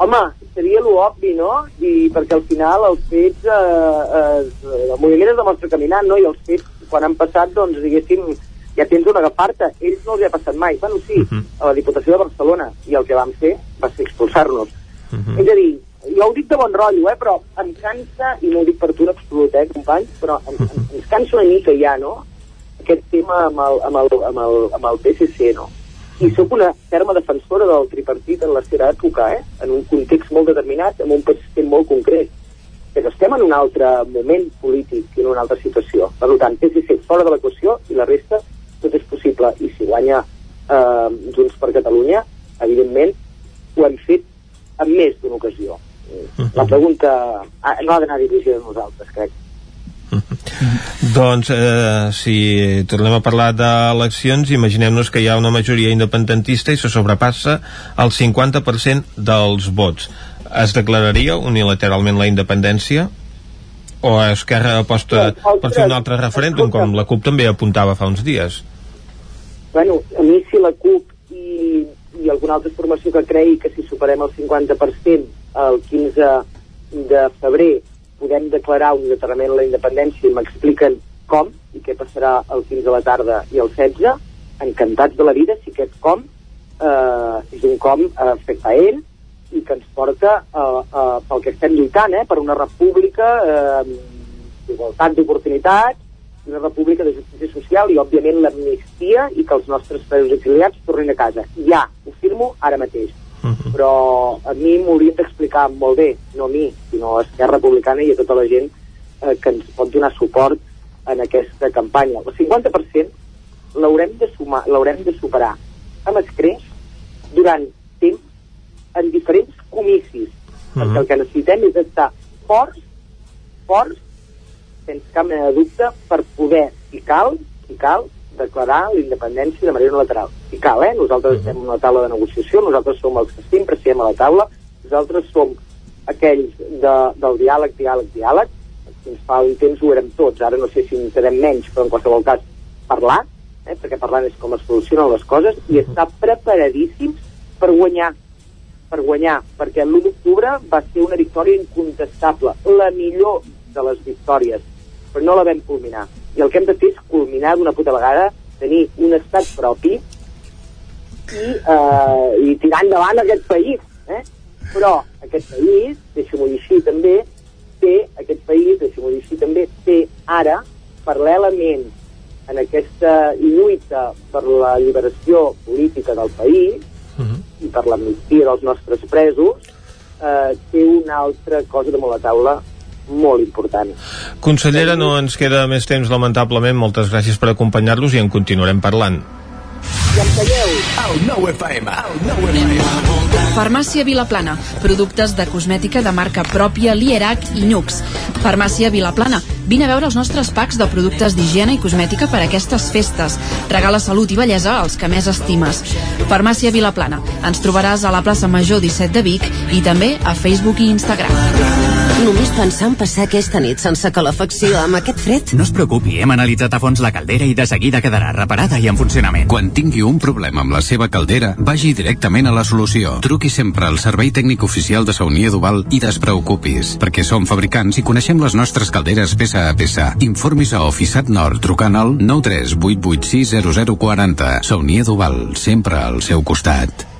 Home, seria lo obvi, no? I perquè al final els fets, eh, eh, el moviment es demostra caminant, no? I els fets, quan han passat, doncs, diguéssim, ja tens on agafar-te. Ells no els ha passat mai. Bueno, sí, uh -huh. a la Diputació de Barcelona. I el que vam fer va ser expulsar-nos. Uh -huh. És a dir, jo ho dic de bon rotllo, eh? Però em cansa, i no ho dic per tu absolut, eh, companys, però em, em, ens cansa una mica ja, no? Aquest tema amb el, amb el, amb el, amb el PSC, no? i sóc una ferma defensora del tripartit en la seva època, eh? en un context molt determinat, en un PSC molt concret. Però estem en un altre moment polític i en una altra situació. Per tant, PSC fora de l'equació i la resta tot és possible. I si guanya eh, Junts per Catalunya, evidentment, ho hem fet en més d'una ocasió. La pregunta ah, no ha d'anar dirigida a nosaltres, crec. Doncs, eh, si tornem a parlar d'eleccions, imaginem-nos que hi ha una majoria independentista i se sobrepassa el 50% dels vots. Es declararia unilateralment la independència? O Esquerra aposta per fer un altre referèndum, com la CUP també apuntava fa uns dies? Bueno, a mi si la CUP i, i alguna altra formació que cregui que si superem el 50% el 15 de febrer podem declarar unilateralment la independència i m'expliquen com i què passarà el 15 de la tarda i el 16, encantats de la vida si aquest com eh, és un com eh, fet a ell i que ens porta eh, eh, pel que estem lluitant, eh, per una república eh, d'igualtat d'oportunitats, una república de justícia social i, òbviament, l'amnistia i que els nostres presos exiliats tornin a casa. Ja, ho firmo ara mateix. Uh -huh. Però a mi m'haurien d'explicar molt bé, no a mi, sinó a Esquerra Republicana i a tota la gent eh, que ens pot donar suport en aquesta campanya. El 50% l'haurem de sumar, l'haurem de superar amb escreix durant temps en diferents comicis, uh -huh. perquè el que necessitem és estar forts, forts, sense cap mena de dubte, per poder, si cal, si cal, declarar la independència de manera unilateral. Si cal, eh? Nosaltres estem en una taula de negociació, nosaltres som els que sempre estem a la taula, nosaltres som aquells de, del diàleg, diàleg, diàleg, fins fa un temps ho érem tots, ara no sé si en serem menys, però en qualsevol cas parlar, eh? perquè parlant és com es solucionen les coses, i estar preparadíssims per guanyar, per guanyar, perquè l'1 d'octubre va ser una victòria incontestable, la millor de les victòries, però no la vam culminar. I el que hem de fer és culminar d'una puta vegada, tenir un estat propi i, eh, i tirar endavant aquest país. Eh? Però aquest país, deixo-m'ho dir així també, té, aquest país, deixo-m'ho dir així també, té ara, paral·lelament en aquesta lluita per la lliberació política del país uh -huh. i per l'amnistia dels nostres presos, eh, té una altra cosa damunt la taula molt important. Consellera, no ens queda més temps, lamentablement. Moltes gràcies per acompanyar-los i en continuarem parlant. I. El nou FM. El nou FM. Farmàcia Vilaplana. Productes de cosmètica de marca pròpia Lierac i Nux. Farmàcia Vilaplana. Vine a veure els nostres packs de productes d'higiene i cosmètica per a aquestes festes. Regala salut i bellesa als que més estimes. Farmàcia Vilaplana. Ens trobaràs a la plaça Major 17 de Vic i també a Facebook i Instagram. Només pensar en passar aquesta nit sense calefacció amb aquest fred? No es preocupi, hem analitzat a fons la caldera i de seguida quedarà reparada i en funcionament. Quan tingui un problema amb la seva caldera, vagi directament a la solució. Truqui sempre al servei tècnic oficial de Saunier Duval i despreocupis, perquè som fabricants i coneixem les nostres calderes peça a peça. Informis a Oficiat Nord trucant al 938860040. Saunier Duval, sempre al seu costat.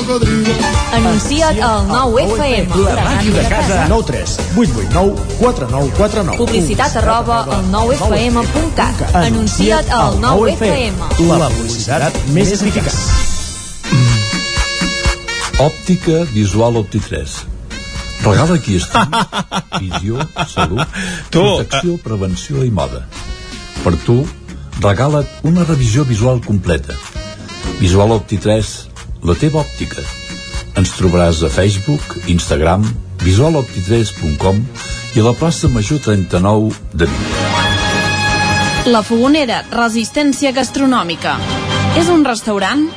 Anuncia't al 9FM. La màquina de casa. 9 3 8 8 9 4 9 4 9. Publicitat arroba al 9FM.cat. Anuncia't al 9FM. La publicitat més eficaç. Òptica Visual Opti3. Regala qui estima, visió, salut, Tu, protecció, prevenció i moda. Per tu, regala't una revisió visual completa. Visual Opti3, la teva òptica. Ens trobaràs a Facebook, Instagram, visualopti3.com i a la plaça Major 39 de Vic. La Fogonera, resistència gastronòmica. És un restaurant?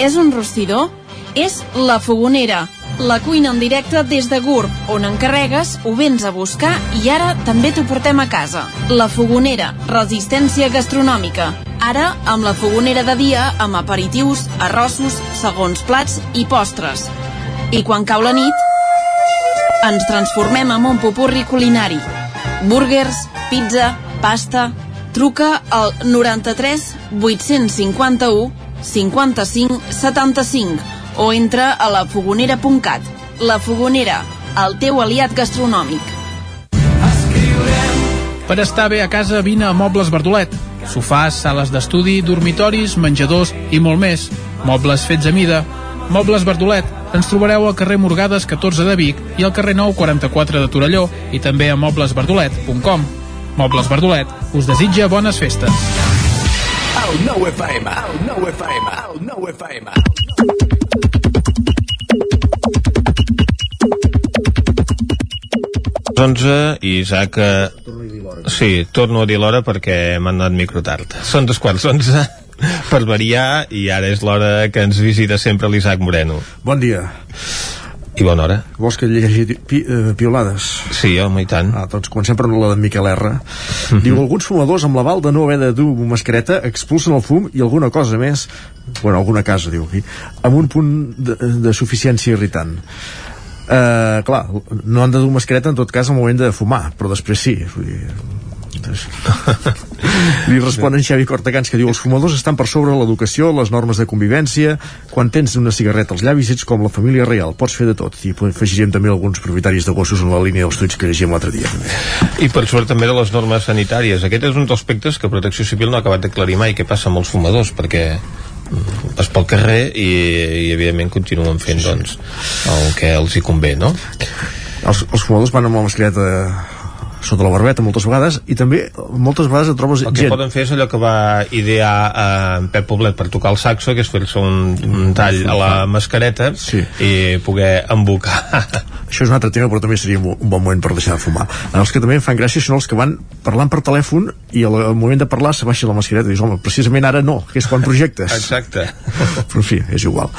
És un rostidor? És La Fogonera, la cuina en directe des de Gurb, on encarregues, ho vens a buscar i ara també t'ho portem a casa. La Fogonera, resistència gastronòmica. Ara amb la fogonera de dia amb aperitius, arrossos, segons plats i postres. I quan cau la nit, ens transformem en un popurri culinari. Búrguers, pizza, pasta... Truca al 93 851 55 75 o entra a lafogonera.cat. La Fogonera, el teu aliat gastronòmic. Per estar bé a casa, vine a Mobles Verdolet. Sofàs, sales d'estudi, dormitoris, menjadors i molt més. Mobles fets a mida. Mobles Verdolet. Ens trobareu al carrer Morgades 14 de Vic i al carrer 9 44 de Torelló i també a moblesverdolet.com. Mobles Verdolet us desitja bones festes. El 9 FM, el 9 FM, el 9 FM. Les 11 i Isaac... eh, Sí, torno a dir l'hora perquè m'han anat microtard. Són dos quarts 11 per variar i ara és l'hora que ens visita sempre l'Isaac Moreno. Bon dia. I bona hora. Vols que llegeixi pi, eh, piolades? Sí, home, i tant. Ah, doncs comencem per la de Miquel R. Diu, alguns fumadors amb l'aval de no haver de dur mascareta expulsen el fum i alguna cosa més, bueno, alguna casa, diu aquí, amb un punt de, de suficiència irritant. Uh, clar, no han de dur mascareta en tot cas al moment de fumar, però després sí. Vull dir, doncs... Li respon en Xavi Cortacans que diu els fumadors estan per sobre l'educació, les normes de convivència quan tens una cigarreta als llavis ets com la família real, pots fer de tot i afegiríem també alguns propietaris de gossos en la línia dels tuits que llegíem l'altre dia. I per sort també de les normes sanitàries. Aquest és un dels aspectes que Protecció Civil no ha acabat d'aclarir mai què passa amb els fumadors, perquè vas pel carrer i, i evidentment continuen fent doncs, el que els hi convé, no? Els, els fumadors van amb la mascareta sota la barbeta moltes vegades i també moltes vegades et trobes El que gent poden fer és allò que va idear eh, en Pep Poblet per tocar el saxo, que és fer-se un, un tall a la mascareta sí. i poder embocar. això és un altre tema però també seria un bon moment per deixar de fumar els que també em fan gràcia són els que van parlant per telèfon i al, moment de parlar se baixa la mascareta i dius, home, precisament ara no que és quan projectes Exacte. però en fi, és igual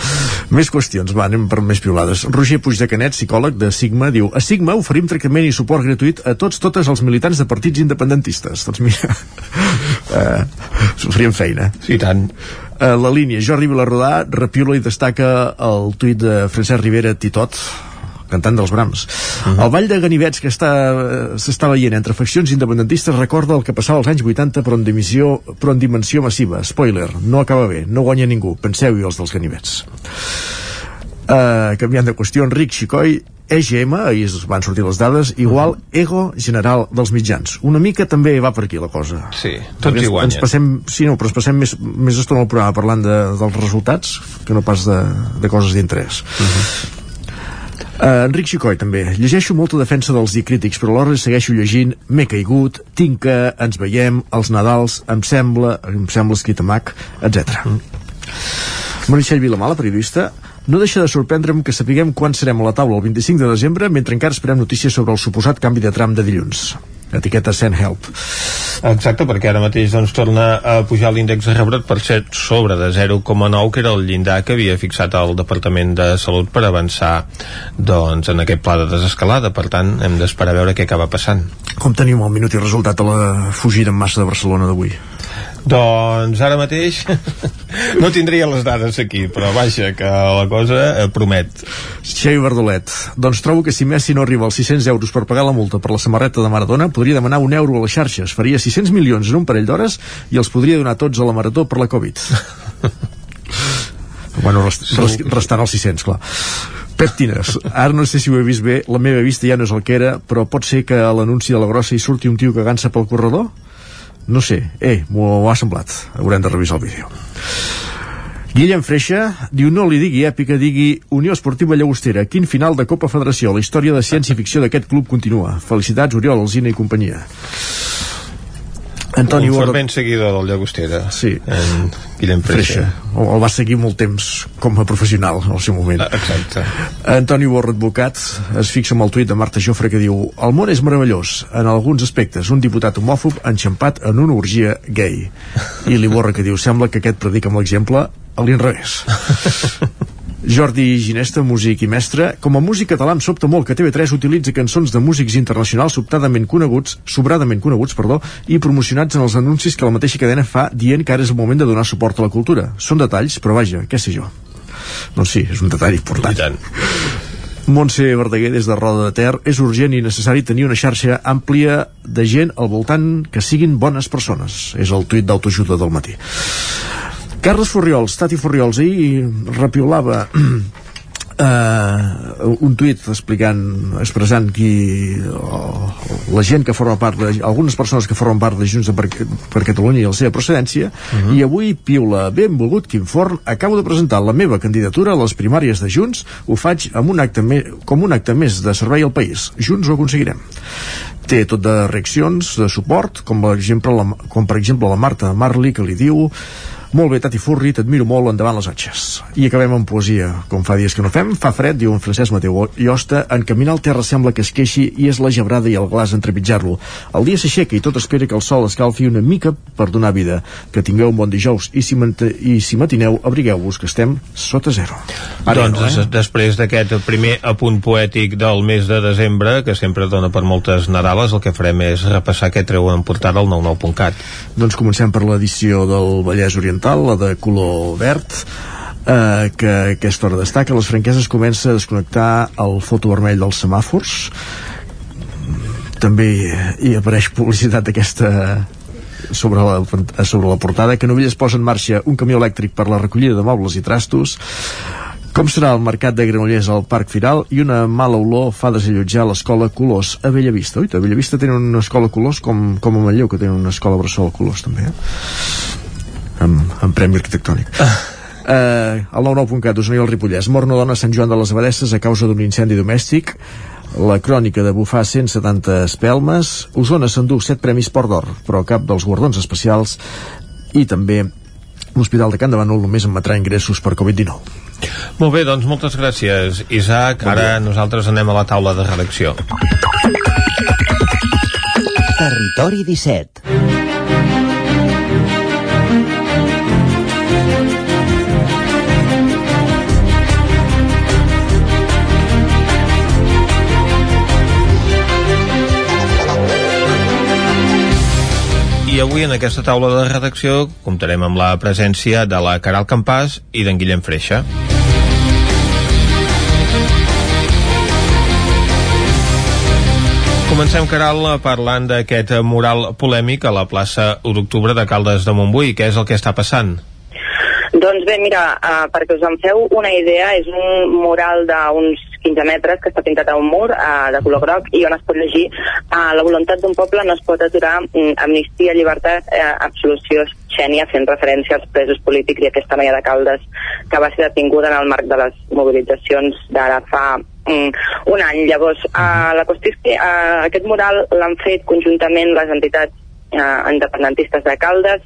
més qüestions, va, anem per més piolades Roger Puig de Canet, psicòleg de Sigma diu, a Sigma oferim tractament i suport gratuït a tots, totes els militants de partits independentistes doncs mira eh, faríem feina sí, tant a la línia, Jordi Vilarrodà repiula i destaca el tuit de Francesc Rivera Titot cantant dels Brams. Uh -huh. El ball de ganivets que està s'està veient entre faccions independentistes recorda el que passava als anys 80 però en, dimissió, però en dimensió massiva. Spoiler, no acaba bé, no guanya ningú. Penseu-hi els dels ganivets. Uh, canviant de qüestió, Enric Xicoi EGM, ahir es van sortir les dades, igual ego general dels mitjans. Una mica també va per aquí la cosa. Sí, tots hi guanyen. Ens passem, sí, no, però ens passem més, més estona al programa parlant de, dels resultats que no pas de, de coses d'interès. Uh -huh. Uh, Enric Xicoi també llegeixo molta defensa dels diacrítics però alhora segueixo llegint m'he caigut, tinc que ens veiem, els Nadals em sembla, em sembla escrit a Mac, etc. Mm. Meritxell Vilamala, periodista no deixa de sorprendre'm que sapiguem quan serem a la taula el 25 de desembre mentre encara esperem notícies sobre el suposat canvi de tram de dilluns. Etiqueta Send Help. Exacte, perquè ara mateix doncs, torna a pujar l'índex de rebrot per ser sobre de 0,9 que era el llindar que havia fixat el Departament de Salut per avançar doncs, en aquest pla de desescalada. Per tant hem d'esperar a veure què acaba passant. Com tenim el minut i resultat a la fugida en massa de Barcelona d'avui? Doncs ara mateix no tindria les dades aquí, però vaja, que la cosa eh, promet. Xavi Verdolet, doncs trobo que si Messi no arriba als 600 euros per pagar la multa per la samarreta de Maradona, podria demanar un euro a les xarxes, faria 600 milions en un parell d'hores i els podria donar tots a la Marató per la Covid. bueno, rest, rest, restant els 600, clar. Pep Tines, ara no sé si ho he vist bé, la meva vista ja no és el que era, però pot ser que a l'anunci de la grossa hi surti un tio que gansa pel corredor? No sé, eh, m'ho ha semblat. Haurem de revisar el vídeo. Guillem Freixa diu no li digui èpica, digui Unió Esportiva Llagostera. Quin final de Copa Federació. La història de ciència-ficció d'aquest club continua. Felicitats, Oriol, Alzina i companyia. Antoni un fervent seguidor del Llagostera sí. en Guillem Freixa, Freixa. El, el va seguir molt temps com a professional al seu moment. Exacte. Antoni Borra Advocat es fixa amb el tuit de Marta Jofre que diu el món és meravellós, en alguns aspectes. Un diputat homòfob enxampat en una orgia gay. I li Borra que diu sembla que aquest predica amb l'exemple a l'inrevés Jordi Ginesta, músic i mestre. Com a músic català em sobta molt que TV3 utilitzi cançons de músics internacionals sobtadament coneguts, sobradament coneguts, perdó, i promocionats en els anuncis que la mateixa cadena fa dient que ara és el moment de donar suport a la cultura. Són detalls, però vaja, què sé jo. Doncs sí, és un detall important. Montse Verdaguer des de Roda de Ter és urgent i necessari tenir una xarxa àmplia de gent al voltant que siguin bones persones és el tuit d'autoajuda del matí Carles Furriols, Tati Furriols ahir repiolava uh, un tuit explicant expressant qui oh, la gent que forma part de, algunes persones que formen part de Junts per, per Catalunya i la seva procedència uh -huh. i avui piula benvolgut Quim Forn acabo de presentar la meva candidatura a les primàries de Junts ho faig amb un acte me, com un acte més de servei al país Junts ho aconseguirem té tot de reaccions de suport com per exemple la, com per exemple la Marta Marli que li diu molt bé, Tati Furri, t'admiro molt, endavant les atxes. I acabem amb poesia, com fa dies que no fem. Fa fred, diu en Francesc Mateu Iosta, en caminar al terra sembla que es queixi i és la gebrada i el glaç entrepitjar-lo. El dia s'aixeca i tot espera que el sol escalfi una mica per donar vida. Que tingueu un bon dijous i si, i si matineu, abrigueu-vos, que estem sota zero. Ara doncs, no, eh? després d'aquest primer apunt poètic del mes de desembre, que sempre dona per moltes Nadales, el que farem és repassar què treuen portada al 99.cat. Doncs comencem per l'edició del Vallès Oriental oriental, la de color verd, eh, que aquesta hora destaca. Les franqueses comença a desconnectar el foto vermell dels semàfors. També hi apareix publicitat d'aquesta sobre la, sobre la portada que Novelles posa en marxa un camió elèctric per la recollida de mobles i trastos com serà el mercat de Granollers al Parc Firal i una mala olor fa desallotjar l'escola Colors a Bellavista. Oita, a Bellavista tenen una escola Colors com, com a Manlleu, que tenen una escola Bressol Colors també. Eh? Amb, amb Premi Arquitectònic. Ah. Uh, el 99.cat, Osona i el Ripollès. Mor una dona a Sant Joan de les Abadesses a causa d'un incendi domèstic. La crònica de bufar 170 espelmes. Osona s'endú 7 premis Port d'Or, però cap dels guardons especials. I també l'Hospital de Can de Bànol només emetrà ingressos per Covid-19. Molt bé, doncs moltes gràcies, Isaac. Bon Ara nosaltres anem a la taula de redacció. Territori 17 i avui en aquesta taula de redacció comptarem amb la presència de la Caral Campàs i d'en Guillem Freixa. Comencem, Caral, parlant d'aquest mural polèmic a la plaça 1 d'octubre de Caldes de Montbui. Què és el que està passant? Doncs bé, mira, uh, perquè us en feu una idea, és un mural d'uns 15 metres que està pintat a un mur uh, de color groc i on es pot llegir uh, la voluntat d'un poble no es pot aturar um, amnistia, llibertat, uh, absolució Xènia fent referència als presos polítics i aquesta noia de Caldes que va ser detinguda en el marc de les mobilitzacions d'ara fa um, un any. Llavors, uh, la qüestió és que uh, aquest mural l'han fet conjuntament les entitats uh, independentistes de Caldes,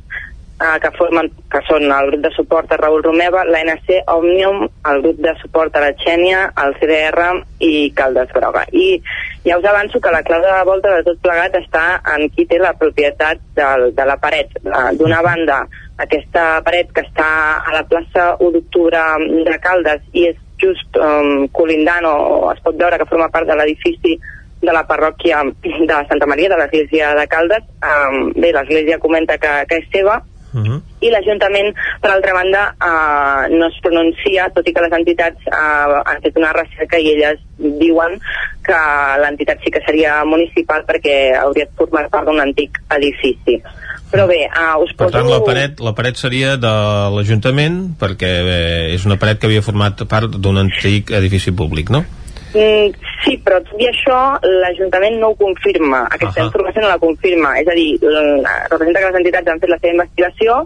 eh, que formen, que són el grup de suport a Raül Romeva, l'ANC, Òmnium, el grup de suport a la Xènia, el CDR i Caldes Groga. I ja us avanço que la clau de la volta de tot plegat està en qui té la propietat del, de la paret. Eh, D'una banda, aquesta paret que està a la plaça 1 d'octubre de Caldes i és just um, colindant o, o es pot veure que forma part de l'edifici de la parròquia de Santa Maria, de l'església de Caldes. Um, bé, l'església comenta que, que és seva, Uh -huh. i l'Ajuntament, per altra banda, eh, no es pronuncia, tot i que les entitats eh, han fet una recerca i elles diuen que l'entitat sí que seria municipal perquè hauria format part d'un antic edifici. Però bé, eh, us Per poso... tant, la paret, la paret seria de l'Ajuntament perquè bé, és una paret que havia format part d'un antic edifici públic, no? Mm, sí, però tot i això l'Ajuntament no ho confirma, aquesta Ahà. informació no la confirma, és a dir, representa que les entitats han fet la seva investigació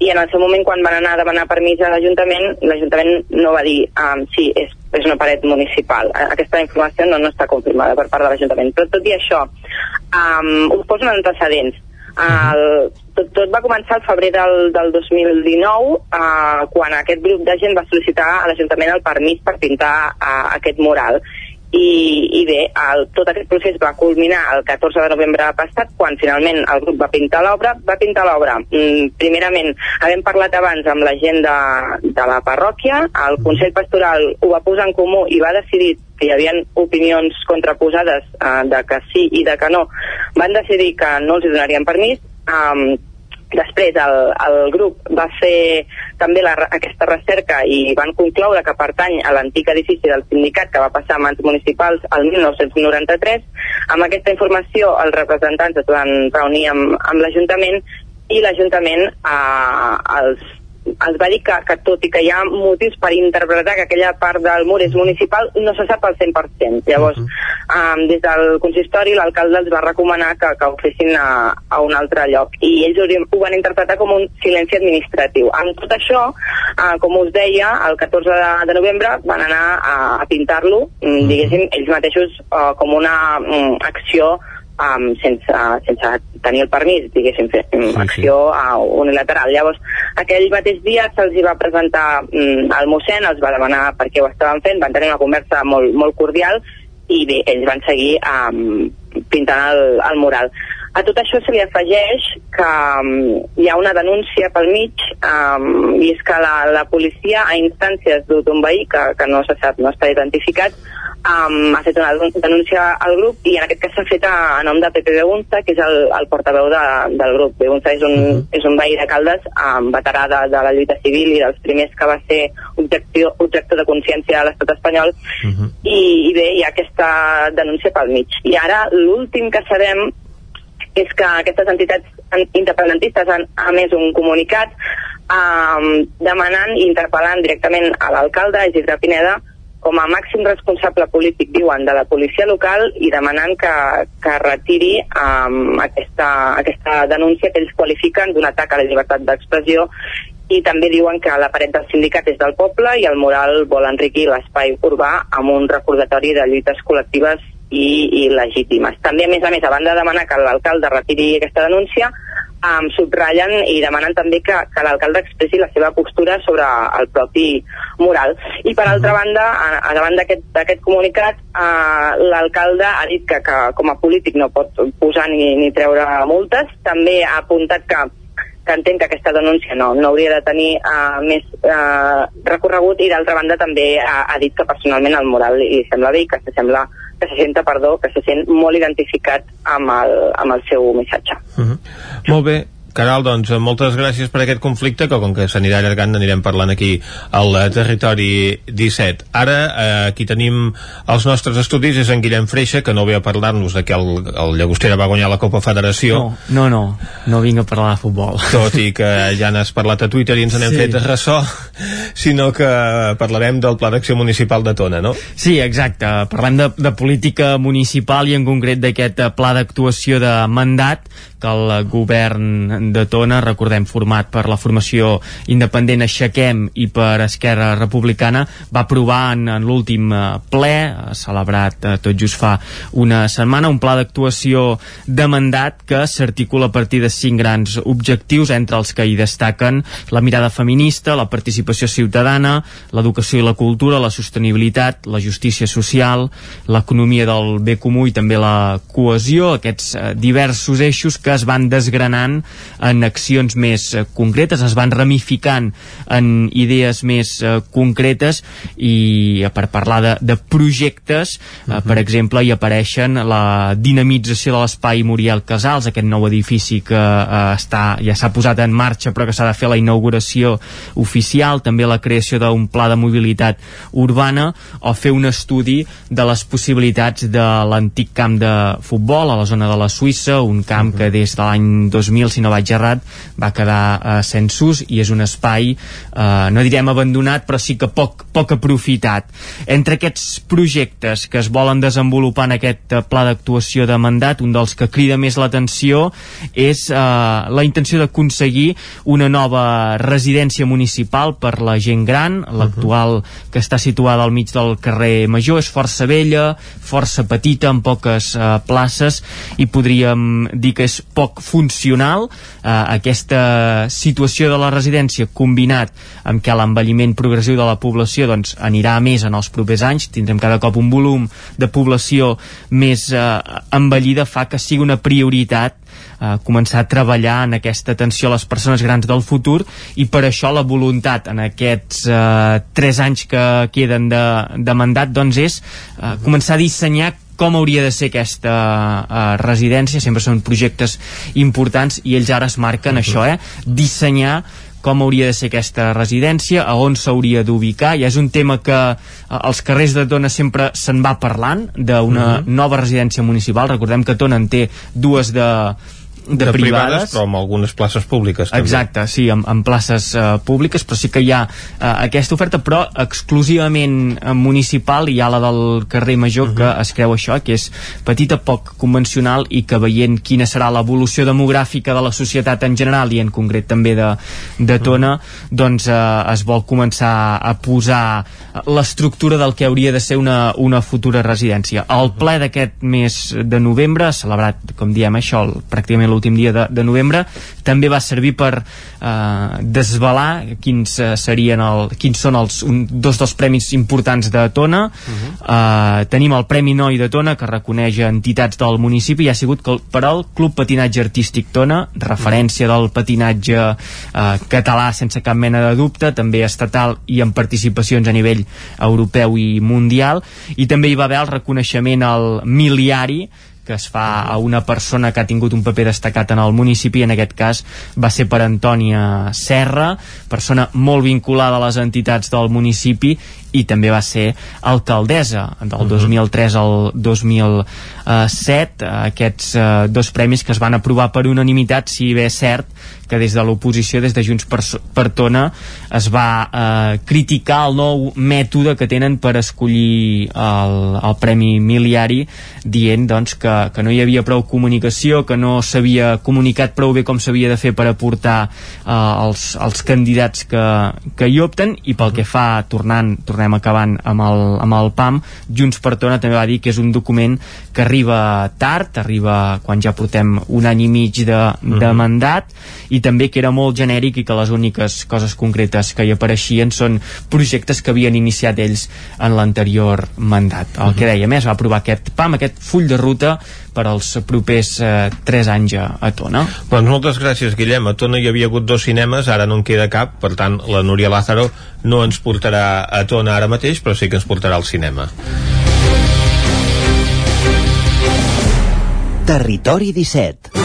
i en el seu moment quan van anar a demanar permís a l'Ajuntament, l'Ajuntament no va dir um, sí, és, és una paret municipal. Aquesta informació no, no està confirmada per part de l'Ajuntament. Però tot i això, um, us poso en antecedents. El, tot, tot va començar al febrer del, del 2019 uh, quan aquest grup de gent va sol·licitar a l'Ajuntament el permís per pintar uh, aquest mural. I, i bé, el, tot aquest procés va culminar el 14 de novembre passat quan finalment el grup va pintar l'obra va pintar l'obra, mm, primerament havent parlat abans amb la gent de, de la parròquia, el Consell Pastoral ho va posar en comú i va decidir que hi havia opinions contraposades eh, de que sí i de que no, van decidir que no els donarien permís um, Després el, el grup va fer també la, aquesta recerca i van concloure que pertany a l'antic edifici del sindicat que va passar a mans municipals el 1993. Amb aquesta informació els representants es van reunir amb, amb l'Ajuntament i l'Ajuntament eh, els es va dir que, que tot i que hi ha motius per interpretar que aquella part del mur és municipal, no se sap al 100%. Llavors, uh -huh. um, des del consistori, l'alcalde els va recomanar que, que ho fessin a, a un altre lloc. I ells ho, ho van interpretar com un silenci administratiu. Amb tot això, uh, com us deia, el 14 de, de novembre van anar a, a pintar-lo, mm, diguéssim, ells mateixos uh, com una um, acció um, sense, sense tenir el permís, diguéssim, fer sí, acció uh, unilateral. Llavors, aquell mateix dia se'ls va presentar um, el mossèn, els va demanar per què ho estaven fent, van tenir una conversa molt, molt cordial i bé, ells van seguir um, pintant el, el mural. A tot això se li afegeix que um, hi ha una denúncia pel mig um, i és que la, la policia a instàncies d'un veí que, que no se sap, no està identificat um, ha fet una denúncia al grup i en aquest cas s'ha fet a, a nom de Pepe Begunza que és el, el portaveu de, del grup Begunza és un, uh -huh. és un veí de Caldes um, veterà de, de la lluita civil i dels primers que va ser objectiu, objecte de consciència a l'estat espanyol uh -huh. i, i bé, hi ha aquesta denúncia pel mig i ara l'últim que sabem és que aquestes entitats independentistes han emès un comunicat um, demanant i interpel·lant directament a l'alcalde Isidre Pineda com a màxim responsable polític, diuen, de la policia local i demanant que, que retiri um, aquesta, aquesta denúncia que ells qualifiquen d'un atac a la llibertat d'expressió i també diuen que la paret del sindicat és del poble i el mural vol enriquir l'espai urbà amb un recordatori de lluites col·lectives i, i legítimes. També, a més a més, a banda de demanar que l'alcalde retiri aquesta denúncia, um, subratllen i demanen també que, que l'alcalde expressi la seva postura sobre el propi mural. I per altra banda, a, a davant d'aquest comunicat, uh, l'alcalde ha dit que, que com a polític no pot posar ni, ni treure multes. També ha apuntat que que entenc que aquesta denúncia no, no hauria de tenir uh, més uh, recorregut i d'altra banda també ha, ha dit que personalment el mural li sembla bé i que se sembla que se senta, perdó, que se sent molt identificat amb el, amb el seu missatge. Uh -huh. Molt bé, Caral, doncs moltes gràcies per aquest conflicte que com que s'anirà allargant anirem parlant aquí al territori 17. Ara eh, aquí tenim els nostres estudis és en Guillem Freixa que no ve a parlar-nos de que el, el Llagostera va guanyar la Copa Federació no, no, no, no vinc a parlar de futbol tot i que ja n'has parlat a Twitter i ens n'hem Sí. fet ressò sinó que parlarem del Pla d'Acció Municipal de Tona, no? Sí, exacte. Parlem de, de política municipal i en concret d'aquest eh, pla d'actuació de mandat que el govern de Tona, recordem, format per la formació independent Aixequem i per Esquerra Republicana, va aprovar en, en l'últim eh, ple, eh, celebrat eh, tot just fa una setmana, un pla d'actuació de mandat que s'articula a partir de cinc grans objectius, entre els que hi destaquen la mirada feminista, la participació ciutadana, l'educació i la cultura, la sostenibilitat, la justícia social, l'economia del bé comú i també la cohesió, aquests diversos eixos que es van desgranant en accions més eh, concretes, es van ramificant en idees més eh, concretes i per parlar de, de projectes, uh -huh. per exemple, hi apareixen la dinamització de l'espai Muriel Casals, aquest nou edifici que eh, està, ja s'ha posat en marxa però que s'ha de fer la inauguració oficial, també la creació d'un pla de mobilitat urbana o fer un estudi de les possibilitats de l'antic camp de futbol a la zona de la Suïssa, un camp uh -huh. que des de l'any 2000, si no vaig errat, va quedar eh, sense i és un espai, eh, no direm abandonat, però sí que poc, poc aprofitat. Entre aquests projectes que es volen desenvolupar en aquest eh, pla d'actuació de mandat, un dels que crida més l'atenció és eh, la intenció d'aconseguir una nova residència municipal per la gent gran, l'actual uh -huh. que està situada al mig del carrer Major, és força vella, força petita, amb poques eh, places i podríem dir que és poc funcional eh, aquesta situació de la residència combinat amb que l'envelliment progressiu de la població doncs, anirà més en els propers anys, tindrem cada cop un volum de població més eh, envellida fa que sigui una prioritat eh, començar a treballar en aquesta atenció a les persones grans del futur i per això la voluntat en aquests eh, tres anys que queden de, de mandat doncs és eh, començar a dissenyar com hauria de ser aquesta uh, residència, sempre són projectes importants i ells ara es marquen uh -huh. això, eh? dissenyar com hauria de ser aquesta residència, a on s'hauria d'ubicar, ja és un tema que uh, als carrers de Tona sempre se'n va parlant d'una uh -huh. nova residència municipal, recordem que Tona en té dues de de, de privades, privades, però amb algunes places públiques també. Exacte, sí, amb, amb places uh, públiques, però sí que hi ha uh, aquesta oferta, però exclusivament uh, municipal hi ha la del carrer Major uh -huh. que es creu això, que és petita, poc convencional i que veient quina serà l'evolució demogràfica de la societat en general i en concret també de, de Tona, uh -huh. doncs uh, es vol començar a posar l'estructura del que hauria de ser una, una futura residència. El ple d'aquest mes de novembre, celebrat, com diem això, el, pràcticament l'últim dia de, de novembre. També va servir per eh, desvelar quins uh, serien el, quins són els, un, dos dels premis importants de Tona. Uh -huh. eh, tenim el Premi Noi de Tona que reconeix entitats del municipi i ha sigut per al Club Patinatge Artístic Tona referència del patinatge eh, català sense cap mena de dubte també estatal i amb participacions a nivell europeu i mundial. I també hi va haver el reconeixement al miliari que es fa a una persona que ha tingut un paper destacat en el municipi, en aquest cas va ser per Antònia Serra, persona molt vinculada a les entitats del municipi i també va ser alcaldessa del 2003 al 2007 aquests eh, dos premis que es van aprovar per unanimitat si bé és cert que des de l'oposició, des de Junts per, per Tona es va eh, criticar el nou mètode que tenen per escollir el, el Premi Miliari dient doncs, que, que no hi havia prou comunicació, que no s'havia comunicat prou bé com s'havia de fer per aportar eh, els, els candidats que, que hi opten. I pel que fa, tornant, tornant tornem acabant amb el, amb el PAM Junts per Tona també va dir que és un document que arriba tard, arriba quan ja portem un any i mig de, de uh -huh. mandat i també que era molt genèric i que les úniques coses concretes que hi apareixien són projectes que havien iniciat ells en l'anterior mandat. El uh -huh. que deia més, va aprovar aquest PAM, aquest full de ruta per als propers eh, 3 anys a, a Tona. Doncs moltes gràcies, Guillem. A Tona hi havia hagut dos cinemes, ara no en queda cap, per tant, la Núria Lázaro no ens portarà a Tona ara mateix, però sí que ens portarà al cinema. Territori 17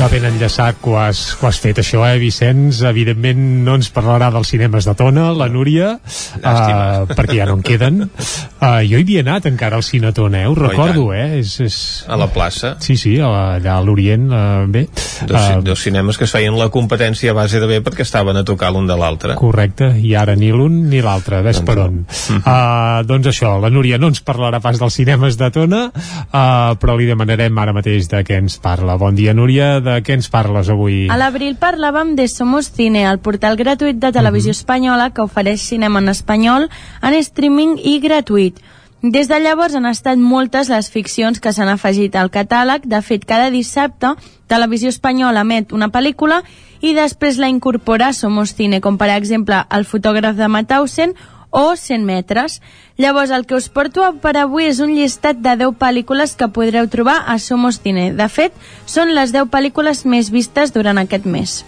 que ben enllaçat que ho, has, que ho has fet això, eh, Vicenç? Evidentment no ens parlarà dels cinemes de Tona, la Núria, uh, perquè ja no en queden. Uh, jo hi havia anat encara al Cine Tona, eh? ho recordo, eh? És, és... A la plaça. Sí, sí, allà a l'Orient, uh, bé. Dos, uh, dos cinemes que es feien la competència a base de bé perquè estaven a tocar l'un de l'altre. Correcte, i ara ni l'un ni l'altre, ves doncs, per on. Uh, doncs això, la Núria no ens parlarà pas dels cinemes de Tona, uh, però li demanarem ara mateix de què ens parla. Bon dia, Núria, de què ens parles avui? A l'abril parlàvem de Somos Cine, el portal gratuït de televisió uh -huh. espanyola que ofereix cinema en espanyol en streaming i gratuït. Des de llavors han estat moltes les ficcions que s'han afegit al catàleg. De fet, cada dissabte Televisió Espanyola emet una pel·lícula i després la incorpora Somos Cine, com per exemple El fotògraf de Mauthausen o 100 metres. Llavors, el que us porto per avui és un llistat de 10 pel·lícules que podreu trobar a Somos Cine. De fet, són les 10 pel·lícules més vistes durant aquest mes.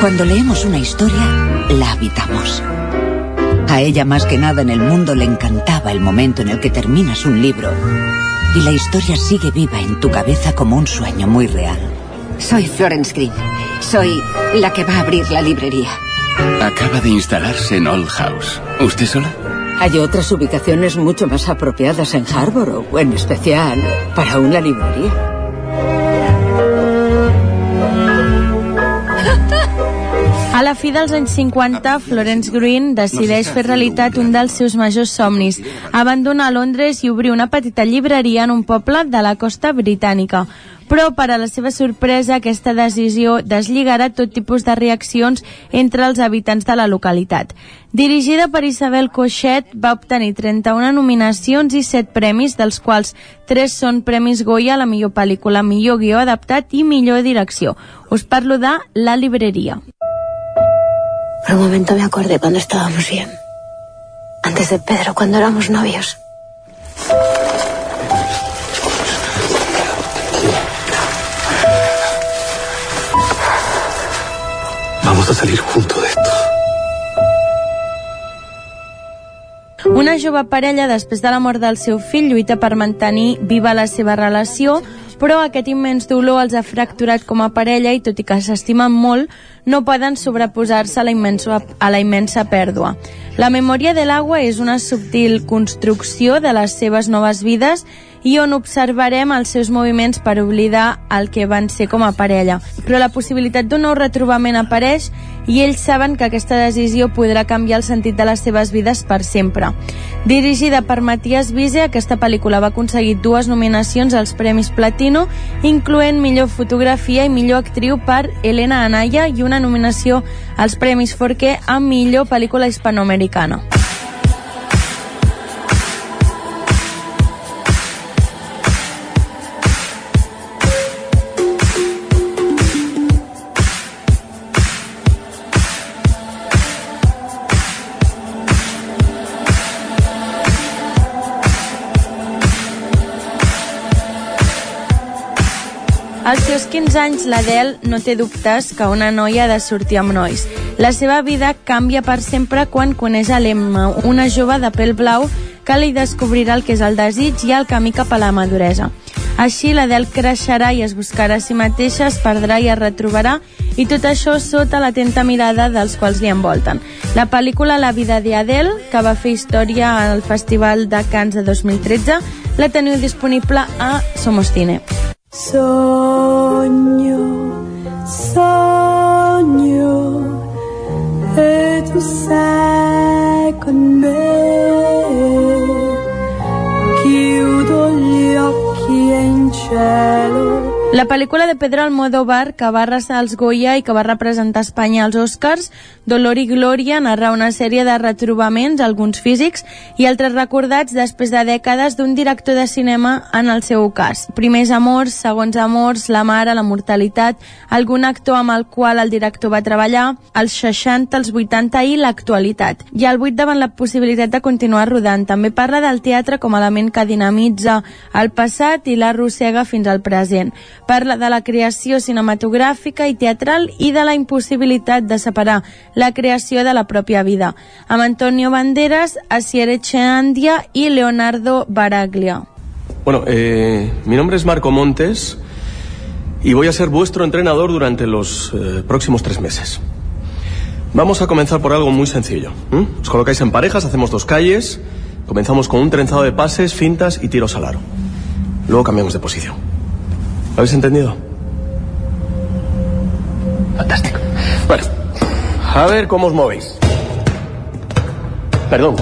Cuando leemos una historia, la habitamos. A ella más que nada en el mundo le encantaba el momento en el que terminas un libro y la historia sigue viva en tu cabeza como un sueño muy real. Soy Florence Green. Soy la que va a abrir la librería. Acaba de instalarse en Old House. ¿Usted sola? Hay otras ubicaciones mucho más apropiadas en Harborough, en especial para una librería. A la fi dels anys 50, Florence Green decideix fer realitat un dels seus majors somnis, abandonar Londres i obrir una petita llibreria en un poble de la costa britànica però per a la seva sorpresa aquesta decisió deslligarà tot tipus de reaccions entre els habitants de la localitat. Dirigida per Isabel Coixet, va obtenir 31 nominacions i 7 premis, dels quals 3 són premis Goya a la millor pel·lícula, millor guió adaptat i millor direcció. Us parlo de La libreria. Por un momento me acordé cuando estábamos bien. Antes de Pedro, cuando éramos novios. Vamos a salir juntos de esto. Una jove parella, després de la mort del seu fill, lluita per mantenir viva la seva relació, però aquest immens dolor els ha fracturat com a parella i, tot i que s'estimen molt, no poden sobreposar-se a, la immensa, a la immensa pèrdua. La memòria de l'aigua és una subtil construcció de les seves noves vides i on observarem els seus moviments per oblidar el que van ser com a parella. Però la possibilitat d'un nou retrobament apareix i ells saben que aquesta decisió podrà canviar el sentit de les seves vides per sempre. Dirigida per Matías Vise, aquesta pel·lícula va aconseguir dues nominacions als Premis Platino, incloent millor fotografia i millor actriu per Elena Anaya i una nominació als Premis Forqué a millor pel·lícula hispanoamericana. 15 anys, l'Adele no té dubtes que una noia ha de sortir amb nois. La seva vida canvia per sempre quan coneix a l'Emma, una jove de pèl blau que li descobrirà el que és el desig i el camí cap a la maduresa. Així, l'Adele creixerà i es buscarà a si mateixa, es perdrà i es retrobarà, i tot això sota l'atenta mirada dels quals li envolten. La pel·lícula La vida de Adele, que va fer història al Festival de Cannes de 2013, la teniu disponible a Somos Cine. Sogno, sogno, e tu sei con me. Chiudo gli occhi e in cielo La pel·lícula de Pedro Almodóvar, que va arrasar els Goya i que va representar Espanya als Oscars, Dolor i Glòria, narra una sèrie de retrobaments, alguns físics i altres recordats després de dècades d'un director de cinema en el seu cas. Primers amors, segons amors, la mare, la mortalitat, algun actor amb el qual el director va treballar, els 60, els 80 i l'actualitat. I el 8 davant la possibilitat de continuar rodant. També parla del teatre com a element que dinamitza el passat i l'arrossega fins al present Parla de la creació cinematogràfica i teatral i de la impossibilitat de separar la creació de la pròpia vida, amb Antonio Banderas, Asier Echeandia i Leonardo Baraglia. Bueno, eh, mi nombre es Marco Montes y voy a ser vuestro entrenador durante los eh, próximos tres meses. Vamos a comenzar por algo muy sencillo. Os colocáis en parejas, hacemos dos calles, comenzamos con un trenzado de pases, fintas y tiros al aro. Luego cambiamos de posición. ¿Lo habéis entendido? Fantástico. Bueno, a ver cómo os movéis. Perdón.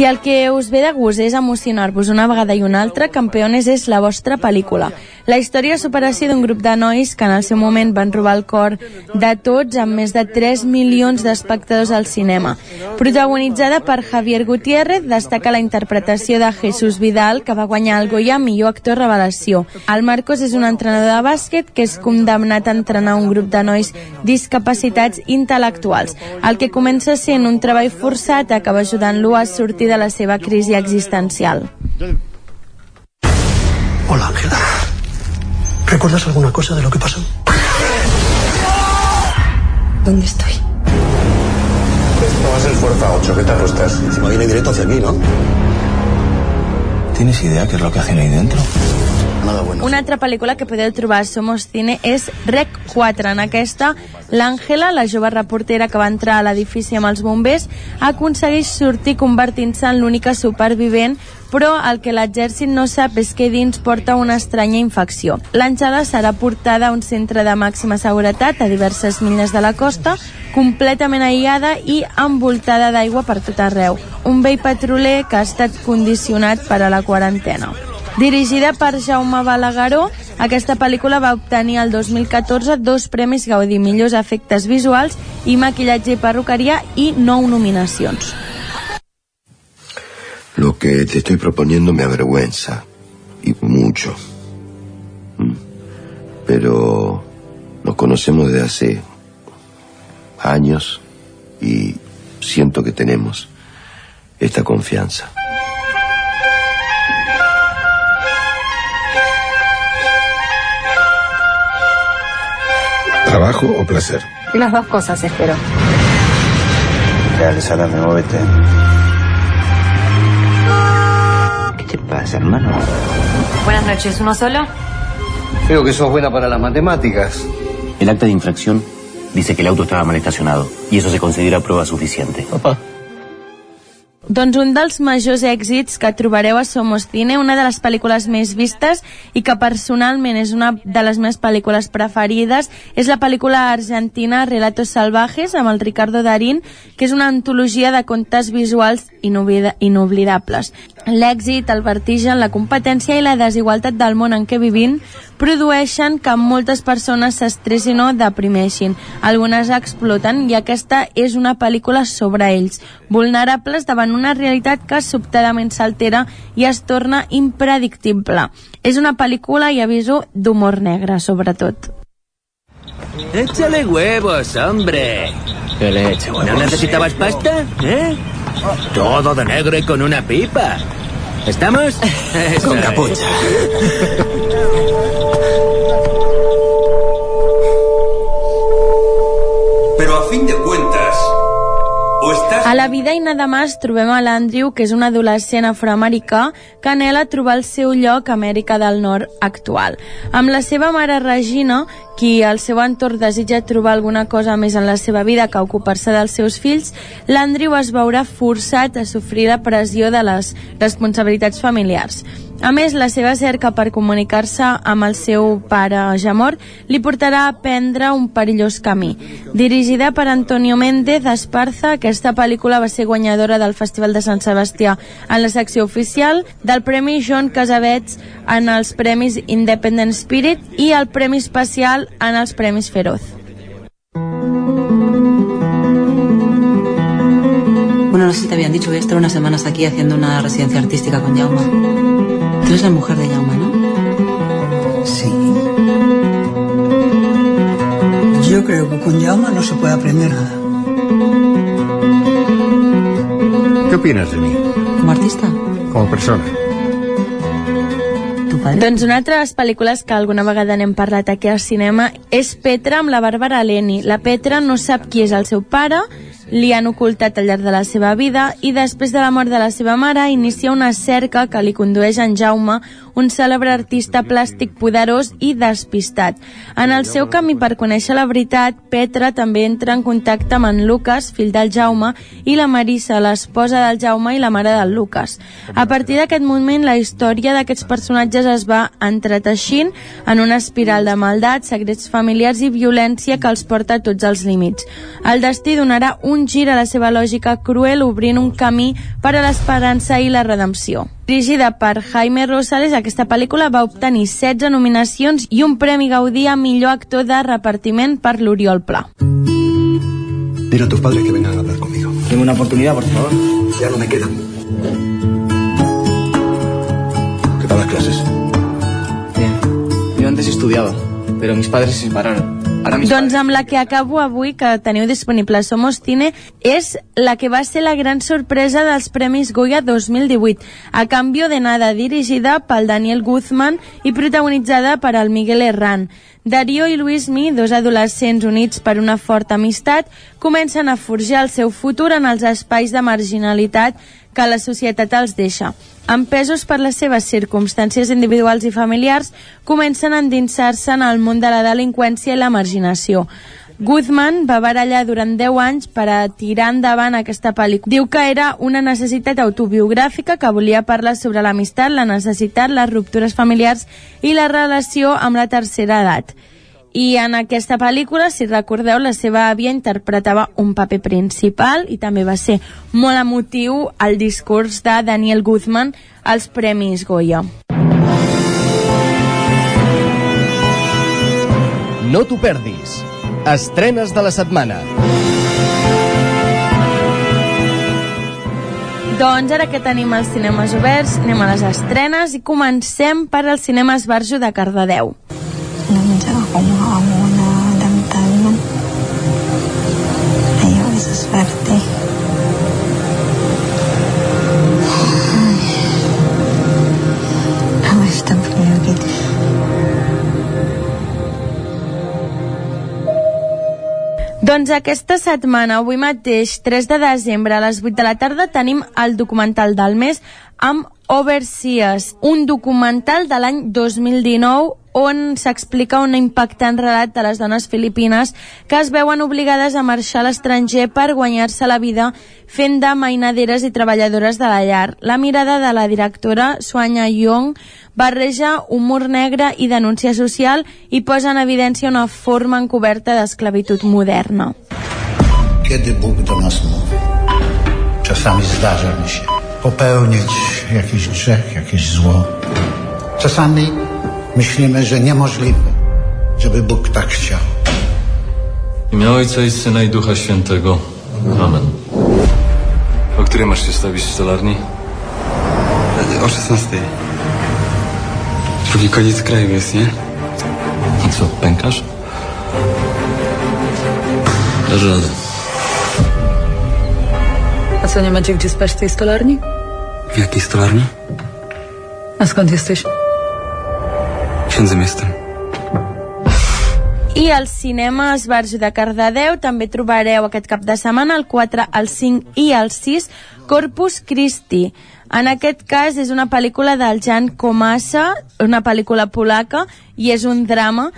Si el que us ve de gust és emocionar-vos una vegada i una altra, Campeones és la vostra pel·lícula. La història de superació d'un grup de nois que en el seu moment van robar el cor de tots amb més de 3 milions d'espectadors al cinema. Protagonitzada per Javier Gutiérrez, destaca la interpretació de Jesús Vidal, que va guanyar el Goya millor actor revelació. El Marcos és un entrenador de bàsquet que és condemnat a entrenar un grup de nois discapacitats intel·lectuals. El que comença sent un treball forçat acaba ajudant-lo a sortir de la seva crisi existencial. Hola, Ángela. ¿Recuerdas alguna cosa de lo que pasó? ¿Dónde estoy? Esto va a ser fuerza 8, ¿qué te apuestas? Encima viene directo hacia aquí, ¿no? ¿Tienes idea qué es lo que hacen ahí dentro? Nada bueno. Una altra pel·lícula que podeu trobar a Somos Cine és Rec 4. En aquesta, l'Àngela, la jove reportera que va entrar a l'edifici amb els bombers, aconsegueix sortir convertint-se en l'única supervivent però el que l'exèrcit no sap és que dins porta una estranya infecció. L'Àngela serà portada a un centre de màxima seguretat a diverses milles de la costa, completament aïllada i envoltada d'aigua per tot arreu. Un vell petroler que ha estat condicionat per a la quarantena. Dirigida per Jaume Balagueró, aquesta pel·lícula va obtenir el 2014 dos premis Gaudí, millors efectes visuals i maquillatge i perruqueria i nou nominacions. Lo que te estoy proponiendo me avergüenza. Y mucho. Mm. Pero nos conocemos desde hace años y siento que tenemos esta confianza. ¿Trabajo o placer? Las dos cosas, espero. Dale, salame, móvete. Te pasa, hermano? Buenas noches, ¿uno solo? Creo que sos buena para las matemáticas. El acta de infracción dice que el auto estaba mal estacionado y eso se considera prueba suficiente. Doncs un dels majors èxits que trobareu a Somos Cine, una de les pel·lícules més vistes i que personalment és una de les meves pel·lícules preferides, és la pel·lícula argentina Relatos Salvajes amb el Ricardo Darín, que és una antologia de contes visuals inoblida inoblidables. L'èxit, el vertigen, la competència i la desigualtat del món en què vivim produeixen que moltes persones s'estressin o deprimeixin. Algunes exploten i aquesta és una pel·lícula sobre ells, vulnerables davant una realitat que sobtadament s'altera i es torna impredictible. És una pel·lícula, i aviso, d'humor negre, sobretot. Échale huevos, hombre. ¿Qué le eche ¿No necesitabas pasta? ¿Eh? Todo de negro y con una pipa. ¿Estamos? Eso Con es. capucha. Pero a fin de cuentas. A la vida i nada més trobem a l'Andrew, que és un adolescent afroamericà que anela trobar el seu lloc a Amèrica del Nord actual. Amb la seva mare Regina, qui al seu entorn desitja trobar alguna cosa més en la seva vida que ocupar-se dels seus fills, l'Andrew es veurà forçat a sofrir la pressió de les responsabilitats familiars. A més, la seva cerca per comunicar-se amb el seu pare ja mort li portarà a prendre un perillós camí. Dirigida per Antonio Méndez Esparza, aquesta pel·lícula va ser guanyadora del Festival de Sant Sebastià en la secció oficial, del Premi Joan Casabets en els Premis Independent Spirit i el Premi Especial en els Premis Feroz. Bueno, no sé si te habían dicho, voy a estar unas semanas aquí haciendo una residencia artística con Jauma. Tú eres la mujer de Jauma, ¿no? Sí. Yo creo que con Jaume no se puede aprender nada. ¿Qué opinas de mí? ¿Como artista? Como persona. Doncs una altra de les pel·lícules que alguna vegada n'hem parlat aquí al cinema és Petra amb la Bàrbara Leni. La Petra no sap qui és el seu pare, li han ocultat al llarg de la seva vida i després de la mort de la seva mare inicia una cerca que li condueix en Jaume, un cèlebre artista plàstic poderós i despistat. En el seu camí per conèixer la veritat, Petra també entra en contacte amb en Lucas, fill del Jaume, i la Marissa, l'esposa del Jaume i la mare del Lucas. A partir d'aquest moment, la història d'aquests personatges es va entreteixint en una espiral de maldat, secrets familiars i violència que els porta a tots els límits. El destí donarà un gir a la seva lògica cruel, obrint un camí per a l'esperança i la redempció. Dirigida per Jaime Rosales, aquesta pel·lícula va obtenir 16 nominacions i un Premi Gaudí a millor actor de repartiment per l'Oriol Pla. Dile a tus padres que vengan a hablar conmigo. Dime una oportunidad, por favor. Ya no me quedan. ¿Qué tal las clases? Bien. Yo antes estudiaba, pero mis padres se separaron. Doncs amb la que acabo avui, que teniu disponible Somos Cine, és la que va ser la gran sorpresa dels Premis Goya 2018, A Cambio de Nada, dirigida pel Daniel Guzman i protagonitzada per el Miguel Herrán. Darío i Luismi, dos adolescents units per una forta amistat, comencen a forjar el seu futur en els espais de marginalitat que la societat els deixa. Empesos per les seves circumstàncies individuals i familiars, comencen a endinsar-se en el món de la delinqüència i la marginació. Guzman va barallar durant 10 anys per a tirar endavant aquesta pel·lícula. Diu que era una necessitat autobiogràfica que volia parlar sobre l'amistat, la necessitat, les ruptures familiars i la relació amb la tercera edat. I en aquesta pel·lícula, si recordeu, la seva àvia interpretava un paper principal i també va ser molt emotiu el discurs de Daniel Guzman als Premis Goya. No t'ho perdis. Estrenes de la setmana. Doncs ara que tenim els cinemes oberts, anem a les estrenes i comencem per al Cinema Esbarjo de Cardedeu. No Doncs aquesta setmana, avui mateix, 3 de desembre, a les 8 de la tarda, tenim el documental del mes amb Overseas, un documental de l'any 2019 on s'explica un impactant relat de les dones filipines que es veuen obligades a marxar a l'estranger per guanyar-se la vida fent de mainaderes i treballadores de la llar. La mirada de la directora Suanya Young barreja humor negre i denúncia social i posa en evidència una forma encoberta d'esclavitud moderna. Kiedy Bóg do nas mówi? Czasami zdarza mi popełnić jakiś grzech, jakieś zło. Czasami myślimy, że niemożliwe, żeby Bóg tak chciał. W imię Ojca i Syna i Ducha Świętego. Amen. O której masz się stawić w stolarni? O 16. Drugi koniec kraju jest, nie? I co, pękasz? Dasz radę. Co, nie macie gdzie spać w tej stolarni? W jakiej stolarni? A skąd jesteś? Księdzem jestem. I al cinema Esbarjo de Cardedeu també trobareu aquest cap de setmana el 4, el 5 i el 6 Corpus Christi. En aquest cas és una pel·lícula del Jan Komasa, una pel·lícula polaca, i és un drama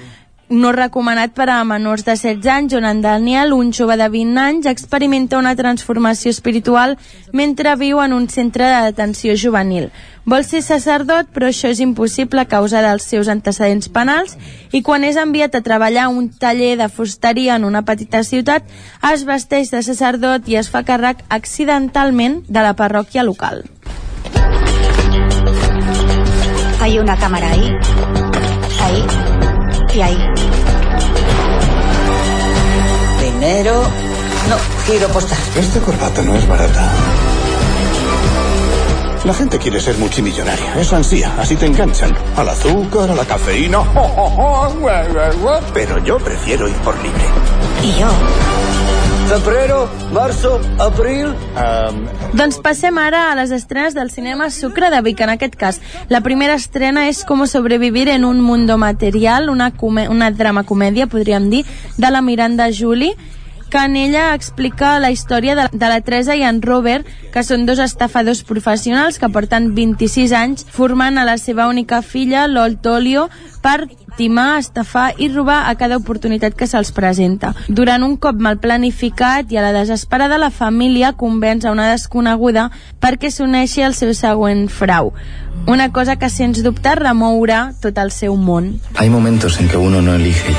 no recomanat per a menors de 16 anys, on en Daniel, un jove de 20 anys, experimenta una transformació espiritual mentre viu en un centre de detenció juvenil. Vol ser sacerdot, però això és impossible a causa dels seus antecedents penals i quan és enviat a treballar a un taller de fusteria en una petita ciutat, es vesteix de sacerdot i es fa càrrec accidentalment de la parròquia local. Hay una cámara ahí, ahí. Dinero. No, giro postal. Esta corbata no es barata. La gente quiere ser multimillonaria. Eso ansía. Así te enganchan. Al azúcar, a la cafeína. Pero yo prefiero ir por libre. Y yo febrero, marzo, abril... Um, Doncs passem ara a les estrenes del cinema Sucre de Vic, en aquest cas. La primera estrena és Com sobrevivir en un mundo material, una, una drama comèdia, podríem dir, de la Miranda Juli, que en ella explica la història de, de la Teresa i en Robert, que són dos estafadors professionals que porten 26 anys formant a la seva única filla, l'Oltolio, per timar, estafar i robar a cada oportunitat que se'ls presenta. Durant un cop mal planificat i a la desesperada, la família convenç a una desconeguda perquè s'uneixi al seu següent frau. Una cosa que, sens dubte, remourà tot el seu món. Hay momentos en que uno no elige.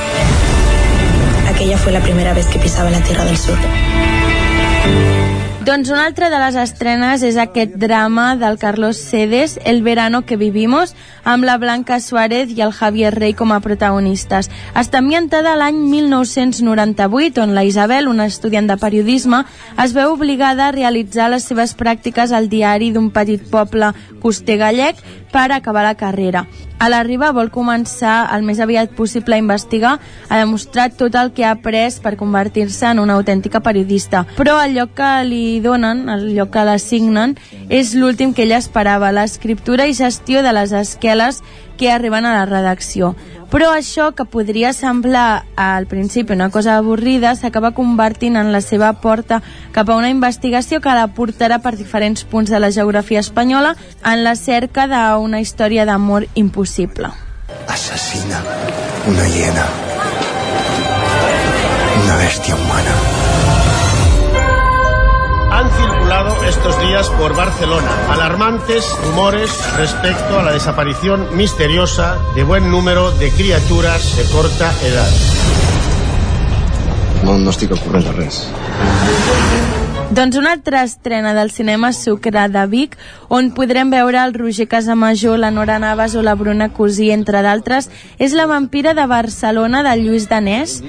Aquella fue la primera vez que pisaba la Tierra del Sur. Doncs una altra de les estrenes és aquest drama del Carlos Cedes, El verano que vivimos, amb la Blanca Suárez i el Javier Rey com a protagonistes. Està ambientada l'any 1998, on la Isabel, una estudiant de periodisme, es veu obligada a realitzar les seves pràctiques al diari d'un petit poble coster gallec per acabar la carrera. A l'arriba vol començar el més aviat possible a investigar, a demostrar tot el que ha après per convertir-se en una autèntica periodista. Però el lloc que li donen, el lloc que l'assignen, és l'últim que ella esperava, l'escriptura i gestió de les esqueles que arriben a la redacció. Però això, que podria semblar al principi una cosa avorrida, s'acaba convertint en la seva porta cap a una investigació que la portarà per diferents punts de la geografia espanyola en la cerca d'una història d'amor impossible. Asesina una hiena. Una bestia humana. Circulado estos días por Barcelona alarmantes rumores respecto a la desaparición misteriosa de buen número de criaturas de corta edad. No, no estic al corrent de res. Doncs una altra estrena del cinema Sucre de Vic, on podrem veure el Roger Casamajor, la Nora Navas o la Bruna Cosí, entre d'altres, és la vampira de Barcelona de Lluís Danès,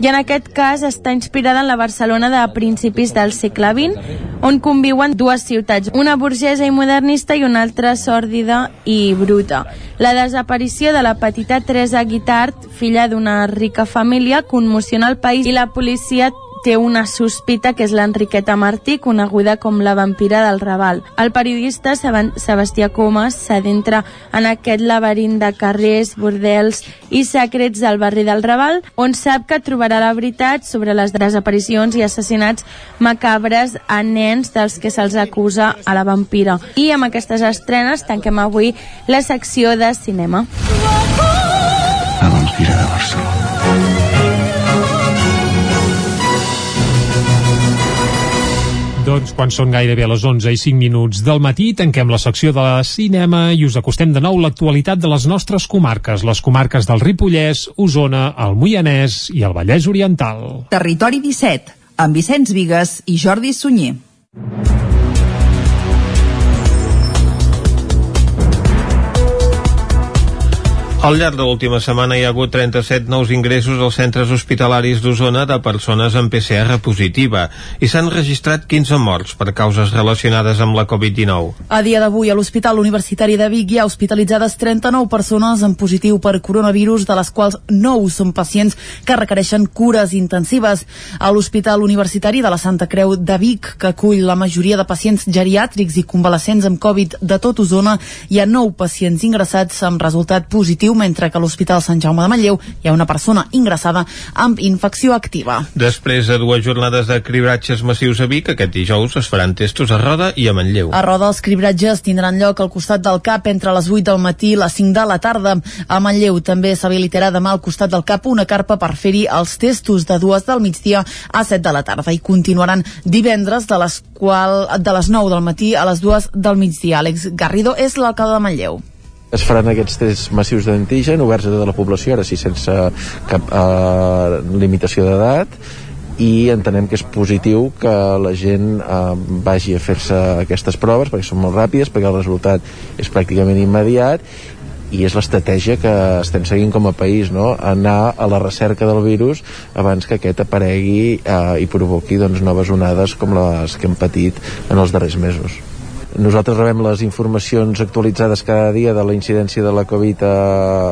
i en aquest cas està inspirada en la Barcelona de principis del segle XX, on conviuen dues ciutats, una burgesa i modernista i una altra sòrdida i bruta. La desaparició de la petita Teresa Guitart, filla d'una rica família, commociona el país i la policia té una sospita que és l'Enriqueta Martí, coneguda com la vampira del Raval. El periodista Sebastià Comas s'adentra en aquest laberint de carrers, bordels i secrets del barri del Raval, on sap que trobarà la veritat sobre les desaparicions i assassinats macabres a nens dels que se'ls acusa a la vampira. I amb aquestes estrenes tanquem avui la secció de cinema. La vampira de Barcelona. Doncs quan són gairebé les 11 i 5 minuts del matí, tanquem la secció de cinema i us acostem de nou l'actualitat de les nostres comarques, les comarques del Ripollès, Osona, el Moianès i el Vallès Oriental. Territori 17, amb Vicenç Vigues i Jordi Sunyer. Al llarg de l'última setmana hi ha hagut 37 nous ingressos als centres hospitalaris d'Osona de persones amb PCR positiva i s'han registrat 15 morts per causes relacionades amb la Covid-19. A dia d'avui a l'Hospital Universitari de Vic hi ha hospitalitzades 39 persones amb positiu per coronavirus, de les quals 9 són pacients que requereixen cures intensives. A l'Hospital Universitari de la Santa Creu de Vic, que acull la majoria de pacients geriàtrics i convalescents amb Covid de tot Osona, hi ha 9 pacients ingressats amb resultat positiu positiu, mentre que a l'Hospital Sant Jaume de Manlleu hi ha una persona ingressada amb infecció activa. Després de dues jornades de cribratges massius a Vic, aquest dijous es faran testos a Roda i a Manlleu. A Roda els cribratges tindran lloc al costat del CAP entre les 8 del matí i les 5 de la tarda. A Manlleu també s'habilitarà demà al costat del CAP una carpa per fer-hi els testos de dues del migdia a 7 de la tarda i continuaran divendres de les, qual, de les 9 del matí a les 2 del migdia. Àlex Garrido és l'alcalde de Manlleu es faran aquests tests massius d'antigen oberts a tota la població, ara sí sense cap eh, limitació d'edat i entenem que és positiu que la gent eh, vagi a fer-se aquestes proves perquè són molt ràpides, perquè el resultat és pràcticament immediat i és l'estratègia que estem seguint com a país, no? anar a la recerca del virus abans que aquest aparegui eh, i provoqui doncs, noves onades com les que hem patit en els darrers mesos. Nosaltres rebem les informacions actualitzades cada dia de la incidència de la Covid a,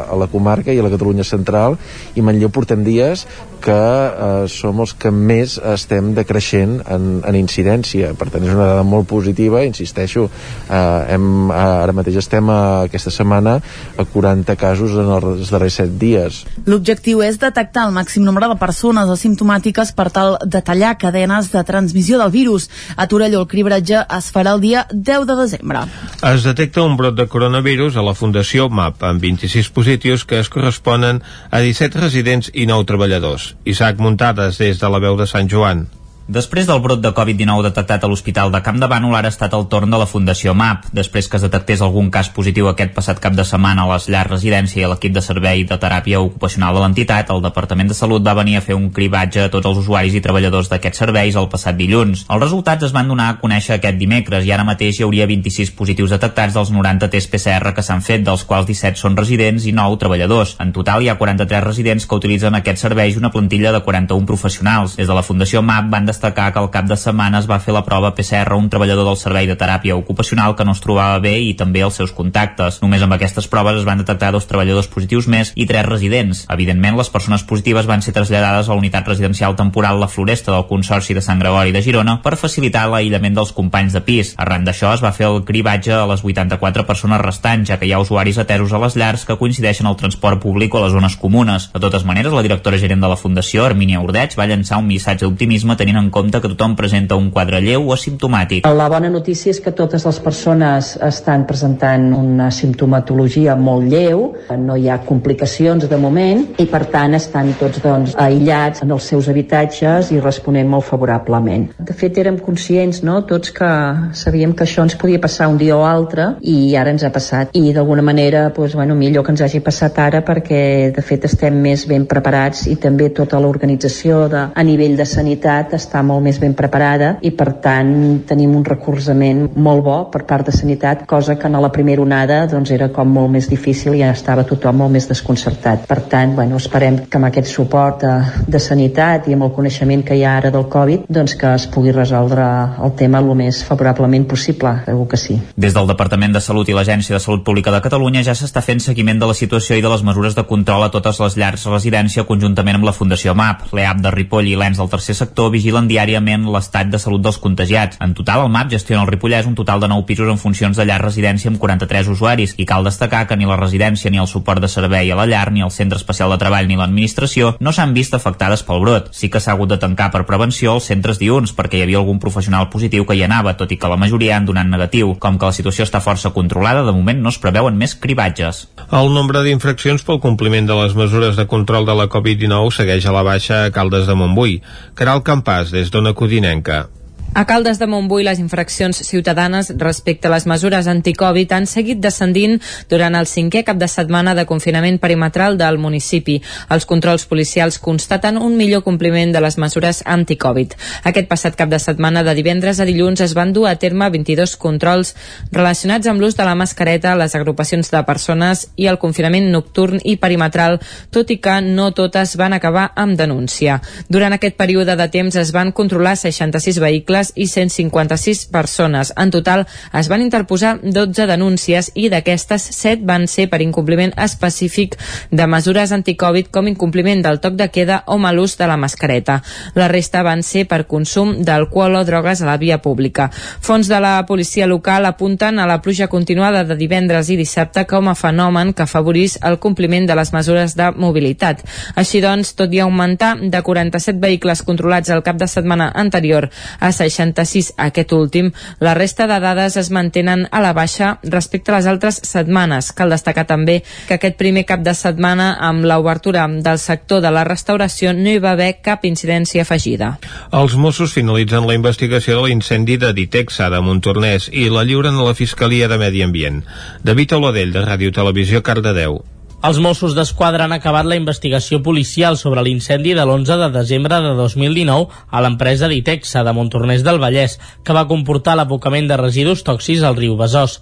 a la comarca i a la Catalunya central i Manlleu portem dies que eh, som els que més estem decreixent en, en incidència. Per tant és una dada molt positiva insisteixo, eh, hem, ara mateix estem a, aquesta setmana a 40 casos en els darrers 7 dies. L'objectiu és detectar el màxim nombre de persones asimptomàtiques per tal de tallar cadenes de transmissió del virus. A Torelló el cribratge es farà el dia 10 de desembre. Es detecta un brot de coronavirus a la Fundació MAP amb 26 positius que es corresponen a 17 residents i 9 treballadors. Isaac Muntades des de la veu de Sant Joan. Després del brot de Covid-19 detectat a l'Hospital de Camp de Bànol, ara ha estat el torn de la Fundació MAP. Després que es detectés algun cas positiu aquest passat cap de setmana a les llars residència i a l'equip de servei de teràpia ocupacional de l'entitat, el Departament de Salut va venir a fer un cribatge a tots els usuaris i treballadors d'aquests serveis el passat dilluns. Els resultats es van donar a conèixer aquest dimecres i ara mateix hi hauria 26 positius detectats dels 90 tests PCR que s'han fet, dels quals 17 són residents i 9 treballadors. En total hi ha 43 residents que utilitzen aquest servei i una plantilla de 41 professionals. Des de la Fundació MAP van destacar que al cap de setmana es va fer la prova PCR a un treballador del servei de teràpia ocupacional que no es trobava bé i també els seus contactes. Només amb aquestes proves es van detectar dos treballadors positius més i tres residents. Evidentment, les persones positives van ser traslladades a la unitat residencial temporal La Floresta del Consorci de Sant Gregori de Girona per facilitar l'aïllament dels companys de pis. Arran d'això es va fer el cribatge a les 84 persones restants, ja que hi ha usuaris atesos a les llars que coincideixen al transport públic o a les zones comunes. De totes maneres, la directora gerent de la Fundació, Armínia Ordeig, va llançar un missatge d'optimisme tenint en compte que que tothom presenta un quadre lleu o asimptomàtic. La bona notícia és que totes les persones estan presentant una simptomatologia molt lleu, no hi ha complicacions de moment i per tant estan tots doncs, aïllats en els seus habitatges i responent molt favorablement. De fet érem conscients no, tots que sabíem que això ens podia passar un dia o altre i ara ens ha passat i d'alguna manera doncs, bueno, millor que ens hagi passat ara perquè de fet estem més ben preparats i també tota l'organització a nivell de sanitat està molt més ben preparada i per tant tenim un recolzament molt bo per part de sanitat, cosa que en la primera onada doncs, era com molt més difícil i ja estava tothom molt més desconcertat. Per tant, bueno, esperem que amb aquest suport de, de sanitat i amb el coneixement que hi ha ara del Covid, doncs que es pugui resoldre el tema el més favorablement possible, segur que sí. Des del Departament de Salut i l'Agència de Salut Pública de Catalunya ja s'està fent seguiment de la situació i de les mesures de control a totes les llars residència conjuntament amb la Fundació MAP. L'EAP de Ripoll i l'ENS del tercer sector vigilen diàriament l'estat de salut dels contagiats. En total, el MAP gestiona el Ripollès un total de 9 pisos en funcions de llar residència amb 43 usuaris i cal destacar que ni la residència ni el suport de servei a la llar ni el centre especial de treball ni l'administració no s'han vist afectades pel brot. Sí que s'ha hagut de tancar per prevenció els centres diurns perquè hi havia algun professional positiu que hi anava, tot i que la majoria han donat negatiu. Com que la situació està força controlada, de moment no es preveuen més cribatges. El nombre d'infraccions pel compliment de les mesures de control de la Covid-19 segueix a la baixa a Caldes de Montbui. Caral Campàs, des d'Ona Codinenca. A Caldes de Montbui, les infraccions ciutadanes respecte a les mesures anticovid han seguit descendint durant el cinquè cap de setmana de confinament perimetral del municipi. Els controls policials constaten un millor compliment de les mesures anticovid. Aquest passat cap de setmana de divendres a dilluns es van dur a terme 22 controls relacionats amb l'ús de la mascareta, les agrupacions de persones i el confinament nocturn i perimetral, tot i que no totes van acabar amb denúncia. Durant aquest període de temps es van controlar 66 vehicles vehicles i 156 persones. En total es van interposar 12 denúncies i d'aquestes 7 van ser per incompliment específic de mesures anticovid com incompliment del toc de queda o mal ús de la mascareta. La resta van ser per consum d'alcohol o drogues a la via pública. Fons de la policia local apunten a la pluja continuada de divendres i dissabte com a fenomen que afavorís el compliment de les mesures de mobilitat. Així doncs, tot i augmentar de 47 vehicles controlats el cap de setmana anterior a 66 aquest últim, la resta de dades es mantenen a la baixa respecte a les altres setmanes. Cal destacar també que aquest primer cap de setmana amb l'obertura del sector de la restauració no hi va haver cap incidència afegida. Els Mossos finalitzen la investigació de l'incendi de Ditexa de Montornès i la lliuren a la Fiscalia de Medi Ambient. David Oladell, de Ràdio Televisió, Cardedeu. Els Mossos d'Esquadra han acabat la investigació policial sobre l'incendi de l'11 de desembre de 2019 a l'empresa Ditexa de Montornès del Vallès, que va comportar l'abocament de residus tòxics al riu Besòs.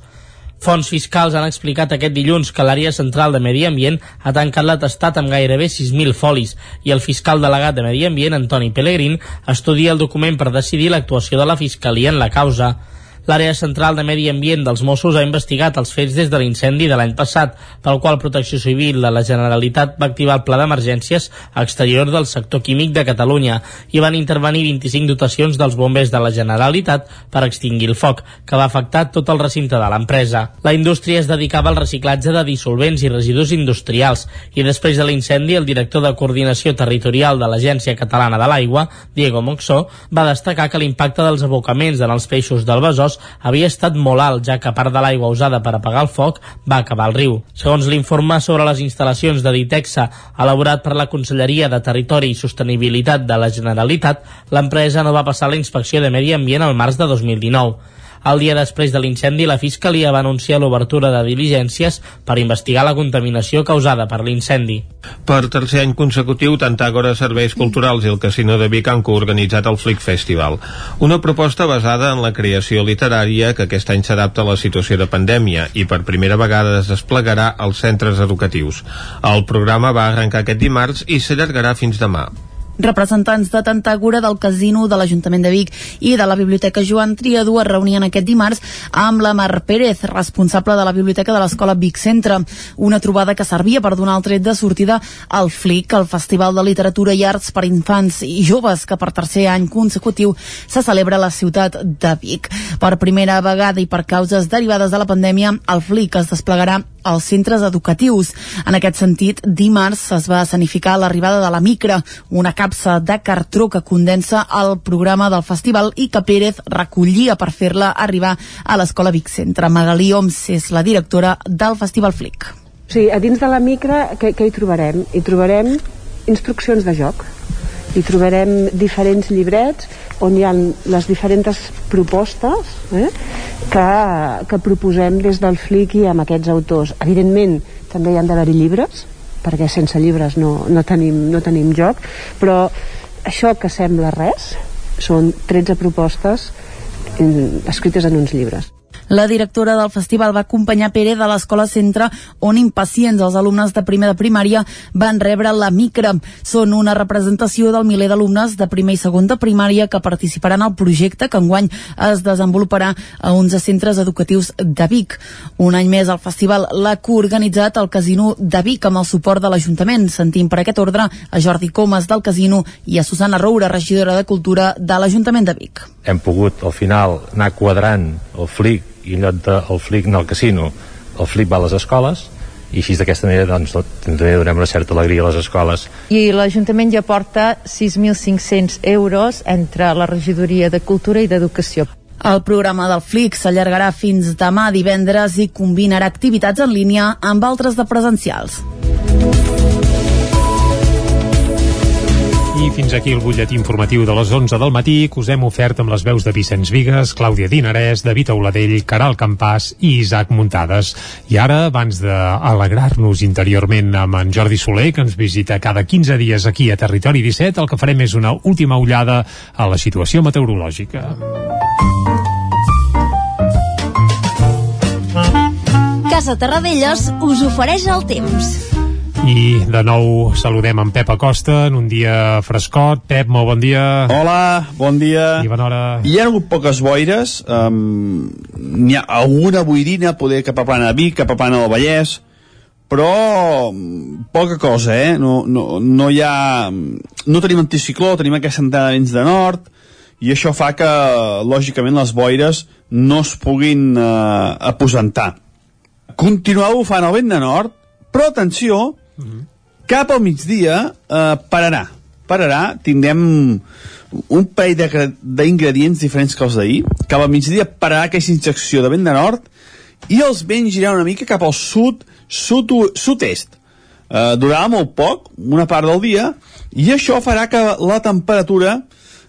Fons fiscals han explicat aquest dilluns que l'àrea central de Medi Ambient ha tancat l'atestat amb gairebé 6.000 folis i el fiscal delegat de Medi Ambient, Antoni Pellegrin, estudia el document per decidir l'actuació de la Fiscalia en la causa. L'àrea central de Medi Ambient dels Mossos ha investigat els fets des de l'incendi de l'any passat, pel qual Protecció Civil de la Generalitat va activar el pla d'emergències exterior del sector químic de Catalunya i van intervenir 25 dotacions dels bombers de la Generalitat per extingir el foc, que va afectar tot el recinte de l'empresa. La indústria es dedicava al reciclatge de dissolvents i residus industrials i després de l'incendi el director de Coordinació Territorial de l'Agència Catalana de l'Aigua, Diego Moxó, va destacar que l'impacte dels abocaments en els peixos del Besòs havia estat molt alt, ja que part de l'aigua usada per apagar el foc, va acabar al riu. Segons l'informe sobre les instal·lacions de Ditexa elaborat per la Conselleria de Territori i Sostenibilitat de la Generalitat, l'empresa no va passar la inspecció de medi ambient al març de 2019. El dia després de l'incendi, la Fiscalia va anunciar l'obertura de diligències per investigar la contaminació causada per l'incendi. Per tercer any consecutiu, tant Àgora Serveis Culturals i el Casino de Vic han coorganitzat el Flick Festival, una proposta basada en la creació literària que aquest any s'adapta a la situació de pandèmia i per primera vegada es desplegarà als centres educatius. El programa va arrencar aquest dimarts i s'allargarà fins demà. Representants de Tantagura del Casino de l'Ajuntament de Vic i de la Biblioteca Joan Triadú es reunien aquest dimarts amb la Mar Pérez, responsable de la Biblioteca de l'Escola Vic Centre. Una trobada que servia per donar el tret de sortida al FLIC, el Festival de Literatura i Arts per Infants i Joves, que per tercer any consecutiu se celebra a la ciutat de Vic. Per primera vegada i per causes derivades de la pandèmia, el FLIC es desplegarà als centres educatius. En aquest sentit, dimarts es va escenificar l'arribada de la Micra, una capsa de cartró que condensa el programa del festival i que Pérez recollia per fer-la arribar a l'Escola Vic Centre. Magalí Oms és la directora del Festival Flic. Sigui, a dins de la Micra, què, què hi trobarem? Hi trobarem instruccions de joc, hi trobarem diferents llibrets on hi ha les diferents propostes eh, que, que proposem des del FLIC i amb aquests autors. Evidentment, també hi han d'haver-hi llibres, perquè sense llibres no, no, tenim, no tenim joc, però això que sembla res són 13 propostes mm, escrites en uns llibres. La directora del festival va acompanyar Pere de l'Escola Centre, on impacients els alumnes de primer de primària van rebre la micra. Són una representació del miler d'alumnes de primer i segon de primària que participaran al projecte que enguany es desenvoluparà a 11 centres educatius de Vic. Un any més el festival l'ha coorganitzat el Casino de Vic amb el suport de l'Ajuntament. Sentim per aquest ordre a Jordi Comas del Casino i a Susana Roura, regidora de Cultura de l'Ajuntament de Vic. Hem pogut al final anar quadrant el flic i en lloc del flic anar al casino el flic va a les escoles i així d'aquesta manera doncs, també donem una certa alegria a les escoles. I l'Ajuntament ja porta 6.500 euros entre la regidoria de Cultura i d'Educació. El programa del FLIC s'allargarà fins demà divendres i combinarà activitats en línia amb altres de presencials. I fins aquí el butlletí informatiu de les 11 del matí que us hem ofert amb les veus de Vicenç Vigues, Clàudia Dinarès, David Auladell, Caral Campàs i Isaac Muntades. I ara, abans d'alegrar-nos interiorment amb en Jordi Soler, que ens visita cada 15 dies aquí a Territori 17, el que farem és una última ullada a la situació meteorològica. Casa Terradellos us ofereix el temps. I de nou saludem en Pep Acosta en un dia frescot. Pep, molt bon dia. Hola, bon dia. I bona hora. Hi ha hagut poques boires, um, n'hi ha alguna boirina, poder cap a plana de Vic, cap a plana del Vallès, però poca cosa, eh? No, no, no hi ha... No tenim anticicló, tenim aquesta entrada de vents de nord, i això fa que, lògicament, les boires no es puguin uh, aposentar. Continuar bufant el vent de nord, però atenció, cap al migdia eh, pararà. Pararà, tindrem un parell d'ingredients diferents que els d'ahir. Cap al migdia pararà aquesta injecció de vent de nord i els vents giran una mica cap al sud, sud sud-est. Eh, durarà molt poc, una part del dia, i això farà que la temperatura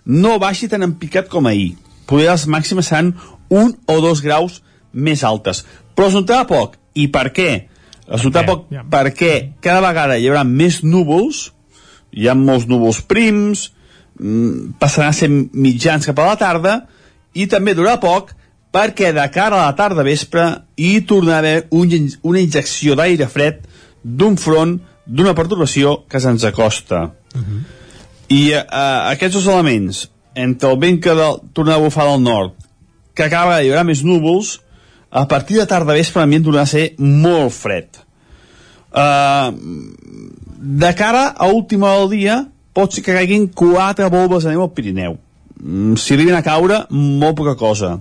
no baixi tan empicat com ahir. Poder les màximes seran un o dos graus més altes. Però es notarà poc. I per què? Es notarà poc yeah. perquè cada vegada hi haurà més núvols, hi ha molts núvols prims, mm, passaran a ser mitjans cap a la tarda, i també durarà poc perquè de cara a la tarda vespre hi tornarà a haver un, una injecció d'aire fred d'un front, d'una perturbació que se'ns acosta. Uh -huh. I uh, aquests dos elements, entre el vent que del, torna a bufar del nord, que vegada hi haurà més núvols, a partir de tarda vespre l'ambient tornarà a ser molt fred. Uh, de cara a última del dia, pot ser que caiguin quatre volves de neu al Pirineu. Mm, Si arriben a caure, molt poca cosa.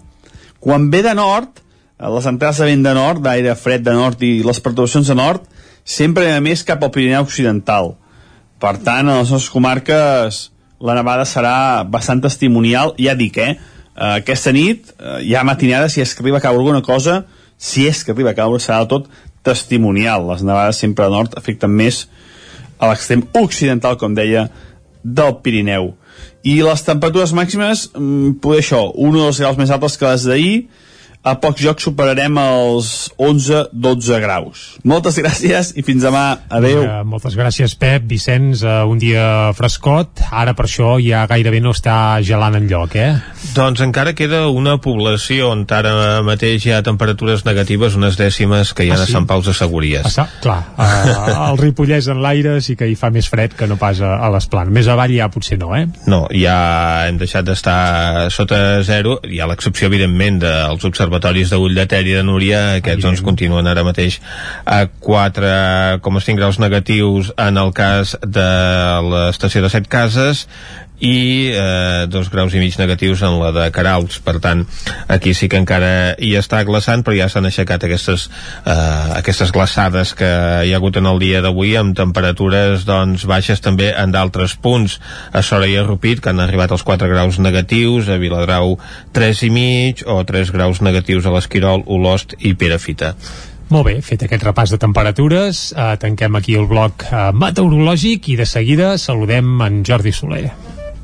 Quan ve de nord, eh, les entrades de vent de nord, d'aire fred de nord i les perturbacions de nord, sempre a més cap al Pirineu Occidental. Per tant, a les nostres comarques la nevada serà bastant testimonial, ja dic, eh? Eh aquesta nit, eh, ha matinada, si és que arriba a caure alguna cosa, si és que arriba a caure, serà tot testimonial. Les nevades sempre a nord afecten més a l'extrem occidental, com deia, del Pirineu. I les temperatures màximes, mm, poder això, un o dos graus més altes que les d'ahir, a pocs jocs superarem els 11-12 graus. Moltes gràcies i fins demà. Adeu. Vinga, moltes gràcies, Pep. Vicenç, uh, un dia frescot. Ara per això ja gairebé no està gelant en lloc, eh? Doncs encara queda una població on ara mateix hi ha temperatures negatives, unes dècimes que hi ha Ah, a sí? Sant Pau de Segúries. Passa, clar, uh, el Ripollès en l'aire sí que hi fa més fred que no pas a, a les planes. Més avall ja potser no, eh? No, ja hem deixat d'estar sota zero, hi ha l'excepció, evidentment, dels observatoris de Ullater i de Núria, aquests doncs continuen ara mateix a 4,5 graus negatius en el cas de l'estació de Set Cases i eh, dos graus i mig negatius en la de Carals per tant aquí sí que encara hi està glaçant però ja s'han aixecat aquestes eh, aquestes glaçades que hi ha hagut en el dia d'avui amb temperatures doncs baixes també en d'altres punts. A Sora i a Rupit que han arribat als 4 graus negatius a Viladrau 3 i mig o 3 graus negatius a l'Esquirol, Olost i Perafita. Molt bé, fet aquest repàs de temperatures, eh, tanquem aquí el bloc eh, meteorològic i de seguida saludem en Jordi Soler.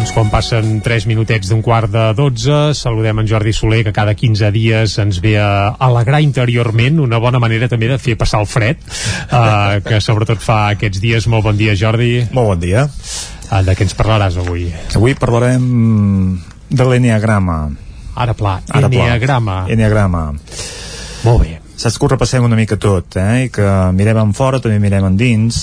Doncs quan passen 3 minutets d'un quart de 12, saludem en Jordi Soler, que cada 15 dies ens ve a alegrar interiorment, una bona manera també de fer passar el fred, uh, que sobretot fa aquests dies. Molt bon dia, Jordi. Molt bon dia. Uh, de què ens parlaràs avui? Avui parlarem de l'enneagrama. Ara pla, Ara pla. enneagrama. Enneagrama. Molt bé. Saps que ho repassem una mica tot, eh? I que mirem en fora, també mirem en dins.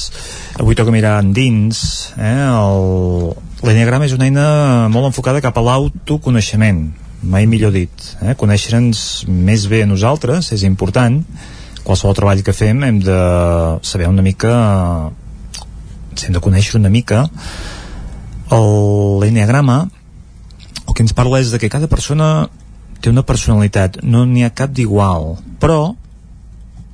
Avui toca mirar en dins. Eh? El... L'enneagrama és una eina molt enfocada cap a l'autoconeixement, mai millor dit. Eh? Conèixer-nos més bé a nosaltres és important. Qualsevol treball que fem hem de saber una mica... Ens hem de conèixer una mica. L'enneagrama el que ens parla és de que cada persona té una personalitat, no n'hi ha cap d'igual, però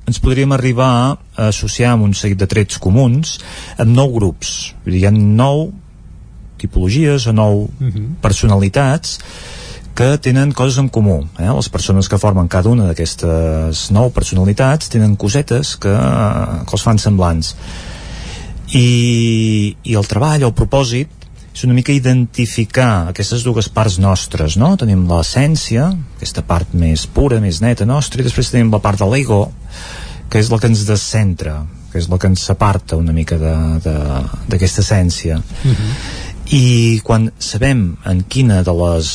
ens podríem arribar a associar amb un seguit de trets comuns amb nou grups. Vull dir, hi ha nou tipologies o nou personalitats que tenen coses en comú. Eh? Les persones que formen cada una d'aquestes nou personalitats tenen cosetes que, que els fan semblants. I, I el treball, el propòsit, és una mica identificar aquestes dues parts nostres, no? Tenim l'essència, aquesta part més pura, més neta nostra, i després tenim la part de l'ego, que és la que ens descentra, que és la que ens aparta una mica d'aquesta essència. I quan sabem en quina de les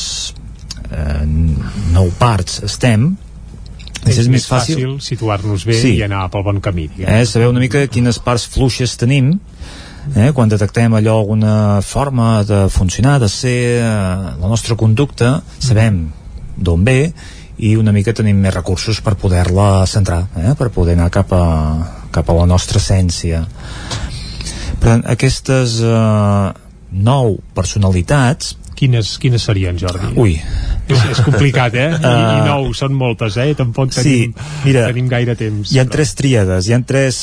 eh, nou parts estem, ens és, més fàcil, situar-nos bé Sí. i anar pel bon camí. diguem. eh, saber una mica quines parts fluixes tenim eh, quan detectem allò alguna forma de funcionar, de ser eh, la nostra conducta, sabem d'on ve i una mica tenim més recursos per poder-la centrar, eh, per poder anar cap a, cap a la nostra essència. Per tant, aquestes eh, nou personalitats Quines, quines serien, Jordi? Ui. És, és complicat, eh? I, I Uh, nou, són moltes, eh? Tampoc Sí, tenim, mira, tenim gaire temps. Hi ha tres tríades, hi ha tres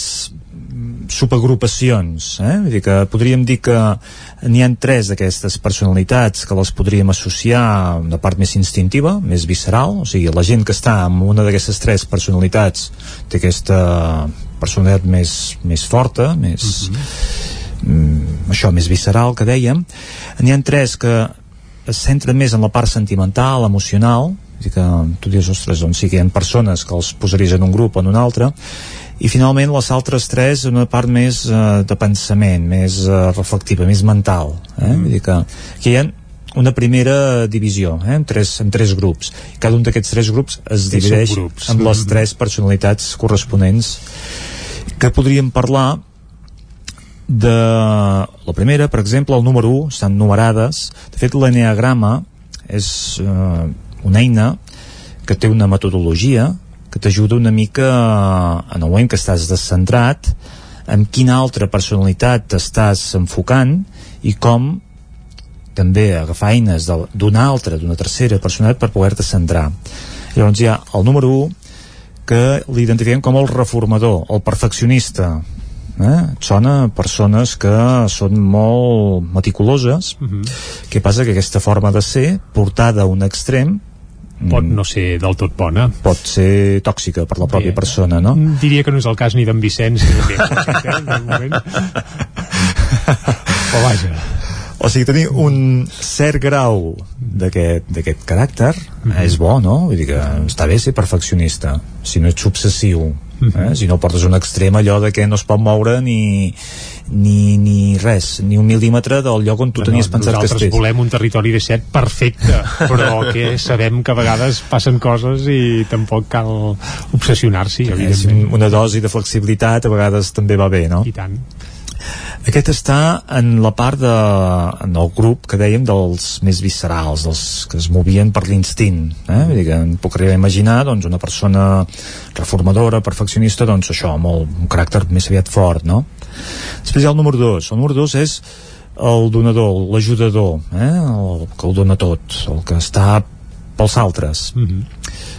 subagrupacions, eh? Vull dir que podríem dir que n'hi ha tres d'aquestes personalitats que les podríem associar a una part més instintiva, més visceral, o sigui, la gent que està en una d'aquestes tres personalitats té aquesta personalitat més, més forta, més, mm, això, més visceral que dèiem. N'hi ha tres que es centren més en la part sentimental, emocional, és dir que tu dius, ostres, doncs sí que hi ha persones que els posaries en un grup o en un altre, i finalment les altres tres una part més eh, de pensament més eh, reflectiva, més mental eh? Mm. vull dir que, que hi ha una primera divisió, eh, en, tres, en tres grups. Cada un d'aquests tres grups es divideix amb les Mhm. tres personalitats corresponents que podríem parlar de la primera, per exemple, el número 1, estan numerades. De fet, l'eneagrama és eh, una eina que té una metodologia que t'ajuda una mica en el moment que estàs descentrat en quina altra personalitat t'estàs enfocant i com també agafar eines d'una altra, d'una tercera personalitat per poder-te centrar. Llavors hi ha el número 1 que l'identifiquem com el reformador, el perfeccionista. Eh? Et sona persones que són molt meticuloses. Què passa? Que aquesta forma de ser, portada a un extrem, Pot no ser del tot bona. pot ser tòxica per la pròpia persona, no? Diria que no és el cas ni d'en Vicenç ni de eh, de moment. Però vaja. O sigui, tenir un cert grau d'aquest caràcter és bo, no? Vull dir que està bé ser perfeccionista, si no ets obsessiu, eh? si no portes un extrem allò de que no es pot moure ni, ni, ni res, ni un mil·límetre del lloc on tu No, tenies pensat que nosaltres estigués. volem un territori 17 perfecte, però que sabem que a vegades passen coses i tampoc cal obsessionar-s'hi, evidentment. una dosi de flexibilitat a vegades també va bé, no? I tant. Aquest està en la part de, en el grup que dèiem dels més viscerals, dels que es movien per l'instint. Eh? Vull dir que em puc arribar a imaginar doncs, una persona reformadora, perfeccionista, doncs això, el, un caràcter més aviat fort, no? Després hi ha el número 2. El número 2 és el donador, l'ajudador, eh? el que ho dona tot, el que està pels altres. Mm -hmm.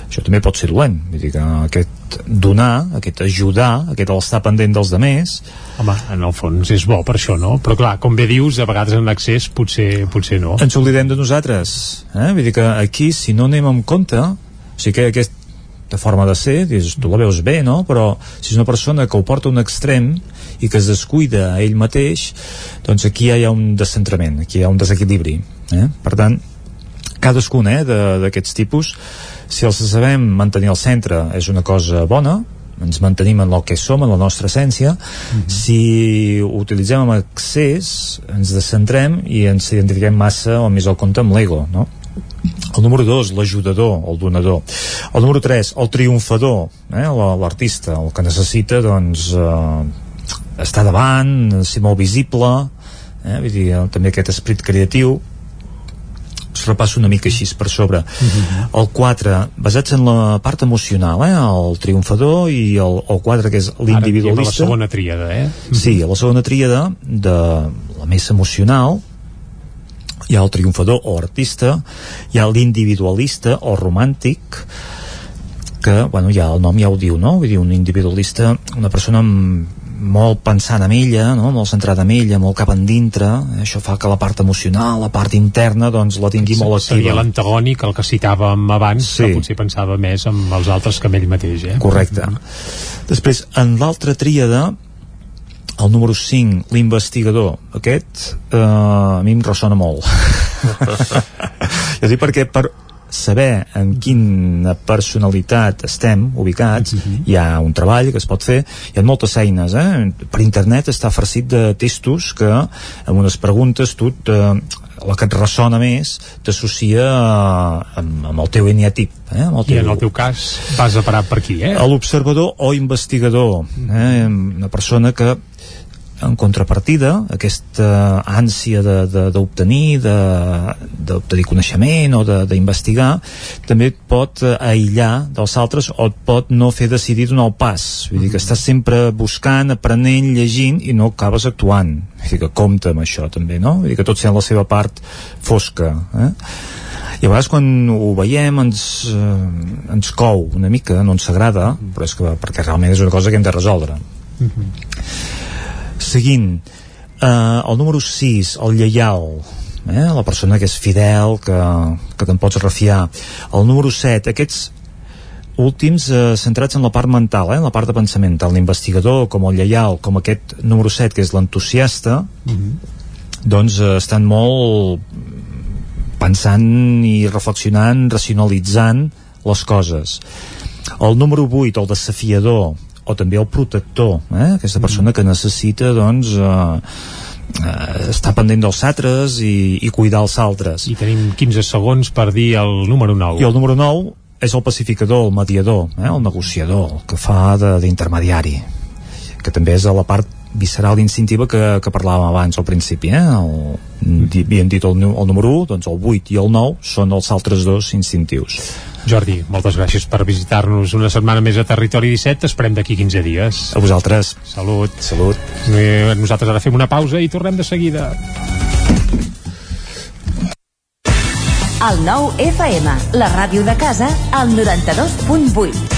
Això també pot ser dolent. Vull dir que aquest donar, aquest ajudar, aquest estar pendent dels demés, Home, en el fons és bo per això, no? Però clar, com bé dius, a vegades en excés potser, potser no. ens oblidem de nosaltres eh? vull dir que aquí si no anem amb compte o sigui que aquesta forma de ser dius, tu la veus bé no? però si és una persona que ho porta a un extrem i que es descuida a ell mateix doncs aquí ja hi ha un descentrament aquí hi ha un desequilibri eh? per tant cadascun eh, de- d'aquests tipus si els sabem mantenir al centre és una cosa bona ens mantenim en el que som, en la nostra essència si ho utilitzem amb excés ens descentrem i ens identifiquem massa o més al compte amb l'ego no? el número 2, l'ajudador, el donador el número 3, el triomfador eh? la- l'artista, el que necessita doncs eh, estar davant ser molt visible eh? Vull dir, també aquest esperit creatiu us repasso una mica així per sobre el 4, basats en la part emocional eh? el triomfador i el, el 4 que és Ara diem a la l'individualista segona tríada, eh? Sí, a la segona tríada de la més emocional hi ha el triomfador o artista hi ha l'individualista o romàntic que, bueno, ja el nom ja ho diu, no? Vull dir, un individualista, una persona amb molt pensant en ella, no? molt centrada en ella, molt cap endintre, això fa que la part emocional, la part interna, doncs la tingui molt Seria activa. l'antagònic, el que citàvem abans, Sí. que potser pensava més amb els altres que amb ell mateix, eh? Correcte. Després, en l'altra tríada, el número 5, l'investigador. Aquest eh, a mi em ressona molt. jo dic perquè per saber en quina personalitat estem ubicats, hi ha un treball que es pot fer, hi ha moltes eines, eh? Per internet està farcit de testos que amb unes preguntes tu te, la que et ressona més t'associa eh, amb, amb el teu eneatip, eh? amb el I en el teu cas vas a parar per aquí, eh? l'observador o investigador eh? una persona que en contrapartida, aquesta ànsia d'obtenir, de, d'obtenir coneixement o d'investigar, també et pot aïllar dels altres o et pot no fer decidir donar el pas. Vull dir que estàs sempre buscant, aprenent, llegint i no acabes actuant. Vull dir que compta amb això també, no? Vull dir que tot sent la seva part fosca. Eh? i a vegades quan ho veiem ens, eh, ens cou una mica, no ens agrada però és que perquè realment és una cosa que hem de resoldre seguint eh, el número 6 el lleial eh, la persona que és fidel que, que te'n pots refiar. El número 7 aquests últims eh, centrats en la part mental, eh, en la part de pensament tant l'investigador com el lleial com aquest número 7 que és l'entusiasta doncs eh, estan molt pensant i reflexionant, racionalitzant les coses. El número 8, el desafiador o també el protector, eh? aquesta persona que necessita doncs eh, eh, estar pendent dels altres i, i cuidar els altres. I tenim 15 segons per dir el número 9. I el número 9 és el pacificador, el mediador, eh, el negociador, el que fa d'intermediari, que també és a la part visceral instintiva que, que parlàvem abans al principi eh? el, havíem dit el, el número 1 doncs el 8 i el 9 són els altres dos instintius Jordi, moltes gràcies per visitar-nos una setmana més a Territori 17. T'esperem d'aquí 15 dies. A vosaltres. Salut. Salut. Eh, nosaltres ara fem una pausa i tornem de seguida. El nou FM, la ràdio de casa, al 92.8.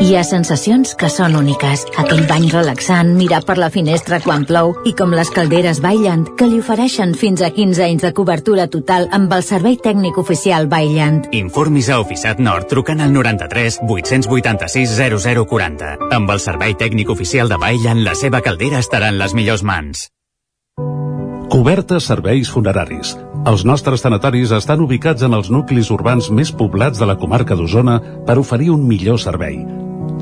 Hi ha sensacions que són úniques. Aquell bany relaxant, mirar per la finestra quan plou i com les calderes Bailand, que li ofereixen fins a 15 anys de cobertura total amb el servei tècnic oficial Bailand. Informis a Oficiat Nord trucant al 93 886 0040. Amb el servei tècnic oficial de Bailand, la seva caldera estarà en les millors mans. Cobertes serveis funeraris. Els nostres tanatoris estan ubicats en els nuclis urbans més poblats de la comarca d'Osona per oferir un millor servei.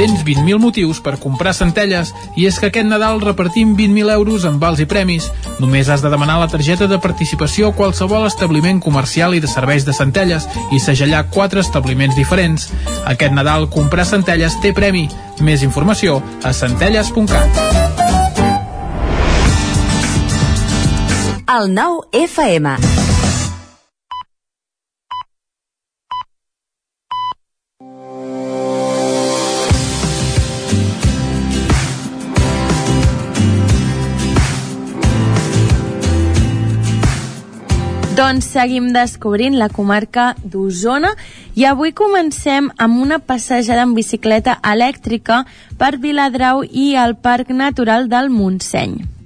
Tens 20.000 motius per comprar centelles i és que aquest Nadal repartim 20.000 euros en vals i premis. Només has de demanar la targeta de participació a qualsevol establiment comercial i de serveis de centelles i segellar quatre establiments diferents. Aquest Nadal comprar centelles té premi. Més informació a centelles.cat. El 9 FM. Doncs seguim descobrint la comarca d'Osona i avui comencem amb una passejada en bicicleta elèctrica per Viladrau i el Parc Natural del Montseny.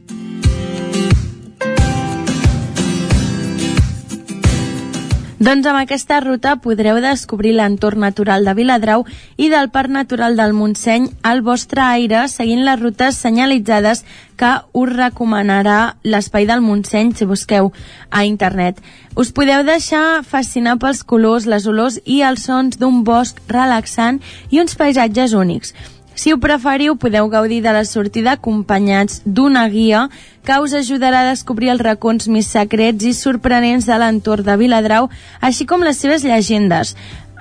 Doncs amb aquesta ruta podreu descobrir l'entorn natural de Viladrau i del Parc Natural del Montseny al vostre aire seguint les rutes senyalitzades que us recomanarà l'espai del Montseny si busqueu a internet. Us podeu deixar fascinar pels colors, les olors i els sons d'un bosc relaxant i uns paisatges únics. Si ho preferiu, podeu gaudir de la sortida acompanyats d'una guia que us ajudarà a descobrir els racons més secrets i sorprenents de l'entorn de Viladrau, així com les seves llegendes.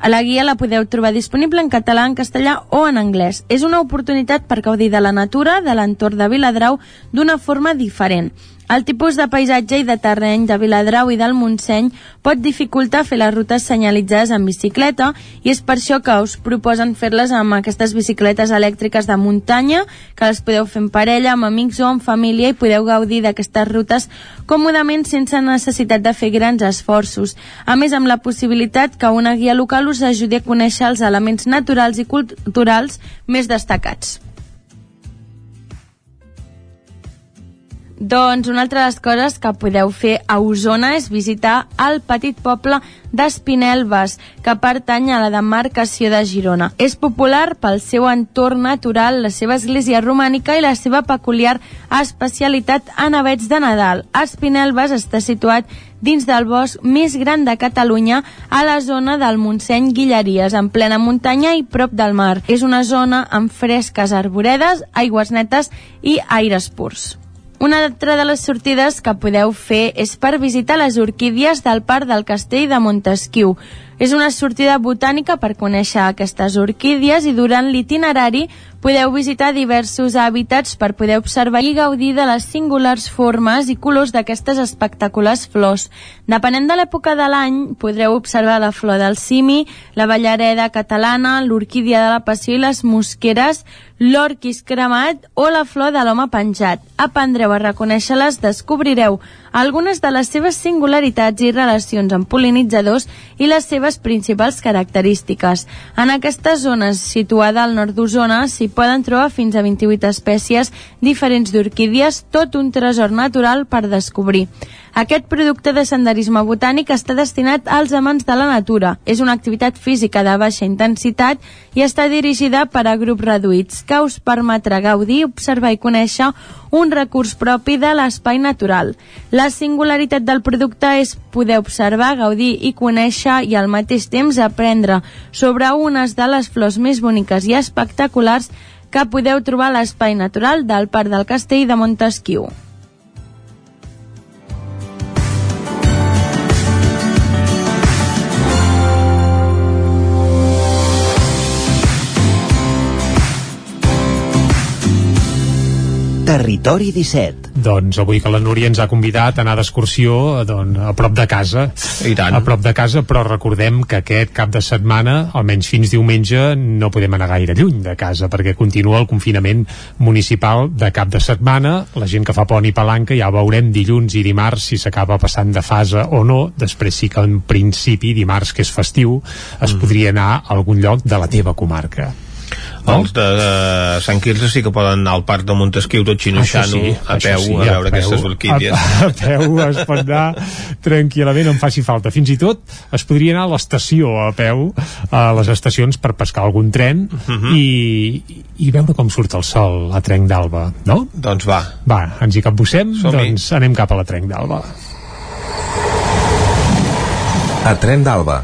A la guia la podeu trobar disponible en català, en castellà o en anglès. És una oportunitat per gaudir de la natura de l'entorn de Viladrau d'una forma diferent. El tipus de paisatge i de terreny de Viladrau i del Montseny pot dificultar fer les rutes senyalitzades en bicicleta i és per això que us proposen fer-les amb aquestes bicicletes elèctriques de muntanya, que les podeu fer en parella, amb amics o en família i podeu gaudir d'aquestes rutes còmodament sense necessitat de fer grans esforços. A més, amb la possibilitat que una guia local us ajudi a conèixer els elements naturals i culturals més destacats. Doncs una altra de les coses que podeu fer a Osona és visitar el petit poble d'Espinelves, que pertany a la demarcació de Girona. És popular pel seu entorn natural, la seva església romànica i la seva peculiar especialitat en avets de Nadal. Espinelves està situat dins del bosc més gran de Catalunya a la zona del Montseny Guilleries, en plena muntanya i prop del mar. És una zona amb fresques arboredes, aigües netes i aires purs. Una altra de les sortides que podeu fer és per visitar les orquídies del Parc del Castell de Montesquieu. És una sortida botànica per conèixer aquestes orquídies i durant l'itinerari podeu visitar diversos hàbitats per poder observar i gaudir de les singulars formes i colors d'aquestes espectaculars flors. Depenent de l'època de l'any, podreu observar la flor del simi, la ballareda catalana, l'orquídia de la passió i les mosqueres, l'orquis cremat o la flor de l'home penjat. Aprendreu a reconèixer-les, descobrireu algunes de les seves singularitats i relacions amb polinitzadors i les seves principals característiques. En aquestes zones, situada al nord d'Osona, s'hi poden trobar fins a 28 espècies diferents d'orquídies, tot un tresor natural per descobrir. Aquest producte de senderisme botànic està destinat als amants de la natura. És una activitat física de baixa intensitat i està dirigida per a grups reduïts, que us permetrà gaudir, observar i conèixer un recurs propi de l'espai natural. La singularitat del producte és poder observar, gaudir i conèixer i al mateix temps aprendre sobre unes de les flors més boniques i espectaculars que podeu trobar a l'espai natural del Parc del Castell de Montesquieu. Territori 17. Doncs avui que la Núria ens ha convidat a anar d'excursió doncs, a prop de casa. I tant. A prop de casa, però recordem que aquest cap de setmana, almenys fins diumenge, no podem anar gaire lluny de casa, perquè continua el confinament municipal de cap de setmana. La gent que fa pont i palanca ja veurem dilluns i dimarts si s'acaba passant de fase o no. Després sí que en principi, dimarts, que és festiu, es mm. podria anar a algun lloc de la teva comarca. Els de, de Sant Quirze sí que poden anar al parc de Montesquieu tot xinoxant sí, a peu sí, a veure a aquestes peu, orquídies. A, a peu es pot anar tranquil·lament, on faci falta. Fins i tot es podria anar a l'estació a peu, a les estacions per pescar algun tren uh Mhm. -huh. i, i veure com surt el sol a Trenc d'Alba, no? Doncs va. Va, ens hi capbussem, doncs anem cap a la Trenc d'Alba. A Tren d'Alba.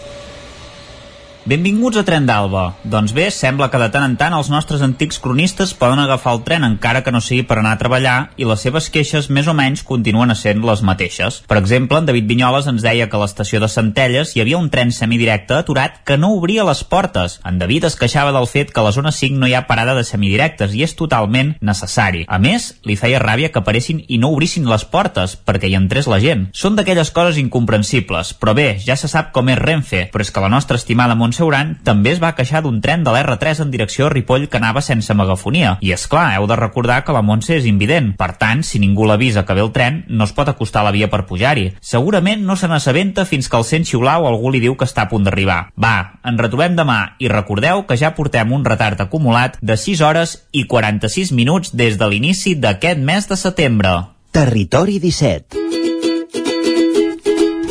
Benvinguts a Tren d'Alba. Doncs bé, sembla que de tant en tant els nostres antics cronistes poden agafar el tren encara que no sigui per anar a treballar i les seves queixes més o menys continuen essent les mateixes. Per exemple, en David Vinyoles ens deia que a l'estació de Centelles hi havia un tren semidirecte aturat que no obria les portes. En David es queixava del fet que a la zona 5 no hi ha parada de semidirectes i és totalment necessari. A més, li feia ràbia que paressin i no obrissin les portes perquè hi entrés la gent. Són d'aquelles coses incomprensibles, però bé, ja se sap com és Renfe, però és que la nostra estimada Montseuran també es va queixar d'un tren de l'R3 en direcció a Ripoll que anava sense megafonia. I és clar, heu de recordar que la Montse és invident. Per tant, si ningú l'avisa que ve el tren, no es pot acostar a la via per pujar-hi. Segurament no se n'assabenta fins que el sent xiular o algú li diu que està a punt d'arribar. Va, ens retrobem demà i recordeu que ja portem un retard acumulat de 6 hores i 46 minuts des de l'inici d'aquest mes de setembre. Territori 17.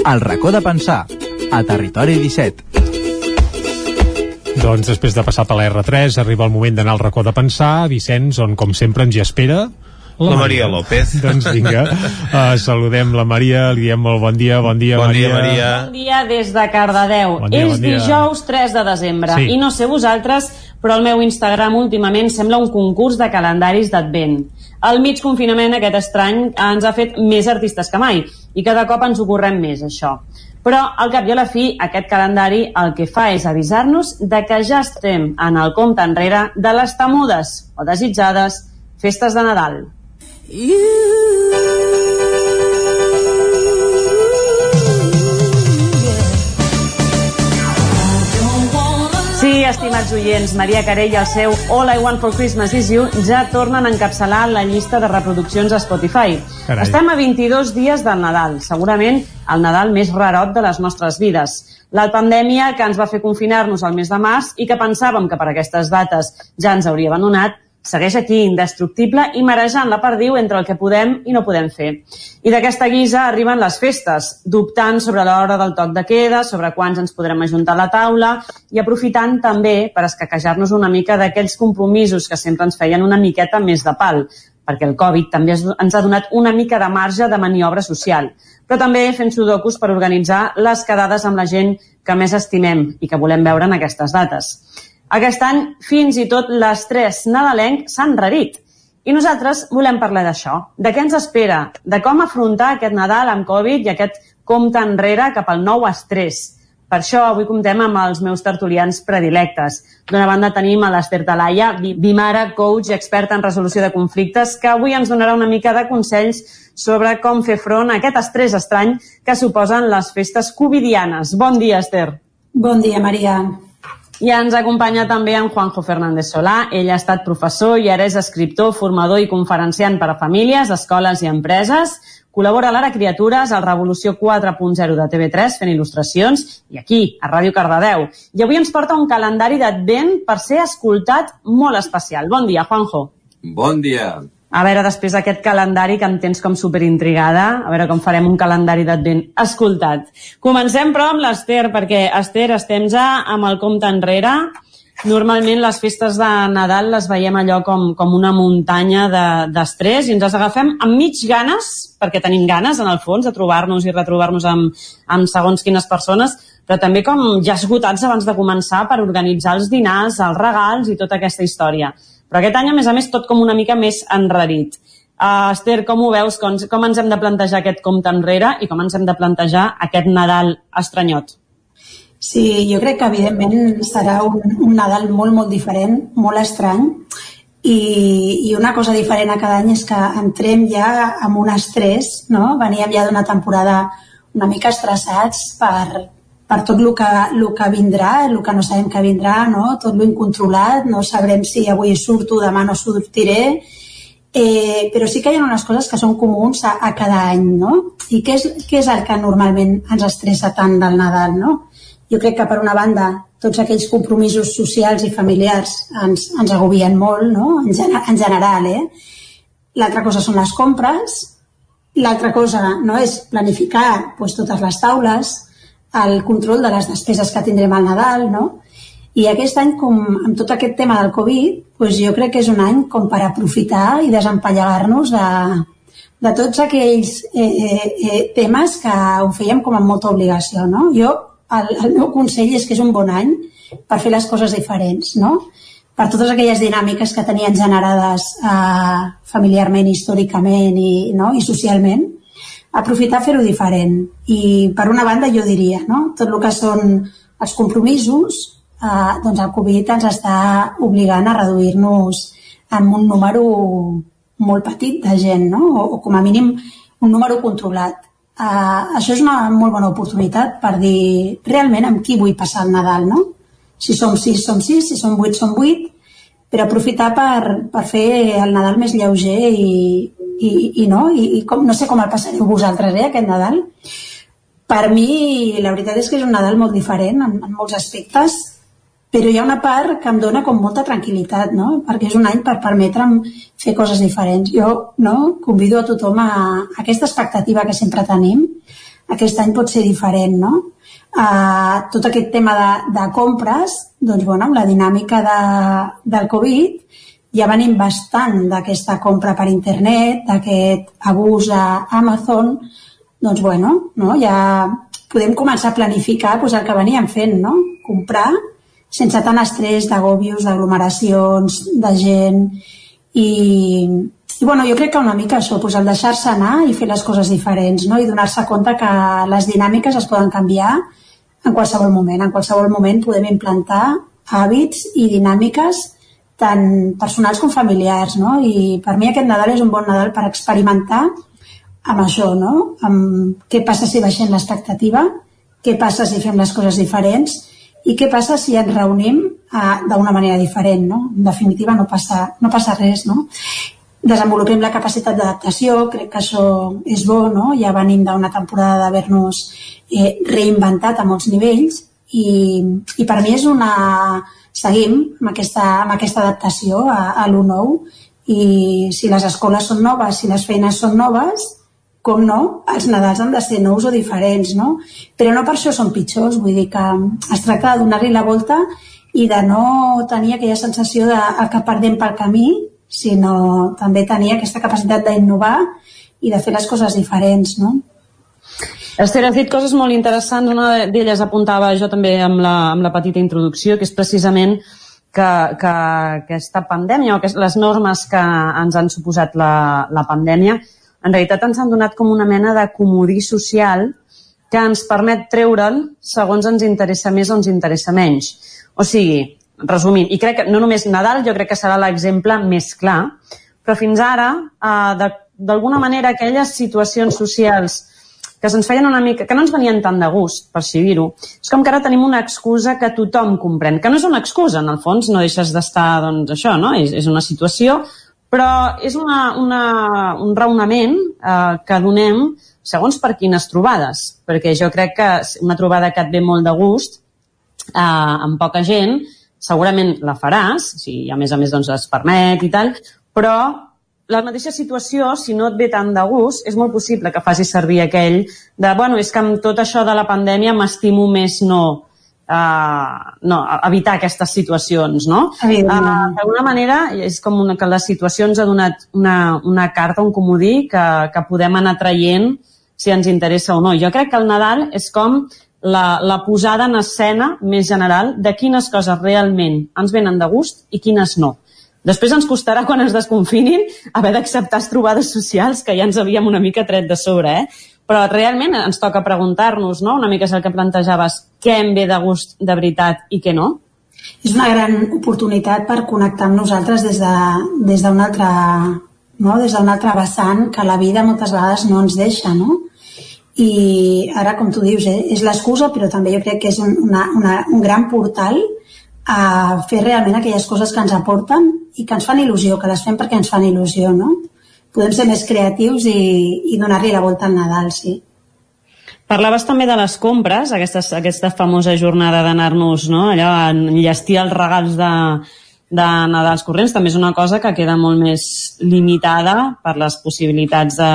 El racó de pensar, a Territori 17. Doncs després de passar per la R3 arriba el moment d'anar al racó de pensar. Vicenç, on com sempre ens hi espera La Maria López. Doncs vinga, uh, saludem la Maria, li diem molt bon dia, bon dia, Bon dia, Maria. Maria. Bon dia des de Cardedeu. Bon dia, és bon dia. dijous 3 de desembre Sí. i no sé vosaltres, però el meu Instagram últimament sembla un concurs de calendaris d'advent. El mig confinament aquest estrany ens ha fet més artistes que mai i cada cop ens ho correm més, això. Però, al cap i a la fi, aquest calendari el que fa és avisar-nos de que ja estem en el compte enrere de les temudes o desitjades festes de Nadal. Sí, estimats oients, Maria Carell i el seu All I Want for Christmas is You ja tornen a encapçalar la llista de reproduccions a Spotify. Carai. Estem a 22 dies del Nadal, segurament el Nadal més rarot de les nostres vides. La pandèmia que ens va fer confinar-nos al mes de març i que pensàvem que per aquestes dates ja ens hauria abandonat, segueix aquí, indestructible i marejant la perdiu entre el que podem i no podem fer. I d'aquesta guisa arriben les festes, dubtant sobre l'hora del toc de queda, sobre quants ens podrem ajuntar a la taula i aprofitant també per escaquejar-nos una mica d'aquells compromisos que sempre ens feien una miqueta més de pal, perquè el Covid també ens ha donat una mica de marge de maniobra social, però també fent sudokus per organitzar les quedades amb la gent que més estimem i que volem veure en aquestes dates. Aquest any, fins i tot l'estrès nadalenc s'ha enrarit. I nosaltres volem parlar d'això, de què ens espera, de com afrontar aquest Nadal amb Covid i aquest compte enrere cap al nou estrès. Per això avui comptem amb els meus tertulians predilectes. D'una banda tenim a l'Ester Talaia, bi- bimara, coach i experta en resolució de conflictes, que avui ens donarà una mica de consells sobre com fer front a aquest estrès estrany que suposen les festes covidianes. Bon dia, Esther. Bon dia, Maria. I ens acompanya també en Juanjo Fernández Solà. Ell ha estat professor i ara és escriptor, formador i conferenciant per a famílies, escoles i empreses. Col·labora a l'Ara Criatures, al Revolució 4.0 de TV3, fent il·lustracions, i aquí, a Ràdio Cardedeu. I avui ens porta un calendari d'advent per ser escoltat molt especial. Bon dia, Juanjo. Bon dia. A veure, després d'aquest calendari que em tens com superintrigada, a veure com farem un calendari d'advent escoltat. Comencem, però, amb l'Ester, perquè,Ester, estem ja amb el compte enrere. Normalment les festes de Nadal les veiem allò com, com una muntanya de- d'estrès de, i ens les agafem amb mig ganes, perquè tenim ganes, en el fons, de trobar-nos i retrobar-nos amb, amb segons quines persones, però també com ja esgotats abans de començar per organitzar els dinars, els regals i tota aquesta història. Però aquest any, a més a més, tot com una mica més enrarit. Uh, Esther, com ho veus? Com, com ens hem de plantejar aquest compte enrere i com ens hem de plantejar aquest Nadal estranyot? Sí, jo crec que evidentment serà un, un Nadal molt, molt diferent, molt estrany, i, i una cosa diferent a cada any és que entrem ja amb un estrès, no? Veníem ja d'una temporada una mica estressats per, per tot el que, el que vindrà, el que no sabem que vindrà, no? tot lo incontrolat, no sabrem si avui surto, demà no sortiré, eh, però sí que hi ha unes coses que són comuns a, a cada any, no? I què és, què és el que normalment ens estressa tant del Nadal, no? Jo crec que, per una banda, tots aquells compromisos socials i familiars ens, ens agobien molt, no? En, gene- en general, eh? L'altra cosa són les compres, l'altra cosa no és planificar pues, totes les taules, el control de les despeses que tindrem al Nadal, no? I aquest any, com amb tot aquest tema del Covid, pues jo crec que és un any com per aprofitar i desempallegar-nos de, de tots aquells eh, eh, eh, temes que ho fèiem com amb molta obligació, no? Jo, el, el meu consell és que és un bon any per fer les coses diferents, no? Per totes aquelles dinàmiques que tenien generades eh, familiarment, històricament i, no? i socialment, aprofitar fer-ho diferent. I per una banda jo diria, no? tot el que són els compromisos, eh, doncs el Covid ens està obligant a reduir-nos en un número molt petit de gent, no? o, o com a mínim un número controlat. Uh, això és una molt bona oportunitat per dir realment amb qui vull passar el Nadal, no? Si som sis, som sis, si som vuit, som vuit, però aprofitar per, per fer el Nadal més lleuger i, i, i no, I, i com, no sé com el passareu vosaltres, eh, aquest Nadal. Per mi, la veritat és que és un Nadal molt diferent en, en molts aspectes, però hi ha una part que em dona com molta tranquil·litat, no? perquè és un any per permetre'm fer coses diferents. Jo no, convido a tothom a, a aquesta expectativa que sempre tenim, aquest any pot ser diferent, no? Uh, tot aquest tema de, de compres, doncs bueno, amb la dinàmica de, del Covid, ja venim bastant d'aquesta compra per internet, d'aquest abús a Amazon, doncs bueno, no? ja podem començar a planificar doncs, el que veníem fent, no? comprar sense tant estrès d'agòbios, d'aglomeracions, de gent i, I bueno, jo crec que una mica això, pues, el deixar-se anar i fer les coses diferents, no? I donar-se compte que les dinàmiques es poden canviar en qualsevol moment. En qualsevol moment podem implantar hàbits i dinàmiques tant personals com familiars, no? I per mi aquest Nadal és un bon Nadal per experimentar amb això, no? Amb què passa si baixem l'expectativa, què passa si fem les coses diferents i què passa si ens reunim uh, d'una manera diferent, no? En definitiva no passa, no passa res, no? Desenvolupem la capacitat d'adaptació, crec que això és bo, no? Ja venim d'una temporada d'haver-nos eh, reinventat a molts nivells i, i per mi és una... Seguim amb aquesta, amb aquesta adaptació a, a lo nou i si les escoles són noves, si les feines són noves, com no, els Nadals han de ser nous o diferents, no? Però no per això són pitjors, vull dir que es tracta de donar-li la volta i de no tenir aquella sensació de que perdem pel camí, sinó també tenir aquesta capacitat d'innovar i de fer les coses diferents, no? Esther, has dit coses molt interessants, una d'elles apuntava jo també amb la, amb la petita introducció, que és precisament que, que aquesta pandèmia o que les normes que ens han suposat la, la pandèmia en realitat ens han donat com una mena de comodí social que ens permet treure'l segons ens interessa més o ens interessa menys. O sigui, resumint, i crec que no només Nadal, jo crec que serà l'exemple més clar, però fins ara, eh, d'alguna manera, aquelles situacions socials que se'ns feien una mica, que no ens venien tant de gust, per si dir-ho, és com que ara tenim una excusa que tothom comprèn, que no és una excusa, en el fons, no deixes d'estar, doncs, això, no? És, és una situació però és una, una, un raonament eh, que donem segons per quines trobades, perquè jo crec que una trobada que et ve molt de gust, eh, amb poca gent, segurament la faràs, si a més a més doncs, es permet i tal, però la mateixa situació, si no et ve tant de gust, és molt possible que facis servir aquell de, bueno, és que amb tot això de la pandèmia m'estimo més no, uh, no, evitar aquestes situacions, no? Uh, D'alguna manera, és com una, que la situació ens ha donat una, una carta, un comodí, que, que podem anar traient si ens interessa o no. Jo crec que el Nadal és com la, la posada en escena més general de quines coses realment ens venen de gust i quines no. Després ens costarà, quan ens desconfinin, haver d'acceptar trobades socials que ja ens havíem una mica tret de sobre, eh? però realment ens toca preguntar-nos, no? una mica és el que plantejaves, què em ve de gust de veritat i què no? És una gran oportunitat per connectar amb nosaltres des d'un de, des altre, no? des d'un altre vessant que la vida moltes vegades no ens deixa, no? I ara, com tu dius, eh, és l'excusa, però també jo crec que és un, una, una, un gran portal a fer realment aquelles coses que ens aporten i que ens fan il·lusió, que les fem perquè ens fan il·lusió, no? podem ser més creatius i, i donar-li la volta al Nadal, sí. Parlaves també de les compres, aquesta, aquesta famosa jornada d'anar-nos no, allò, a enllestir els regals de, de Nadals corrents. També és una cosa que queda molt més limitada per les possibilitats de,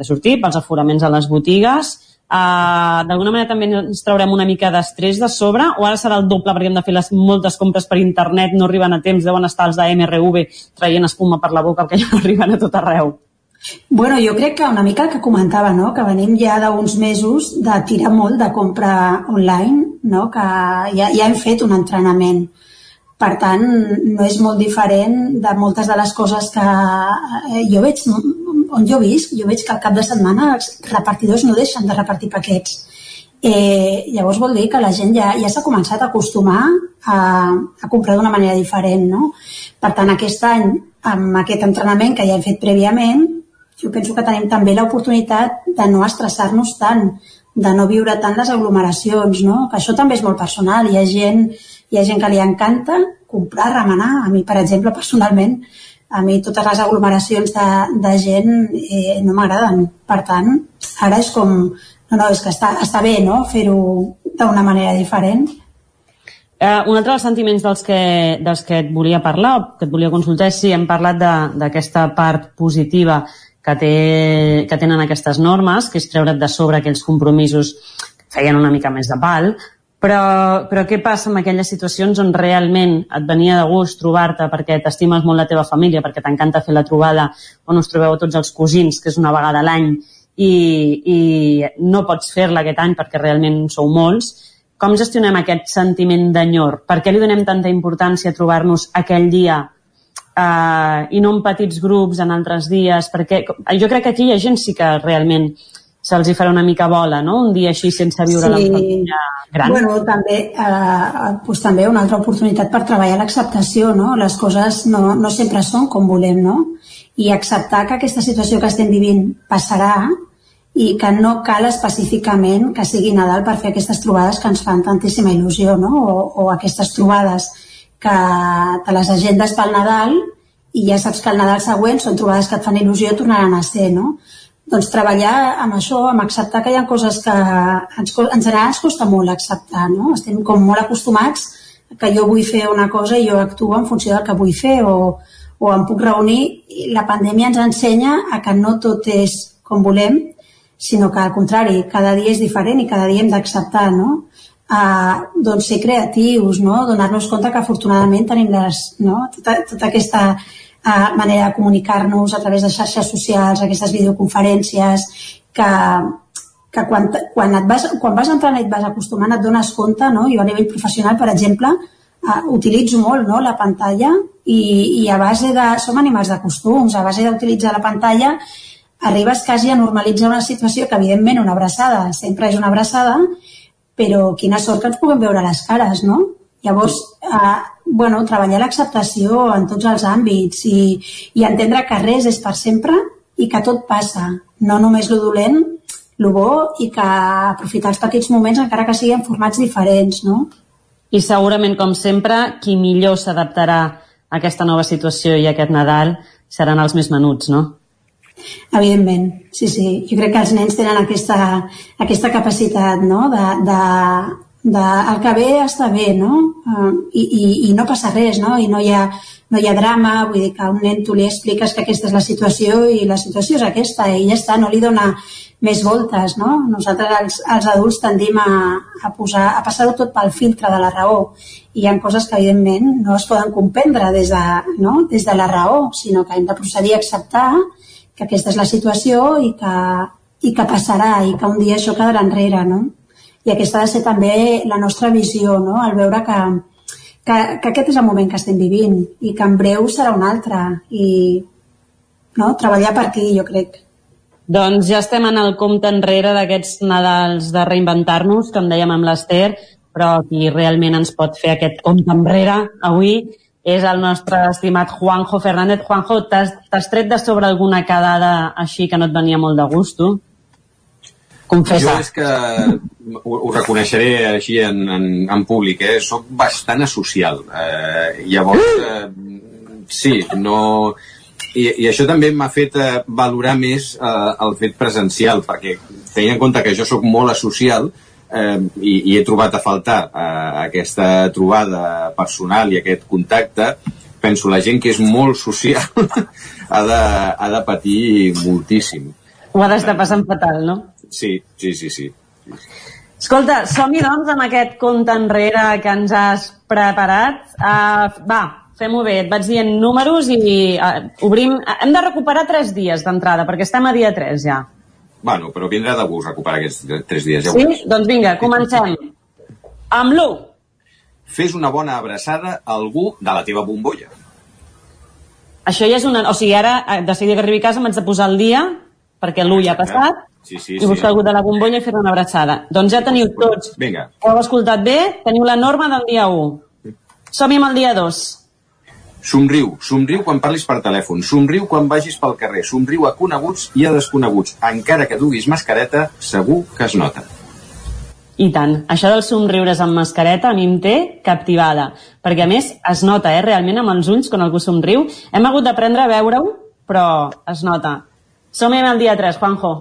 de sortir, pels aforaments a les botigues Uh, D'alguna manera també ens traurem una mica d'estrès de sobre o ara serà el doble perquè hem de fer les moltes compres per internet, no arriben a temps, deuen estar els de MRV traient espuma per la boca perquè ja no arriben a tot arreu. Bueno, jo crec que una mica el que comentava, no? que venim ja d'uns mesos de tirar molt de compra online, no? que ja, ja hem fet un entrenament. Per tant, no és molt diferent de moltes de les coses que eh, jo veig on jo visc, jo veig que al cap de setmana els repartidors no deixen de repartir paquets. Eh, llavors vol dir que la gent ja, ja s'ha començat a acostumar a, a comprar d'una manera diferent. No? Per tant, aquest any, amb aquest entrenament que ja hem fet prèviament, jo penso que tenim també l'oportunitat de no estressar-nos tant, de no viure tant les aglomeracions, no? que això també és molt personal. Hi ha gent, hi ha gent que li encanta comprar, remenar. A mi, per exemple, personalment, a mi totes les aglomeracions de, de gent eh, no m'agraden. Per tant, ara és com... No, no, és que està, està bé, no?, fer-ho d'una manera diferent. Uh, un altre dels sentiments dels que, dels que et volia parlar, que et volia consultar, és si hem parlat d'aquesta part positiva que, té, que tenen aquestes normes, que és treure't de sobre aquells compromisos que feien una mica més de pal, però, però què passa amb aquelles situacions on realment et venia de gust trobar-te perquè t'estimes molt la teva família, perquè t'encanta fer la trobada on us trobeu tots els cosins, que és una vegada a l'any, i, i no pots fer-la aquest any perquè realment sou molts, com gestionem aquest sentiment d'enyor? Per què li donem tanta importància a trobar-nos aquell dia eh, i no en petits grups en altres dies, perquè jo crec que aquí hi ha gent sí que realment se'ls hi farà una mica bola, no? Un dia així sense viure sí. la família gran. Bueno, també, eh, doncs també una altra oportunitat per treballar l'acceptació, no? Les coses no, no sempre són com volem, no? I acceptar que aquesta situació que estem vivint passarà i que no cal específicament que sigui Nadal per fer aquestes trobades que ens fan tantíssima il·lusió, no? O, o aquestes trobades que te les agendes pel Nadal i ja saps que el Nadal següent són trobades que et fan il·lusió i tornaran a ser, no? Doncs treballar amb això, amb acceptar que hi ha coses que ens, en general ens costa molt acceptar, no? Estem com molt acostumats que jo vull fer una cosa i jo actuo en funció del que vull fer o, o em puc reunir. La pandèmia ens ensenya a que no tot és com volem, sinó que al contrari, cada dia és diferent i cada dia hem d'acceptar, no? Uh, doncs ser creatius, no? donar-nos compte que afortunadament tenim les, no? tota, tota aquesta eh, manera de comunicar-nos a través de xarxes socials, aquestes videoconferències, que, que quan, quan, et vas, quan vas entrant i et vas acostumant et dones compte, no? jo a nivell professional, per exemple, uh, utilitzo molt no? la pantalla i, i a base de... Som animals de costums, a base d'utilitzar la pantalla arribes quasi a normalitzar una situació que evidentment una abraçada sempre és una abraçada, però quina sort que ens puguem veure les cares, no? Llavors, eh, bueno, treballar l'acceptació en tots els àmbits i, i entendre que res és per sempre i que tot passa, no només lo dolent, lo bo i que aprofitar els petits moments encara que siguin formats diferents, no? I segurament, com sempre, qui millor s'adaptarà a aquesta nova situació i a aquest Nadal seran els més menuts, no? Evidentment, sí, sí. Jo crec que els nens tenen aquesta, aquesta capacitat no? de, de, de el que ve està bé, no? Uh, i, i, I no passa res, no? I no hi, ha, no hi ha drama, vull dir que a un nen tu li expliques que aquesta és la situació i la situació és aquesta i ja està, no li dona més voltes, no? Nosaltres els, els adults tendim a, a, posar, a passar-ho tot pel filtre de la raó i hi ha coses que evidentment no es poden comprendre des de, no? des de la raó, sinó que hem de procedir a acceptar que aquesta és la situació i que, i que passarà i que un dia això quedarà enrere, no? I aquesta ha de ser també la nostra visió, no? el veure que, que, que aquest és el moment que estem vivint i que en breu serà un altre i no? treballar per aquí, jo crec. Doncs ja estem en el compte enrere d'aquests Nadals de reinventar-nos, com dèiem amb l'Ester, però qui realment ens pot fer aquest compte enrere avui és el nostre estimat Juanjo Fernández. Juanjo, t'has tret de sobre alguna quedada així que no et venia molt de gust, tu? Confessa. Jo és que ho, ho reconeixeré així en, en, en públic, eh? Soc bastant asocial. Eh, llavors, eh, sí, no... I, I això també m'ha fet eh, valorar més eh, el fet presencial, perquè tenint en compte que jo sóc molt asocial eh, i, i he trobat a faltar eh, aquesta trobada personal i aquest contacte, penso la gent que és molt social ha, de, ha de patir moltíssim. Ho ha d'estar passant fatal, no? Sí, sí, sí, sí. Escolta, som-hi doncs amb aquest compte enrere que ens has preparat. Uh, va, fem-ho bé, et vaig dient números i uh, obrim... Hem de recuperar tres dies d'entrada, perquè estem a dia 3 ja. Bueno, però vindrà de gust recuperar aquests tres dies. Ja sí? Veus. Doncs vinga, comencem. Amb l'1. Fes una bona abraçada a algú de la teva bombolla. Això ja és una... O sigui, ara, eh, de seguida que arribi a casa, m'haig de posar el dia, perquè l'1 ja ha passat, Sí, sí, i buscar sí. algú de la bombolla i fer una abraçada. Doncs ja teniu tots. Vinga. Ho heu escoltat bé? Teniu la norma del dia 1. Som-hi amb el dia 2. Somriu, somriu quan parlis per telèfon, somriu quan vagis pel carrer, somriu a coneguts i a desconeguts. Encara que duguis mascareta, segur que es nota. I tant. Això dels somriures amb mascareta a mi em té captivada. Perquè a més es nota, eh, realment amb els ulls quan algú somriu. Hem hagut d'aprendre a veure-ho, però es nota. Som-hi amb el dia 3, Juanjo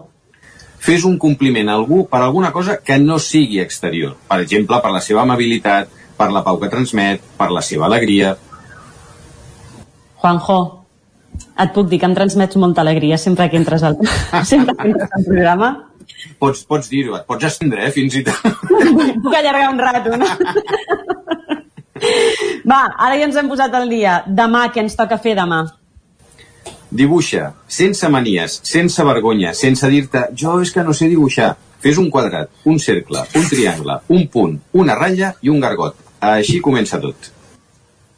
fes un compliment a algú per alguna cosa que no sigui exterior. Per exemple, per la seva amabilitat, per la pau que transmet, per la seva alegria. Juanjo, et puc dir que em transmets molta alegria sempre que entres al, sempre que entres al programa. Pots, pots dir-ho, et pots estendre, eh, fins i tot. puc allargar un rato, no? Va, ara ja ens hem posat al dia. Demà, què ens toca fer demà? Dibuixa, sense manies, sense vergonya, sense dir-te jo és que no sé dibuixar. Fes un quadrat, un cercle, un triangle, un punt, una ratlla i un gargot. Així comença tot.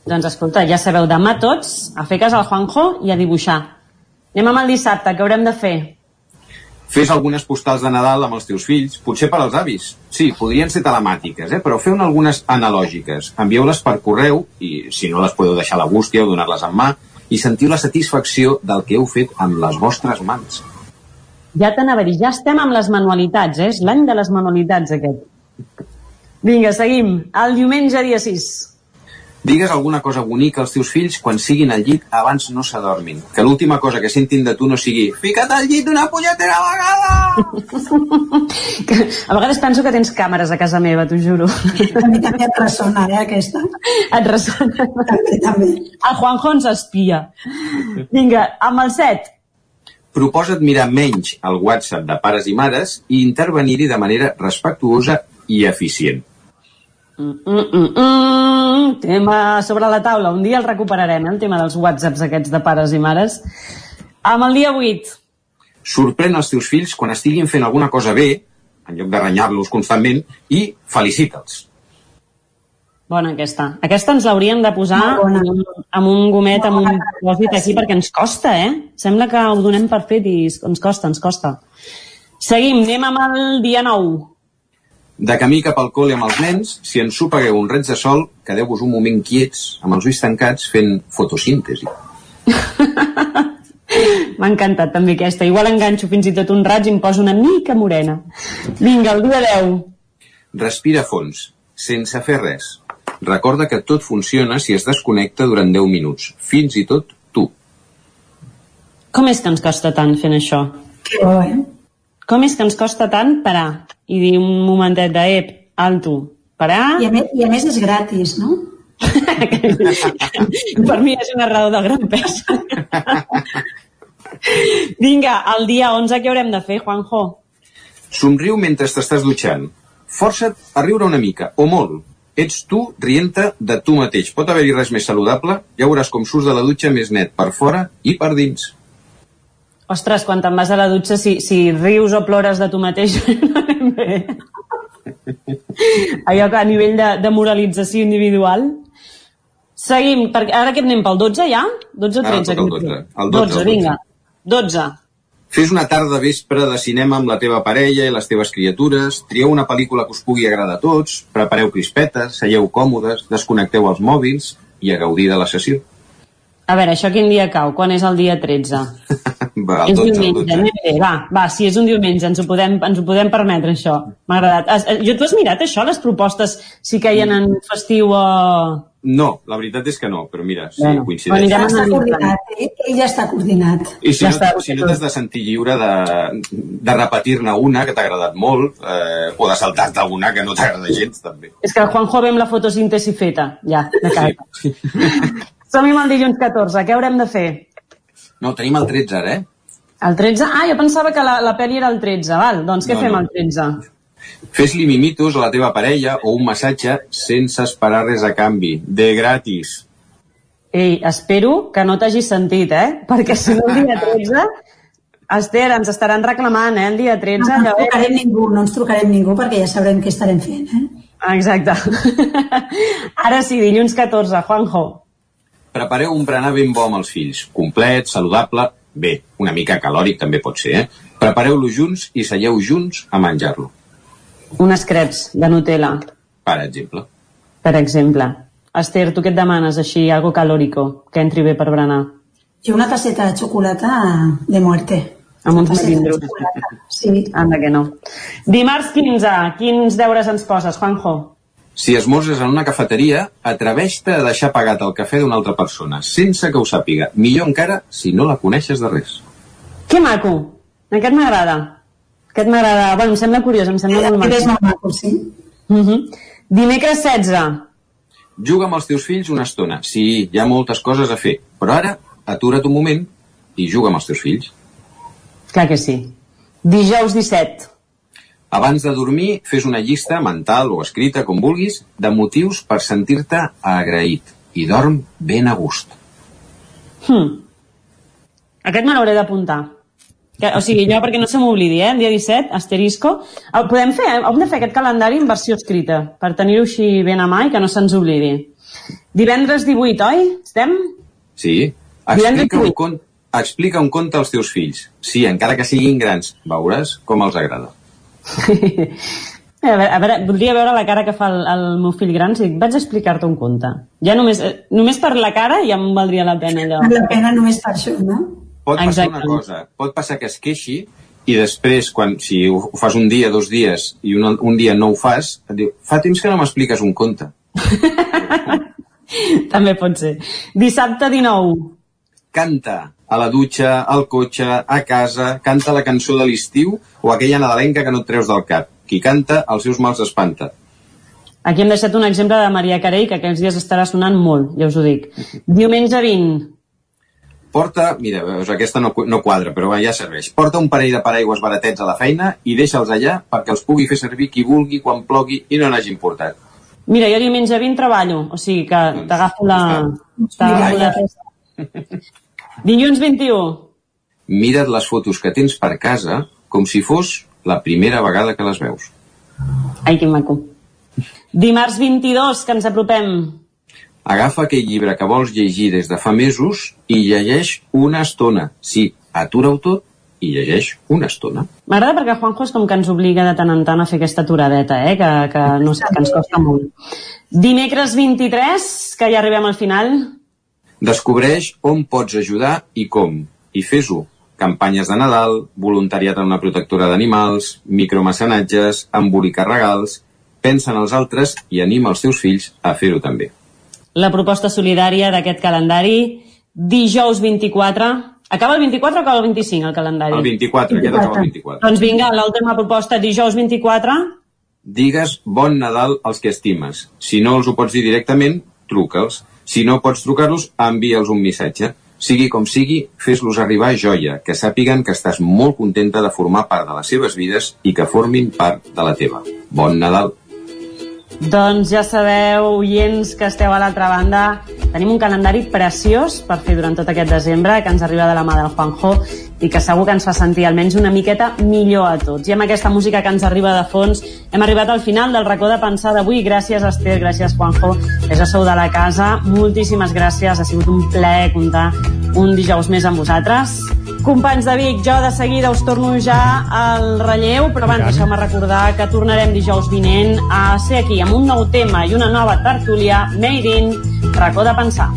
Doncs escolta, ja sabeu, demà tots a fer cas al Juanjo i a dibuixar. Anem amb el dissabte, què haurem de fer? Fes algunes postals de Nadal amb els teus fills, potser per als avis. Sí, podrien ser telemàtiques, eh? però feu algunes analògiques. Envieu-les per correu, i si no les podeu deixar a la bústia o donar-les en mà, i sentiu la satisfacció del que heu fet amb les vostres mans. Ja t'anava a dir, ja estem amb les manualitats, eh? És l'any de les manualitats, aquest. Vinga, seguim. El diumenge, dia 6. Digues alguna cosa bonica als teus fills quan siguin al llit abans no s'adormin. Que l'última cosa que sentin de tu no sigui fica't al llit una punyetera vegada! a vegades penso que tens càmeres a casa meva, t'ho juro. A mi també et ressona, eh, aquesta. Et ressona? També, també. El Juanjo ens espia. Vinga, amb el 7. Proposa't mirar menys el WhatsApp de pares i mares i intervenir-hi de manera respectuosa i eficient. Mm, mm, mm, mm, tema sobre la taula. Un dia el recuperarem, eh, el tema dels whatsapps aquests de pares i mares. Amb el dia 8. Sorprèn els teus fills quan estiguin fent alguna cosa bé, en lloc de renyar-los constantment, i felicita'ls. Bona aquesta. Aquesta ens l'hauríem de posar amb un, amb un gomet, amb un pòsit aquí, perquè ens costa, eh? Sembla que ho donem per fet i ens costa, ens costa. Seguim, anem amb el dia 9. De camí cap al col·le amb els nens, si ens sopegueu un raig de sol, quedeu-vos un moment quiets, amb els ulls tancats, fent fotosíntesi. M'ha encantat també aquesta. Igual enganxo fins i tot un raig i em poso una mica morena. Vinga, el dia 10. Respira fons, sense fer res. Recorda que tot funciona si es desconnecta durant 10 minuts, fins i tot tu. Com és que ens costa tant fent això? Que bo, eh? Com és que ens costa tant parar i dir un momentet de, ep, alto, parar... I a més, i a més és gratis, no? per mi és una raó de gran pes. Vinga, el dia 11 què haurem de fer, Juanjo? Somriu mentre t'estàs dutxant. Força't a riure una mica, o molt. Ets tu rient de tu mateix. Pot haver-hi res més saludable? Ja veuràs com surts de la dutxa més net per fora i per dins. Ostres, quan te'n vas a la dutxa, si, si rius o plores de tu mateix, no anem bé. Allò que a nivell de, de moralització individual. Seguim, perquè ara que anem pel 12 ja? 12 o 13? Ara el 12. El 12, 12, vinga. 12. Fes una tarda vespre de cinema amb la teva parella i les teves criatures, trieu una pel·lícula que us pugui agradar a tots, prepareu crispetes, seieu còmodes, desconnecteu els mòbils i a gaudir de la sessió. A veure, això quin dia cau? Quan és el dia 13? Va, el és 12, el diumenge, 12. anem bé, va, va, si és un diumenge, ens ho podem, ens ho podem permetre, això. M'ha agradat. Has, eh, jo, tu has mirat això, les propostes, si queien en festiu o... No, la veritat és que no, però mira, sí, Bueno, coincideix. Ja està coordinat, eh? ell ja està coordinat. I si Ja no, està. si no t'has de sentir lliure de, de repetir-ne una que t'ha agradat molt, eh, o de saltar-te alguna que no t'agrada gens, també. És que el Juanjo ve amb la fotosíntesi feta, ja, de casa. Som-hi el dilluns 14, què haurem de fer? No, tenim el 13 ara, eh? El 13? Ah, jo pensava que la, la pel·li era el 13, val. Doncs què No, fem no. el 13? Fes-li mimitos a la teva parella o un massatge sense esperar res a canvi, de gratis. Ei, espero que no t'hagis sentit, eh? Perquè si no el dia 13... Esther, ens estaran reclamant, eh, el dia 13. No, no ens trucarem ningú, no ens trucarem ningú perquè ja sabrem què estarem fent, eh? Exacte. Ara sí, dilluns 14, Juanjo. Prepareu un berenar ben bo amb els fills, complet, saludable, bé, una mica calòric també pot ser, eh? Prepareu-lo junts i seieu junts a menjar-lo, Unes creps de Nutella, per exemple. per exemple. Esther, tu què et demanes així, algo calòrico, que entri bé per berenar? Jo una tasseta de xocolata de muerte. Amb uns melindros. Sí. Anda que no. Dimarts 15, quins deures ens poses, Juanjo? Si esmorzes en una cafeteria, atreveix-te a deixar pagat el cafè d'una altra persona, sense que ho sàpiga. Millor encara si no la coneixes de res. Que maco! Aquest m'agrada. Aquest m'agrada. Bueno, em sembla curiós, em sembla molt Aquest és maco. molt maco, sí. Uh -huh. Dimecres 16. Juga amb els teus fills una estona. Sí, hi ha moltes coses a fer, però ara atura't un moment i juga amb els teus fills. Clar que sí. Dijous 17. Abans de dormir, fes una llista mental o escrita, com vulguis, de motius per sentir-te agraït i dorm ben a gust. Hmm. Aquest me l'hauré d'apuntar. O sigui, jo perquè no se m'oblidi, eh? El dia 17, asterisco. El podem fer, eh? hem de fer aquest calendari en versió escrita, per tenir-ho així ben a mà i que no se'ns oblidi. Divendres 18, oi? Estem? Sí. Explica un, divuit. con explica un conte als teus fills. Sí, encara que siguin grans. Veuràs com els agrada. A veure, a veure, voldria veure la cara que fa el, el meu fill gran si dic, vaig a explicar-te un conte. Ja només, eh, només per la cara ja em valdria la pena allò. Val la pena només per això, no? Pot passar Exacte. una cosa. Pot passar que es queixi i després, quan, si ho ho fas un dia, dos dies, i un, un dia no ho fas, et diu, fa temps que no m'expliques un conte. També pot ser. Dissabte 19. Canta a la dutxa, al cotxe, a casa, canta la cançó de l'estiu o aquella nadalenca que no et treus del cap. Qui canta, els seus mals espanta. Aquí hem deixat un exemple de Maria Carey, que aquells dies estarà sonant molt, ja us ho dic. Diumenge 20. Porta, mira, veus, aquesta no, no quadra, però ja serveix. Porta un parell de paraigües baratets a la feina i deixa'ls allà perquè els pugui fer servir qui vulgui, quan plogui i no n'hagi importat. Mira, jo diumenge 20 treballo, o sigui que t'agafo la... t'agafo la. Dilluns 21. Mira't les fotos que tens per casa com si fos la primera vegada que les veus. Ai, que maco. Dimarts 22, que ens apropem. Agafa aquell llibre que vols llegir des de fa mesos i llegeix una estona. Sí, atura-ho tot i llegeix una estona. M'agrada perquè Juanjo és com que ens obliga de tant en tant a fer aquesta aturadeta, eh? que, que no sé, que ens costa molt. Dimecres 23, que ja arribem al final. Descobreix on pots ajudar i com, i fes-ho. Campanyes de Nadal, voluntariat en una protectora d'animals, micromecenatges, embolicar regals... Pensa en els altres i anima els teus fills a fer-ho també. La proposta solidària d'aquest calendari, dijous 24. Acaba el 24 o acaba el 25, el calendari? El 24, aquest acaba el 24. Doncs vinga, l'última proposta, dijous 24. Digues bon Nadal als que estimes. Si no els ho pots dir directament, truca'ls. Si no pots trucar-los, envia'ls un missatge. Sigui com sigui, fes-los arribar joia, que sàpiguen que estàs molt contenta de formar part de les seves vides i que formin part de la teva. Bon Nadal! Doncs ja sabeu, oients que esteu a l'altra banda, tenim un calendari preciós per fer durant tot aquest desembre, que ens arriba de la mà del Juanjo i que segur que ens fa sentir almenys una miqueta millor a tots. I amb aquesta música que ens arriba de fons, hem arribat al final del racó de pensar d'avui. Gràcies, Esther, gràcies, Juanjo, que ja sou de la casa. Moltíssimes gràcies, ha sigut un plaer comptar un dijous més amb vosaltres. Companys de Vic, jo de seguida us torno ja al relleu, però abans deixeu-me recordar que tornarem dijous vinent a ser aquí amb un nou tema i una nova tertúlia Made in Racó de Pensar.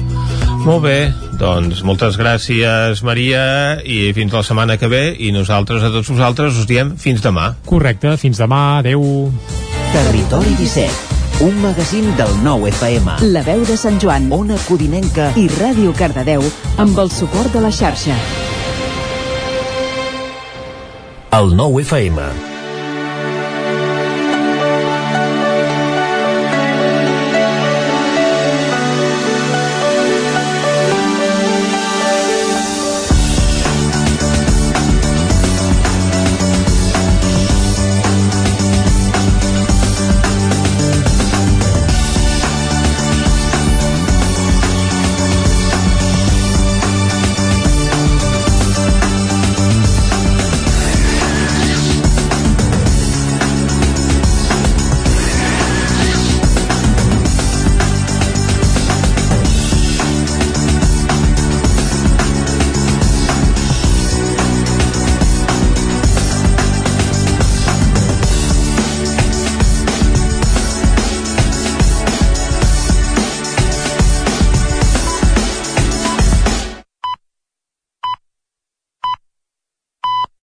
Molt bé, doncs moltes gràcies, Maria, i fins la setmana que ve, i nosaltres, a tots vosaltres, us diem fins demà. Correcte, fins demà, adeu. Territori 17, un magazín del nou FM. La veu de Sant Joan, Ona Codinenca i Ràdio Cardedeu amb el suport de la xarxa. El nou FM.